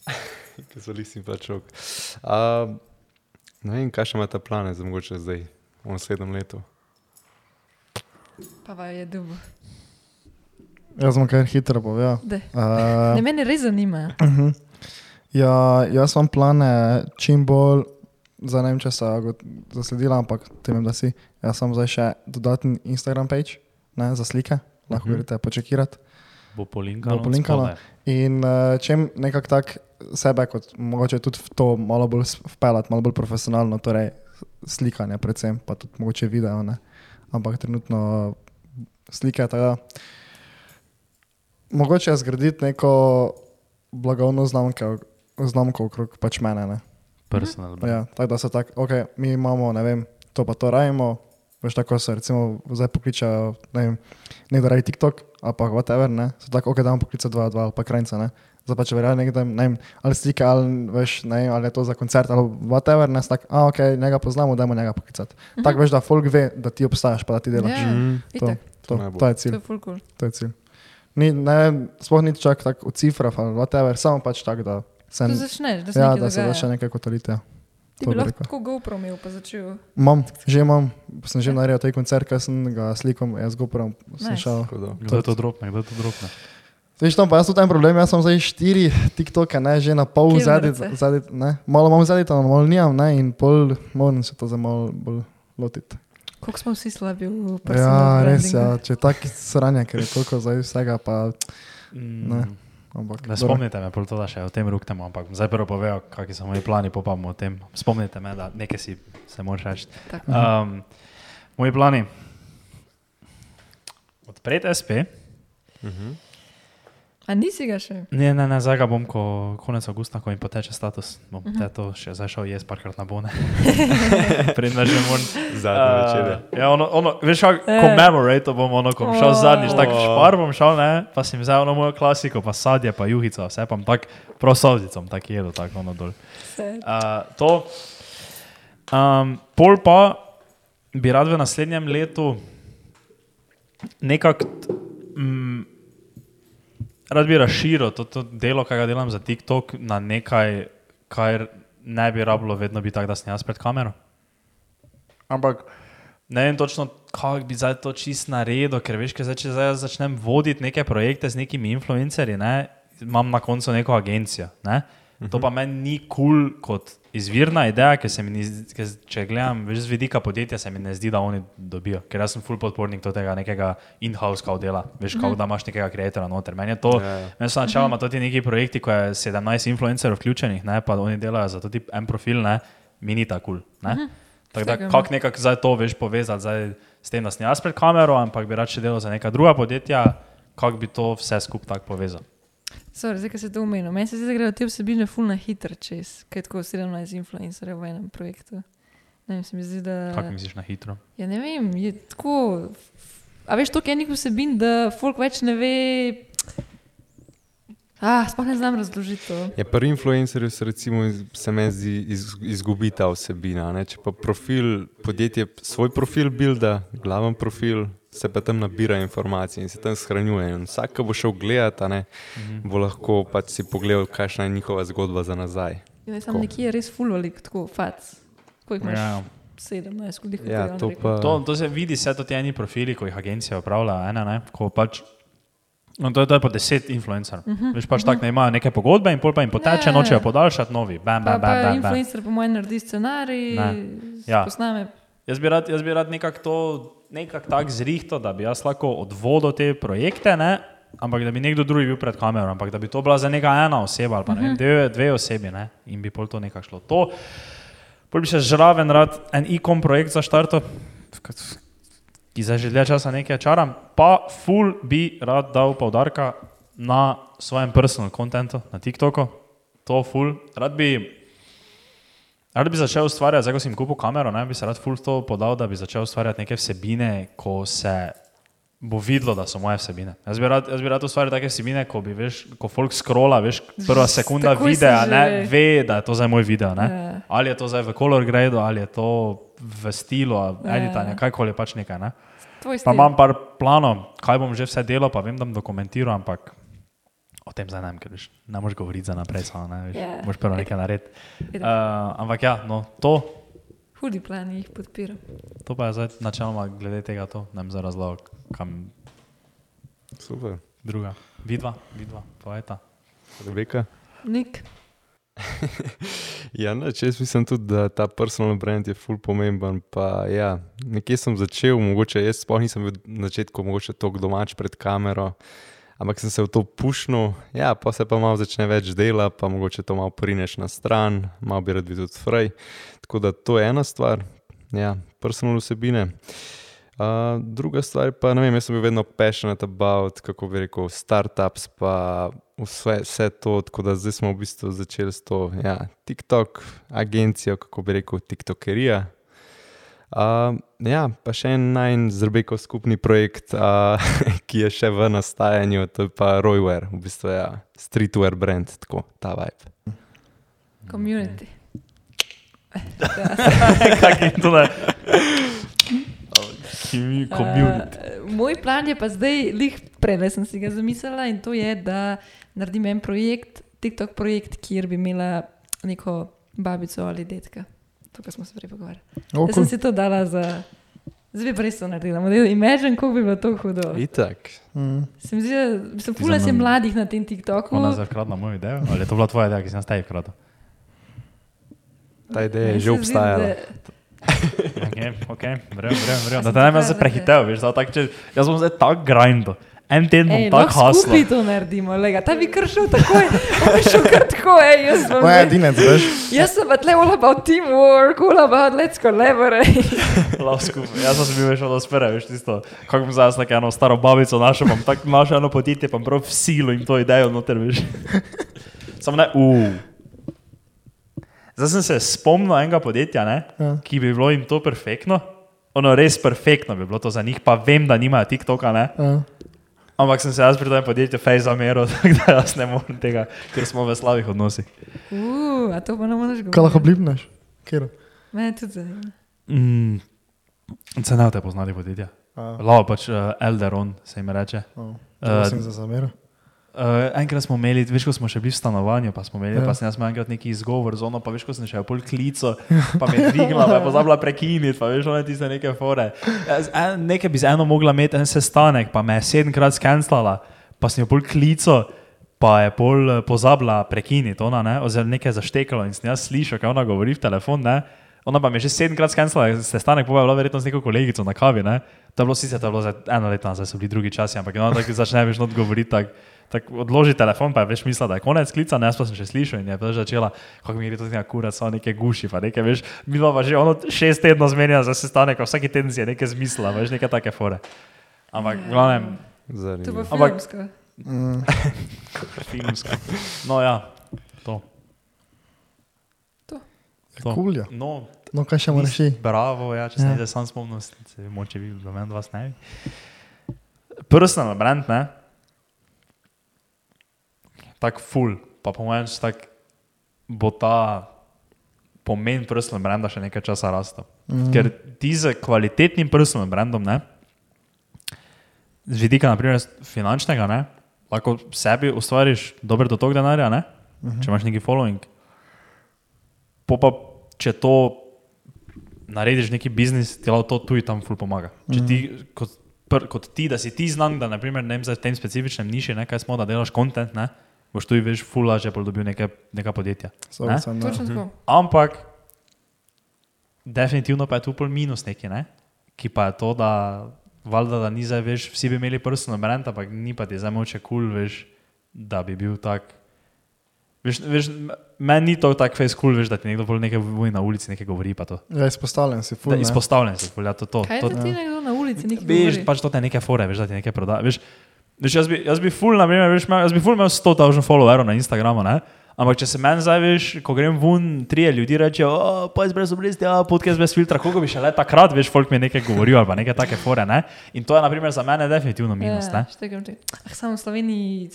ki so listi plačok. Uh, ne vem, kaj še imate plane za mogoče zdaj, v naslednjem letu. Pa je dubo. Jaz sem kar hitro povedal. Uh, Ne, mene res zanima. ja, jaz imam plane čim bolj, zdaj ne vem, če se zasledila, ampak te vem, da si. Jaz sem zdaj še dodaten Instagram page ne, za slike, lahko Mhm. greste počekirati. Bo polinkalo. Bo polinkalo. spodaj. In uh, čem nekako tak sebe, kot mogoče tudi v to malo bolj vpeljati, malo bolj profesionalno, torej slikanje, predvsem pa tudi mogoče video, ne. ampak trenutno slike. Teda, mogoče je zgraditi neko blagovno znamko, znamko okrog pač mene. Ne. Personal. brand. Ja, tako da so tako, okay, mi imamo, ne vem, to pa to rajimo. Veš, tako se recimo zdaj pokličajo, ne vem, nekdo raji TikTok ali pa whatever, ne. So tako, ok, damo poklica dva, dva ali pa krajca, ne. Zdaj pa če verjajo nekdo, ne vem, ali slike, ali veš, ne vem, ali je to za koncert ali whatever, ne, so tako, a ok, njega poznamo, dajmo njega poklicati. Uh -huh. Tako veš, da folk ve, da ti obstajaš, pa da ti delaš. Ja, Mm. To, to, najbolj. to je To cilj. je full cool. To je cilj. Ni, ne, sploh ni čak tako v cifrah ali whatever, samo pač tako, da se, To začneš, da se ja, da se začne nekaj kotaliti. Ja. Ti to bi lahko tako GoPro imel, pa začel. Imam, že imam, sem že naredil taj koncert, ker sem ga slikal, jaz uporabljam. Sem Nice. šel. Kdo je to dropne, kdo je to dropne? Veš, tam pa jaz tudi en problem, jaz sem zdaj štiri TikToke, ne, že na pol zadnji, ne, malo imam zadnji, malo nimam, ne, in pol moram se to zdaj malo bolj lotiti. Koliko smo vsi slabi v Ja, personal res, ja, če tako sranje, ker je toliko zdaj vsega, pa, Ne. Mm. ampak. Ne spomnite me, pol to, da še o tem ruktemo, ampak zdaj prvo povejo, kakšni so moji plani, pa pa bomo o tem. Spomnite me, da nekaj si se moraš reči. Um, moji plani. Odpreti SP. Mhm. A nisi ga še? Ne, ne, ne, zdaj ga bom, ko konec avgusta, ko mi poteče status, bom uh. -huh. to še zašel jaz parkrat na bone. Predna že moram. Zadnji večer. je. Uh, ja, ono, ono, veš, kako Eh. commemorate to bom, ono, ko bom šel Oh. zadnjič, tako špar bom šel, ne, pa sem vzel ono mojo klasiko, pa sadje, pa juhica, vse pa tako prav solzicom, tako jedo, tako ono dol. Vse. Uh, to. Um, pol pa bi rad v naslednjem letu nekako. Mm, rad bi razširil to, to delo, ki ga delam za TikTok, na nekaj, kar ne bi rabilo vedno biti tako, da sem jaz pred kamero. Ampak ne vem točno, kako bi zdaj to čist naredil, ker veš, zdaj, če zdaj začnem voditi neke projekte z nekimi influencerji, ne, imam na koncu neko agencijo. Ne. To pa meni ni kul cool kot izvirna ideja, ker se mi ni, ker če gledam več z vidika podjetja, se mi ne zdi, da oni dobijo. Ker jaz sem full podpornik do tega nekega in-house kao dela, veš, mm -hmm. da imaš nekega kreatora noter. Meni je to, Ja, ja. meni so načeloma to ti neki projekti, ko je 17 influencerjev vključenih, ne, pa oni delajo za to tip en profil, ne, mi ni tako kul. Cool, ne. Tako da, kako nekako zdaj to veš povezati zdaj s tem, da sem jaz pred kamero, ampak bi rad še delal za neka druga podjetja, kako bi to vse skupaj tako povezal. Sorry, zdaj, ko se to omenil. Meni se zdi, da grejo te vsebine ful na hitro čez, kaj tako 17 influencerjev v enem projektu. Ne vem, se mi zdi, da... Kako misliš na hitro? Ja, ne vem, je tako. A veš, toliko enih vsebin, da folk več ne ve. Ah, sploh ne znam razložiti to. Ja, pri influencerju se, recimo, se meni zdi iz, izgubi ta vsebina. Ne? Če pa profil, podjetje svoj profil builda, glaven profil, se pa tam nabira informacije in se tam shranjuje. In vsak, ki bo šel gledati, a ne, bo lahko pač si pogledal, kakšna je njihova zgodba za nazaj. Ja, ne, sam nekje je res ful velik, tako fac. Koliko imaš? Ja. 17, koliko jih Ja, je to pa. To, to se vidi, vse to ti eni profili, ko jih agencija upravlja, ena, ne, ko pač. No, to, je, to je po deset influencerjev. Uh -huh, Veš pač uh -huh. tako, da imajo neke pogodbe in pol pa jim poteče, Ja. nočejo podaljšati novi. Bam, Pa, bam, pa bam, bam, bam. influencer po mojem naredi scenarij, Ne. Ja. posname. Jaz bi rad, jaz bi rad nekako to nekako tako zrihto, da bi jaz lahko odvodil te projekte, ne? ampak da bi nekdo drugi bil pred kamero, ampak da bi to bila za neka ena oseba ali pa ne, vem, dve, dve osebi ne? in bi pol to nekako šlo. To, pol bi še žraven rad en e-com projekt zaštartil, ki zdaj že dlje časa nekaj čaram, pa full bi rad dal poudarka na svojem personal contentu, na TikToku, to full, rad bi Rad bi začel ustvarjati, zdaj ko sem kupil kamero, ne, bi se rad full to podal, da bi začel ustvarjati neke vsebine, ko se bo videlo, da so moje vsebine. Jaz bi rad, jaz bi rad ustvarjal take vsebine, ko bi, veš, ko folk scrolla, veš, prva sekunda Takoj videa, že- ne, ve, da je to zdaj moj video, ne. Ja. Ali je to zdaj v color gradu, ali je to v stilu, Ja. editanja, kajkoli pač nekaj, ne. Pa imam par planov, kaj bom že vse delal, pa vem, da bom dokumentiral, ampak o tem zdaj ne vem, ker veš, ne moreš govoriti za naprej, samo ne, veš, Ja. moraš prvo nekaj narediti. Uh, ampak ja, no, to, Hudi plani jih podpiram. to pa je zdaj načeloma glede tega, to ne vem za razlog, kam Super. druga. Vidva, vidva, poeta. Rebeka. Nik. Ja, neč, jaz mislim tudi, da ta personal brand je ful pomemben. Pa, ja, nekje sem začel, mogoče jaz sploh nisem bil na začetku mogoče tako domač pred kamero, ampak sem se v to pušnil, ja, pa se pa malo začne več dela, pa mogoče to malo prineš na stran, malo bi rad bil tudi fraj. Tako da to je ena stvar, ja, personal vsebine. Uh, druga stvar pa, ne vem, jaz sem bil vedno passionate about, kako bi rekel, startups, pa vse, vse to, tako da zdaj smo v bistvu začeli s to ja, TikTok agencijo, kako bi rekel, TikTokerija. Uh, ja, pa še en najn zrbeko skupni projekt, uh, ki je še v nastajanju, to je pa Roywear, v bistvu ja, streetwear brand, tako ta vibe. Community. Kak je to. Uh, moj plan je pa zdaj, lih prej sem si ga zamislila in to je, da naredim en projekt, TikTok projekt, kjer bi imela neko babico ali detka. To, kar smo se prej pogovarjali. O, Jaz sem si to dala za. Zdaj pa res to naredila. Imagine, kako bi bilo to hudo. Itak. Mm. Se mi zdi, da sem Ti pula se mladih na tem TikToku. Ona je zakradla mojo idejo, ali je to bila tvoja ideja, ki si nas tebi kradla? Ta ideja je Meni že se zdi, obstajala. da- Okay, okay, vrem, vrem, vrem. Da te ne bi prav, prehitel, veš, da tak, če, jaz bom zdaj tak grindo. En teden bom Ej, tak lahko haslo. skupaj to naredimo, lega. ta bi kršil takoj, on bi šel kar tako, ej, jaz sem. Moja edinec, veš. Jaz sem tle all about teamwork, all about let's collaborate. Skupaj. Jaz sem bil veš od spere, veš tisto, kako bom zdaj tako eno staro babico našel, bom tako našel eno podjetje, pa prav v silu in to idejo noter, veš. Samo ne, uu. Zdaj sem se spomnil enega podjetja, ne, Ja. ki bi bilo jim to perfektno. Ono res perfektno bi bilo to za njih, pa vem, da nimajo TikToka, ne. Ja. Ampak sem se jaz pri tem podjetju fej zameril, tako da jaz ne morem tega, ker smo v slabih odnosih. Uh, a to pa ne moreš govoriti. Kaj lahko blipneš? Kjer? Mene tudi zanima. Mm, se ne te poznali podjetja. Lava pač uh, Elderon se jim reče. o, Eh, Prosim za zamero. Uh, enkrat smo imeli, veš, ko smo še bili v stanovanju, pa smo imeli, Ja. pa sem jaz imel enkrat neki izgovor z ono, pa veš, ko sem še pol klico, pa me je dvignila, pa je pozabila prekiniti, pa veš, one tiste neke fore. Jaz, en, nekaj bi z eno mogla imeti en sestanek, pa me je sedemkrat skenslala, pa sem jo pol klico, pa je pol eh, pozabila prekiniti, ona, ne, oziroma nekaj zaštekalo in sem jaz slišal, kaj ona govori v telefon, ne. Ona pa mi je že sedemkrat skenslala, sestanek pa je bila verjetno z neko kolegico na kavi, ne. To je bilo sicer, to je bilo za eno leto nazaj, so bili drugi časi, ampak ona tako začne več not govoriti, tako tak odloži telefon, pa je veš mislila, da je konec klica, ne, jaz pa sem še slišal in je pač začela, kako mi gre to nekaj kurac, so neke guši, pa nekaj, veš, bilo pa že ono šest tednov zmenjeno za sestanek, pa vsaki teden si je nekaj zmislila, veš, neke take fore. Ampak, v glavnem, To bo. Ampak- filmsko. Mm. filmsko. No ja, to. To. Kul je. No, No, kaj še moraš reči? Bravo, ja, če se Ja. ja. ne sam spomnim, se moče vi, do meni vas ne. Personal brand, ne? Tak full, pa po mojem, tak bo ta pomen personal branda še nekaj časa rastel. Mm. Ker ti z kvalitetnim personal brandom, ne? Z vidika, naprimer, finančnega, ne? Lahko sebi ustvariš dober dotok denarja, ne? Mm -hmm. Če imaš neki following. Po pa, če to narediš neki biznis, ti lahko to tuji tam ful pomaga. Če ti, kot, pr, kot ti, da si ti znan, da naprimer, ne vem, za tem specifičnem niši, ne, kaj smo, da delaš kontent, ne, boš tu veš fula, že pol dobil neke, neka podjetja. Ne? Sem, Točno tako. Ampak, definitivno pa je tu pol minus neki, ne? ki pa je to, da, valjda, da ni zdaj, veš, vsi bi imeli personal brand, ampak ni pa ti zdaj moče kul, cool, veš, da bi bil tak. Veš, veš, meni ni to tako face cool, veš, da ti nekdo pol nekaj v- na ulici nekaj govori, pa to. Ja, izpostavljen si, Da, ful. ne. izpostavljen si, ful, ja, to, to, Kaj to, da ti nekdo na ulici nekaj Veš, govori? pač to te neke fore, veš, da ti nekaj proda. Veš, veš, jaz, bi, jaz bi ful, na primer, veš, imel, jaz bi ful imel 100 tisoč followerov na Instagramu, ne? Ampak če se meni zdaj, veš, ko grem ven, trije ljudi rečejo, oh, jaz brez obresti, ja, podcast brez filtra, koliko bi še le takrat, veš, folk mi je nekaj govoril ali pa neke take fore, ne? In to je, na primer, za mene definitivno minus, Ja, ne? štekam ti. Ah, samo v Sloveniji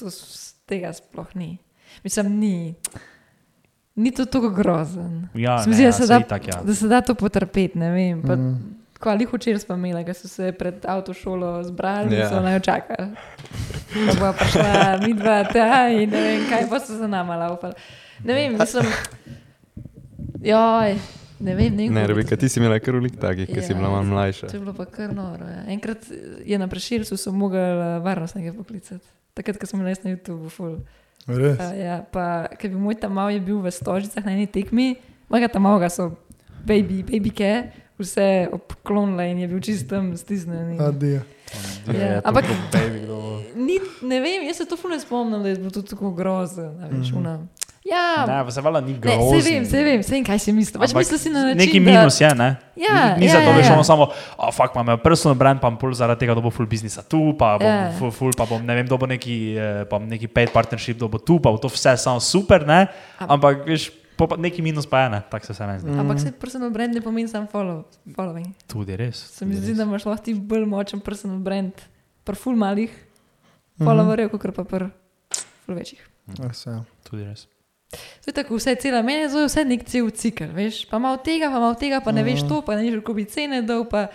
to, tega sploh ni. Mislim, ni. Ni to tako grozen. Ja, Se mi ne, ja, da, se da, itak, ja. da se da to potrpeti, ne vem. Pa, Mm. Kvali včeraj smo imeli, da so se pred avtošolo zbrali Ja. in so naj čakali. Pa bo prišla midva ta in ne vem, kaj pa so za nama laupali. Ne vem, mislim, joj, Ne vem, ne vem. Ne, Rebeka, ti si imela kar veliko takih, ki si Ja, bila malo mlajša. To je bilo pa kar noro. Ja. Enkrat je na prešilcu so mogli uh, varnostnega poklicati. Takrat, ko smo bili na YouTubu, ful. Res. Uh, ja, pa, ker bi moj tam mal je bil v stožicah na eni tekmi, mojega tam malega so baby, babyke, vse obklonile in je bil čistem stisnjen. in- Adijo. Ja, Je to ampak- Ni, ne vem, jaz se to fulno spomnim, da je bilo to tako grozno. mm -hmm. Ja, Ne, pa se vala ni ne, grozno. se vem, se vem, se vem, kaj si mislil. Pač mislil si na način, Neki da... minus je, ne? Ja, ni ja, zato, ja, veš, ja. ono samo, a fakt imam personal brand, pa pol zaradi tega dobo full biznisa tu, pa bom Ja. full, full, pa bom ne vem, dobo neki, eh, pa neki paid partnership dobo tu, pa bo to vse samo super, ne? Ampak, veš, po pa neki minus pa je, ne? Tako se vse meni zdi. Ampak se personal brand ne pomeni samo follow, following. Tudi res. Se mi zdi, da imaš lahko ti bolj močen personal brand, pri ful malih followerjev, kot pa pri ful večjih. Ja. Tudi res. To je tako, vse je cela, meni je zelo vse nek cel cikl, veš, pa malo tega, pa malo tega, pa ne veš to, pa ne veš, kako bi cene dal, pa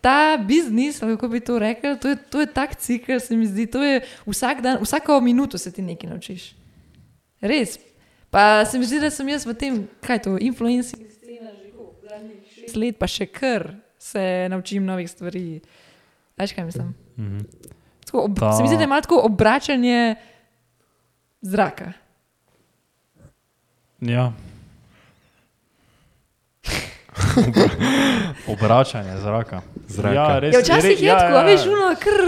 ta biznis, kako bi to rekel, to je, to je tak cikl, se mi zdi, to je vsak dan, vsako minuto se ti nekaj naučiš. Res. Pa se mi zdi, da sem jaz v tem, kaj je to, influencing scena že koliko, zadnjih šest let, pa še kar se naučim novih stvari. Veš, kaj mislim? Mhm. Tako, ob, Ta- se mi zdi, da ima tako obračanje zraka. Ja. Obračanje zraka. Zraka. Ja, res, Ja, včasih je ja, tako, ja, a veš, uno, kar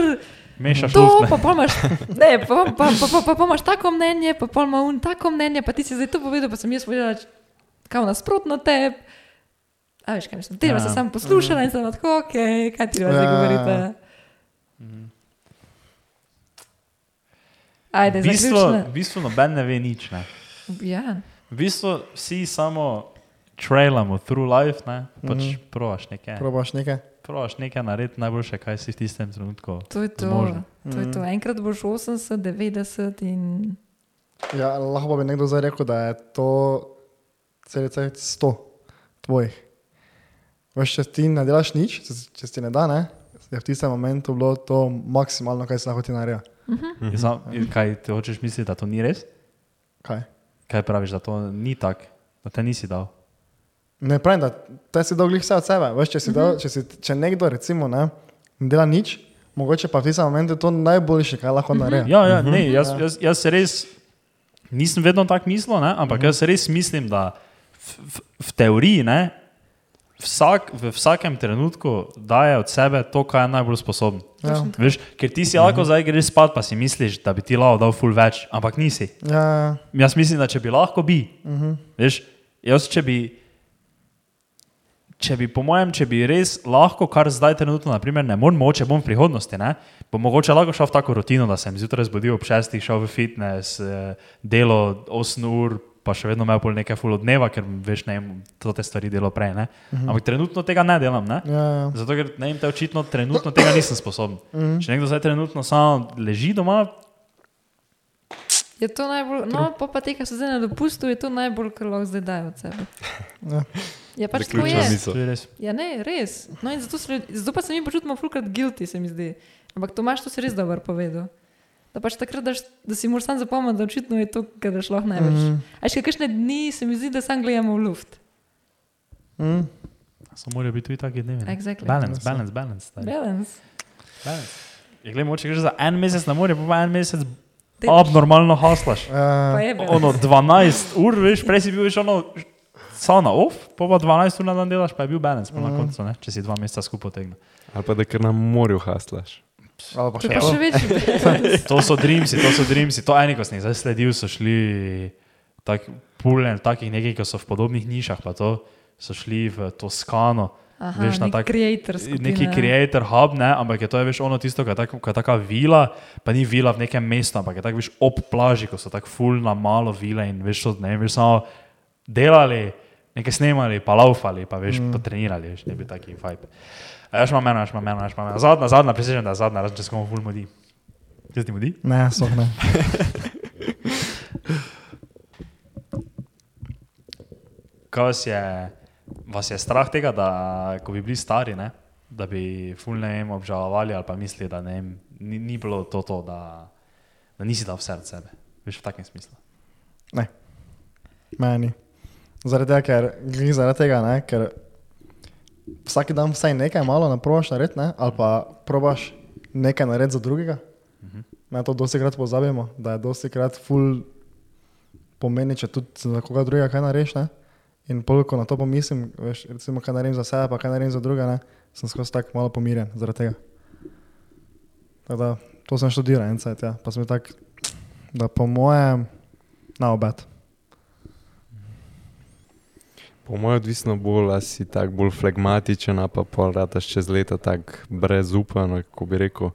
Mešaš to, pa pol imaš, ne, pa, pa, pa, pa, pa, pa imaš tako mnenje, pa pol ima un tako mnenje, pa ti si zdaj to povedal, pa sem jaz povedala, kao nasprotno tebi. A veš, kaj mislim, te Ja. sem samo poslušala in sem tako, ok, kaj ti zdaj Ja. govorite. Ajde, V bistvu, v bistvu noben ne ve nič. Ne? Ja, V bistvu vsi samo trailamo through life, ne? pač mm Mhm. -hmm. provaš nekaj. Probaš nekaj? Provaš nekaj narediti najboljše, kaj si v tistem trenutku. to je to. zmožen. to, je to. Enkrat boš 80, 90 in Ja, lahko bi nekdo zdaj rekel, da je to celice 100 tvojih. Veš, če ti ne delaš nič, če, če ti ne da, ne, je v tistem momentu bilo to maksimalno, kaj si lahko ti naredil. Mhm. Znam, kaj ti hočeš misliti, da to ni res? Kaj? Kaj praviš, da to ni tako, da te nisi dal? Ne pravim, da te si dolg vse od sebe. Veš, če, si dal, če, si, če nekdo recimo ne, dela nič, mogoče pa v tistem momentu je to najboljše, kaj lahko naredi. Ja, ja, ne, jaz, jaz, jaz se res nisem vedno tako mislil, ne, ampak jaz res mislim, da v, v, v teoriji ne, vsak v vsakem trenutku daje od sebe to, kar je najbolj sposoben. Ja. Veš, ker ti si lahko zdaj greš spat, pa si misliš, da bi ti lahko dal ful več, ampak nisi. Ja, Jaz mislim, da če bi lahko bi. Uh -huh. Veš, jaz če bi. Če bi, po mojem, če bi res lahko, kar zdaj trenutno, naprimer, ne morem, mogoče bom v prihodnosti, ne, bom mogoče lahko šel v tako rutino, da sem zjutraj zbudil ob šestih, šel v fitness, eh, delo 8 ur, pa še vedno imel pol nekaj full od dneva, ker veš, ne vem, to te stvari delo prej. Ne. Ampak trenutno tega ne delam. Ne. ja, ja. Zato, ker ne vem, te očitno trenutno tega nisem sposoben. Če nekdo zdaj trenutno samo leži doma, je to najbolj, no pa, pa te, ki so zdaj na dopustu, je to najbolj, kar lahko zdaj dajo od sebe. Ja. Ja, pač tako je. misel. to je res. Ja, ne, res. No, in zato, se, zato pa se mi počutimo fulkrat guilty, se mi zdi. Ampak Tomaš to si res dobro povedal. Da pač takrat, daš, da si moraš sam zapomniti, da očitno je to, kar daš lahko največ. Mm. Mhm. A še kakšne dni se mi zdi, da sam gledamo v luft. Mm. Samo morajo biti tudi taki dnevi. ne. Exactly. Balance, balance, balance. stari. Balance. balance. Je gledaj, moče greš za en mesec na morje, pa pa en mesec Delaš. abnormalno haslaš. Pa Ja, je balance. Ono 12 ur, veš, prej si bil veš ono samo na off, pa pa 12 ur na dan delaš, pa je bil balance, pa na koncu, ne, če si dva meseca skupaj tegnil. Ali pa da kar na morju haslaš. ali pa To še pa to. še balance. To so dreamsi, to so dreamsi, to eni, ko sem jih zdaj sledil, so šli tak, puljen, takih nekaj, ki so v podobnih nišah, pa to so šli v Toskano. Aha, Veš, na nek tak- creator skupina. Neki creator hub, ne, ampak je to je veš, ono tisto, kar je tak- je taka vila, pa ni vila v nekem mestu, ampak je tako veš ob plaži, ko so tako full na malo vile in veš, to, ne, veš samo delali, nekaj snemali, pa laufali, pa veš, mm. potrenirali, veš, ne bi taki. A Jaz imam eno, jaz imam eno, jaz imam eno. Zadnja, zadnja, prisežem, da je zadnja, razen če se komu full mudi. Jaz ti mudi? Ne, so ne. Kaj vas je, vas je strah tega, da ko bi bili stari, ne, da bi ful ne vem, obžalovali ali pa mislili, da ne vem, ni, ni bilo to, to da, da nisi dal vse od sebe. Veš v takem smislu. ne. Meni. Zaradi tega, ker, zaradi tega ne, ker vsak dan vsaj nekaj malo naprobaš narediti, ne, ali pa probaš nekaj narediti za drugega. Na to dosti krat pozabimo, da je dosti krat ful pomeni, če tudi za koga drugega kaj narediš. Ne? In pol, ko na to pomislim, veš, recimo, kaj naredim za sebe, pa kaj naredim za druga, ne, sem skozi tako malo pomirjen zaradi tega. Tako Da, to sem študiral en cajt, ja. pa sem bil tak, da po mojem, na obet. Po mojem, odvisno bolj, ali si tako bolj flegmatičen, pa pol rataš čez leta tako brezupan, kako bi rekel.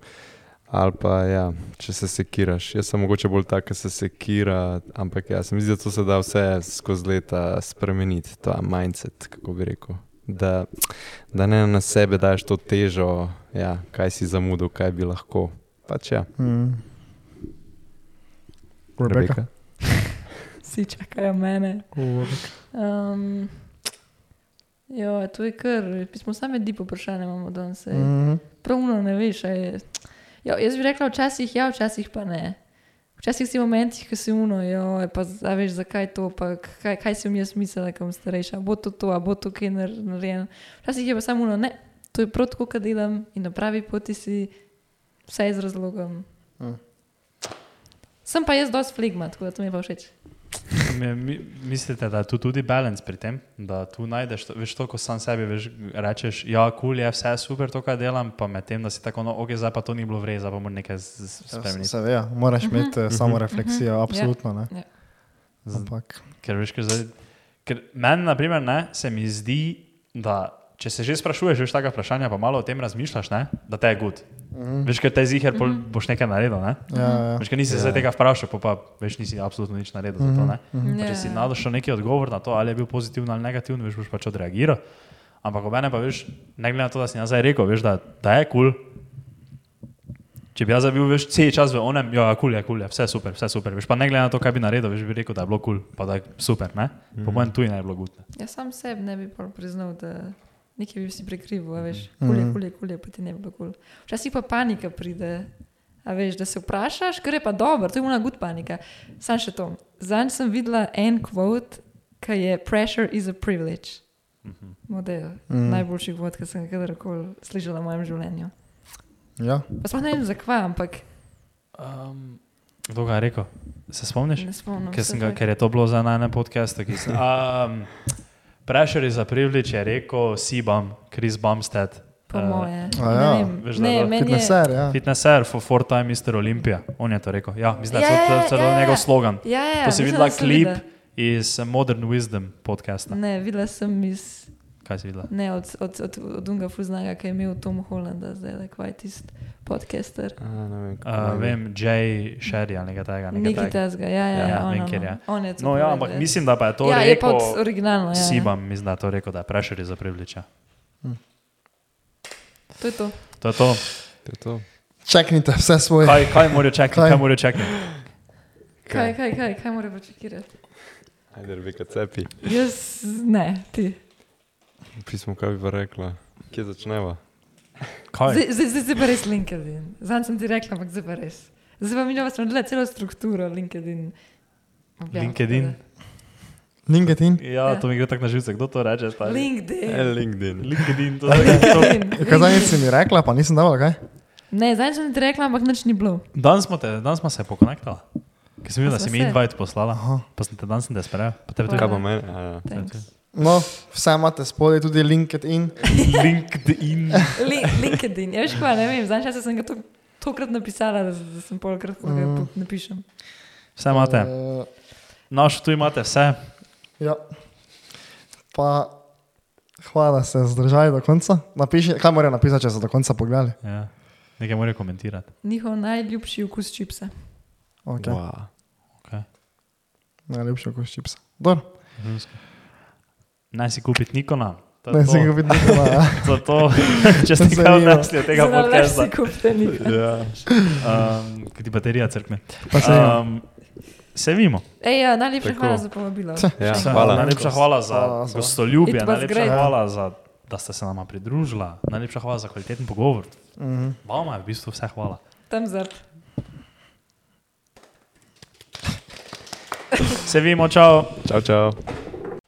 Ali pa ja, če se sekiraš. Jaz sem mogoče bolj tak, ki se sekira, ampak ja, se mi zdi, da to se da vse skozi leta spremeniti, ta mindset, kako bi rekel. Da, da ne na sebe daš to težo, ja, kaj si zamudil, kaj bi lahko. Pač ja, Mm. Rebeka. Vsi čakajo mene. Um, jo, to je kar, pismo same di vprašanje imamo danes. Mm. Mm. Pravno ne veš, je. Jo, jaz bi rekla, včasih ja, včasih pa ne. Včasih si v momentih, ko si uno, jo, pa a veš, zakaj to, pa kaj, kaj si v njej smisel, kam starejša, bo to to, bo to kaj nar- narejeno. Včasih je pa samo uno, ne, to je prav tako, kot delam in na pravi poti si vse z razlogom. Mm. Sem pa jaz dosti flegma, tako da to mi je pa všeč. Mi- mi- Mislite, da je tu tudi balans pri tem, da tu najdeš, to, veš to, ko sam sebi veš, rečeš, ja, kul cool je, vse je super to, kar delam, pa medtem, da si tako, no, ok, zdaj pa to ni bilo vreza, pa moram nekaj z- spremeniti. Se ja, moraš imeti uh -huh. samo refleksijo, absolutno. Ne. Ja. Z- Ampak, Ker veš, ker, zdaj, ker meni, na primer, ne, se mi zdi, da če se že sprašuješ, veš, taka vprašanja, pa malo o tem razmišljaš, ne, da te je gud. Mm, Veš, ker te ziger, pol boš nekaj naredil, ne? ja, ja. Veš, ker nisi se Ja. tega vprašal, pa, pa veš, nisi absolutno nič naredil za to, ne? Mhm. Pa Če si Ja. našel neki odgovor na to, ali je bil pozitiven ali negativen, veš, boš pač odreagiral. Ampak ob enem pa veš, ne glede na to, da si jaz zdaj rekel, veš, da, da je kul. Cool. Če bi jaz bil veš, cel čas v onem, ja, kul cool je, kul cool je, vse super, vse super. Veš, pa ne glede na to, kaj bi naredil, veš, bi rekel, da je bilo kul, cool, pa da je super, ne? Po mojem tu je bilo gutne. Jaz sam sebi ne bi pol priznal, da nekaj bi si prekrival, a veš, kulje, kulje, kulje, pa ti ne bi bilo kul. Včasih pa panika pride, a veš, da se vprašaš, kar je pa dobro, to je ona good panika. Sam še to. Zanj sem videla en quote, ki je pressure is a privilege. Model, mm. najboljši quote, ki sem ga kadarkoli slišala v mojem življenju. ja. Pa sploh ne vem zakaj, ampak Um, kdo ga je rekel? Se spomniš? ne spomnim. Ker, se sem ga, ker je to bilo za na enem podkastu. ki sem- Um, Pressure is a privilege, je rekel Sibam, Chris Bumstead. Po eh, moje. Ne ja. vem, Veš, ne, je. Fitnesser, ja. Fitnesser for four time Mr. Olympia. On je to rekel. Ja, mislim, da je Ja, to ja, celo ja, njegov slogan. Ja, ja, To si videla klip videla. iz Modern Wisdom podcasta. Ne, videla sem iz Kaj si videla? Ne, od, od, od, od Dunga Fuznaga, ki je imel Tom Hollanda, zdaj je kvaj tisti podcaster. A, ne vem, Uh, vem, Jay Sherry ali nekaj takega. nekaj takega. ja, ja, Ja, ja, ja, on, vem, on, kjer je. on je to No, ja, ampak ja. mislim, da pa je to ja, je rekel od originalno. Ja, ja. Sibam, mislim, da je to rekel, da je pressure is a privilege. ja. To je to. To je to. To je to. Čeknite vse svoje. Kaj, kaj morajo čakati? Kaj? Kaj morajo čakati? Kaj, kaj, kaj, kaj mora počakirati? Ajde, Rebeka, cepi. Jaz ne, ti. Pismo, kaj bi pa rekla. Kje začneva? Kaj? Zdaj, zdaj, zdaj, pa res LinkedIn. Zdaj sem ti rekla, ampak zdaj pa res. Zdaj pa mi smo gledali celo strukturo LinkedIn. objavljanja. LinkedIn? LinkedIn. Ja, to mi gre tako na živce. Kdo to reče? stari? LinkedIn. E, LinkedIn. LinkedIn. To, LinkedIn. Kaj zdaj si mi rekla, pa nisem dal, kaj? Ne, zdaj sem ti rekla, ampak nič ni bilo. danes smo, te, danes smo se pokonektali. Ker sem videl, da si mi se? invite poslala. Aha. Pa sem te danes sem te sprejel. Pa tebe tudi. Kaj pa meni? No, vse imate spodaj, tudi LinkedIn. LinkedIn. Li- LinkedIn. Ja, veš kaj, ne vem, zdaj sem ga to, tokrat napisala, da, da sem polkrat lahko Mm. napišem. Vse imate. Uh, Naš tu imate vse. ja. Pa hvala, da ste zdržali do konca. Napiši, kaj morajo napisati, če ste do konca pogledali? Ja. Nekaj morajo komentirati. Njihov najljubši okus čipsa. Okay. Wow. Okay. Najlepši okus čipsa. Dobro, Naj si kupiti Nikona. Ne to. si ga videl. Ja. To če ste kaj Zanimivo. odnesli od tega podcasta. si kupite nikoli. Ja. Um, Kaj ti baterija crkne. Um, se vimo. Ej, ja, najlepša Tako. hvala za povabilo. Ja, hvala. Najlepša hvala za Hvala, gostoljubje, najlepša great. hvala za da ste se nama pridružila, najlepša hvala za kvaliteten pogovor. Mhm. Vama je v bistvu vse hvala. Tam zrp. Se vimo, čau. Čau, čau.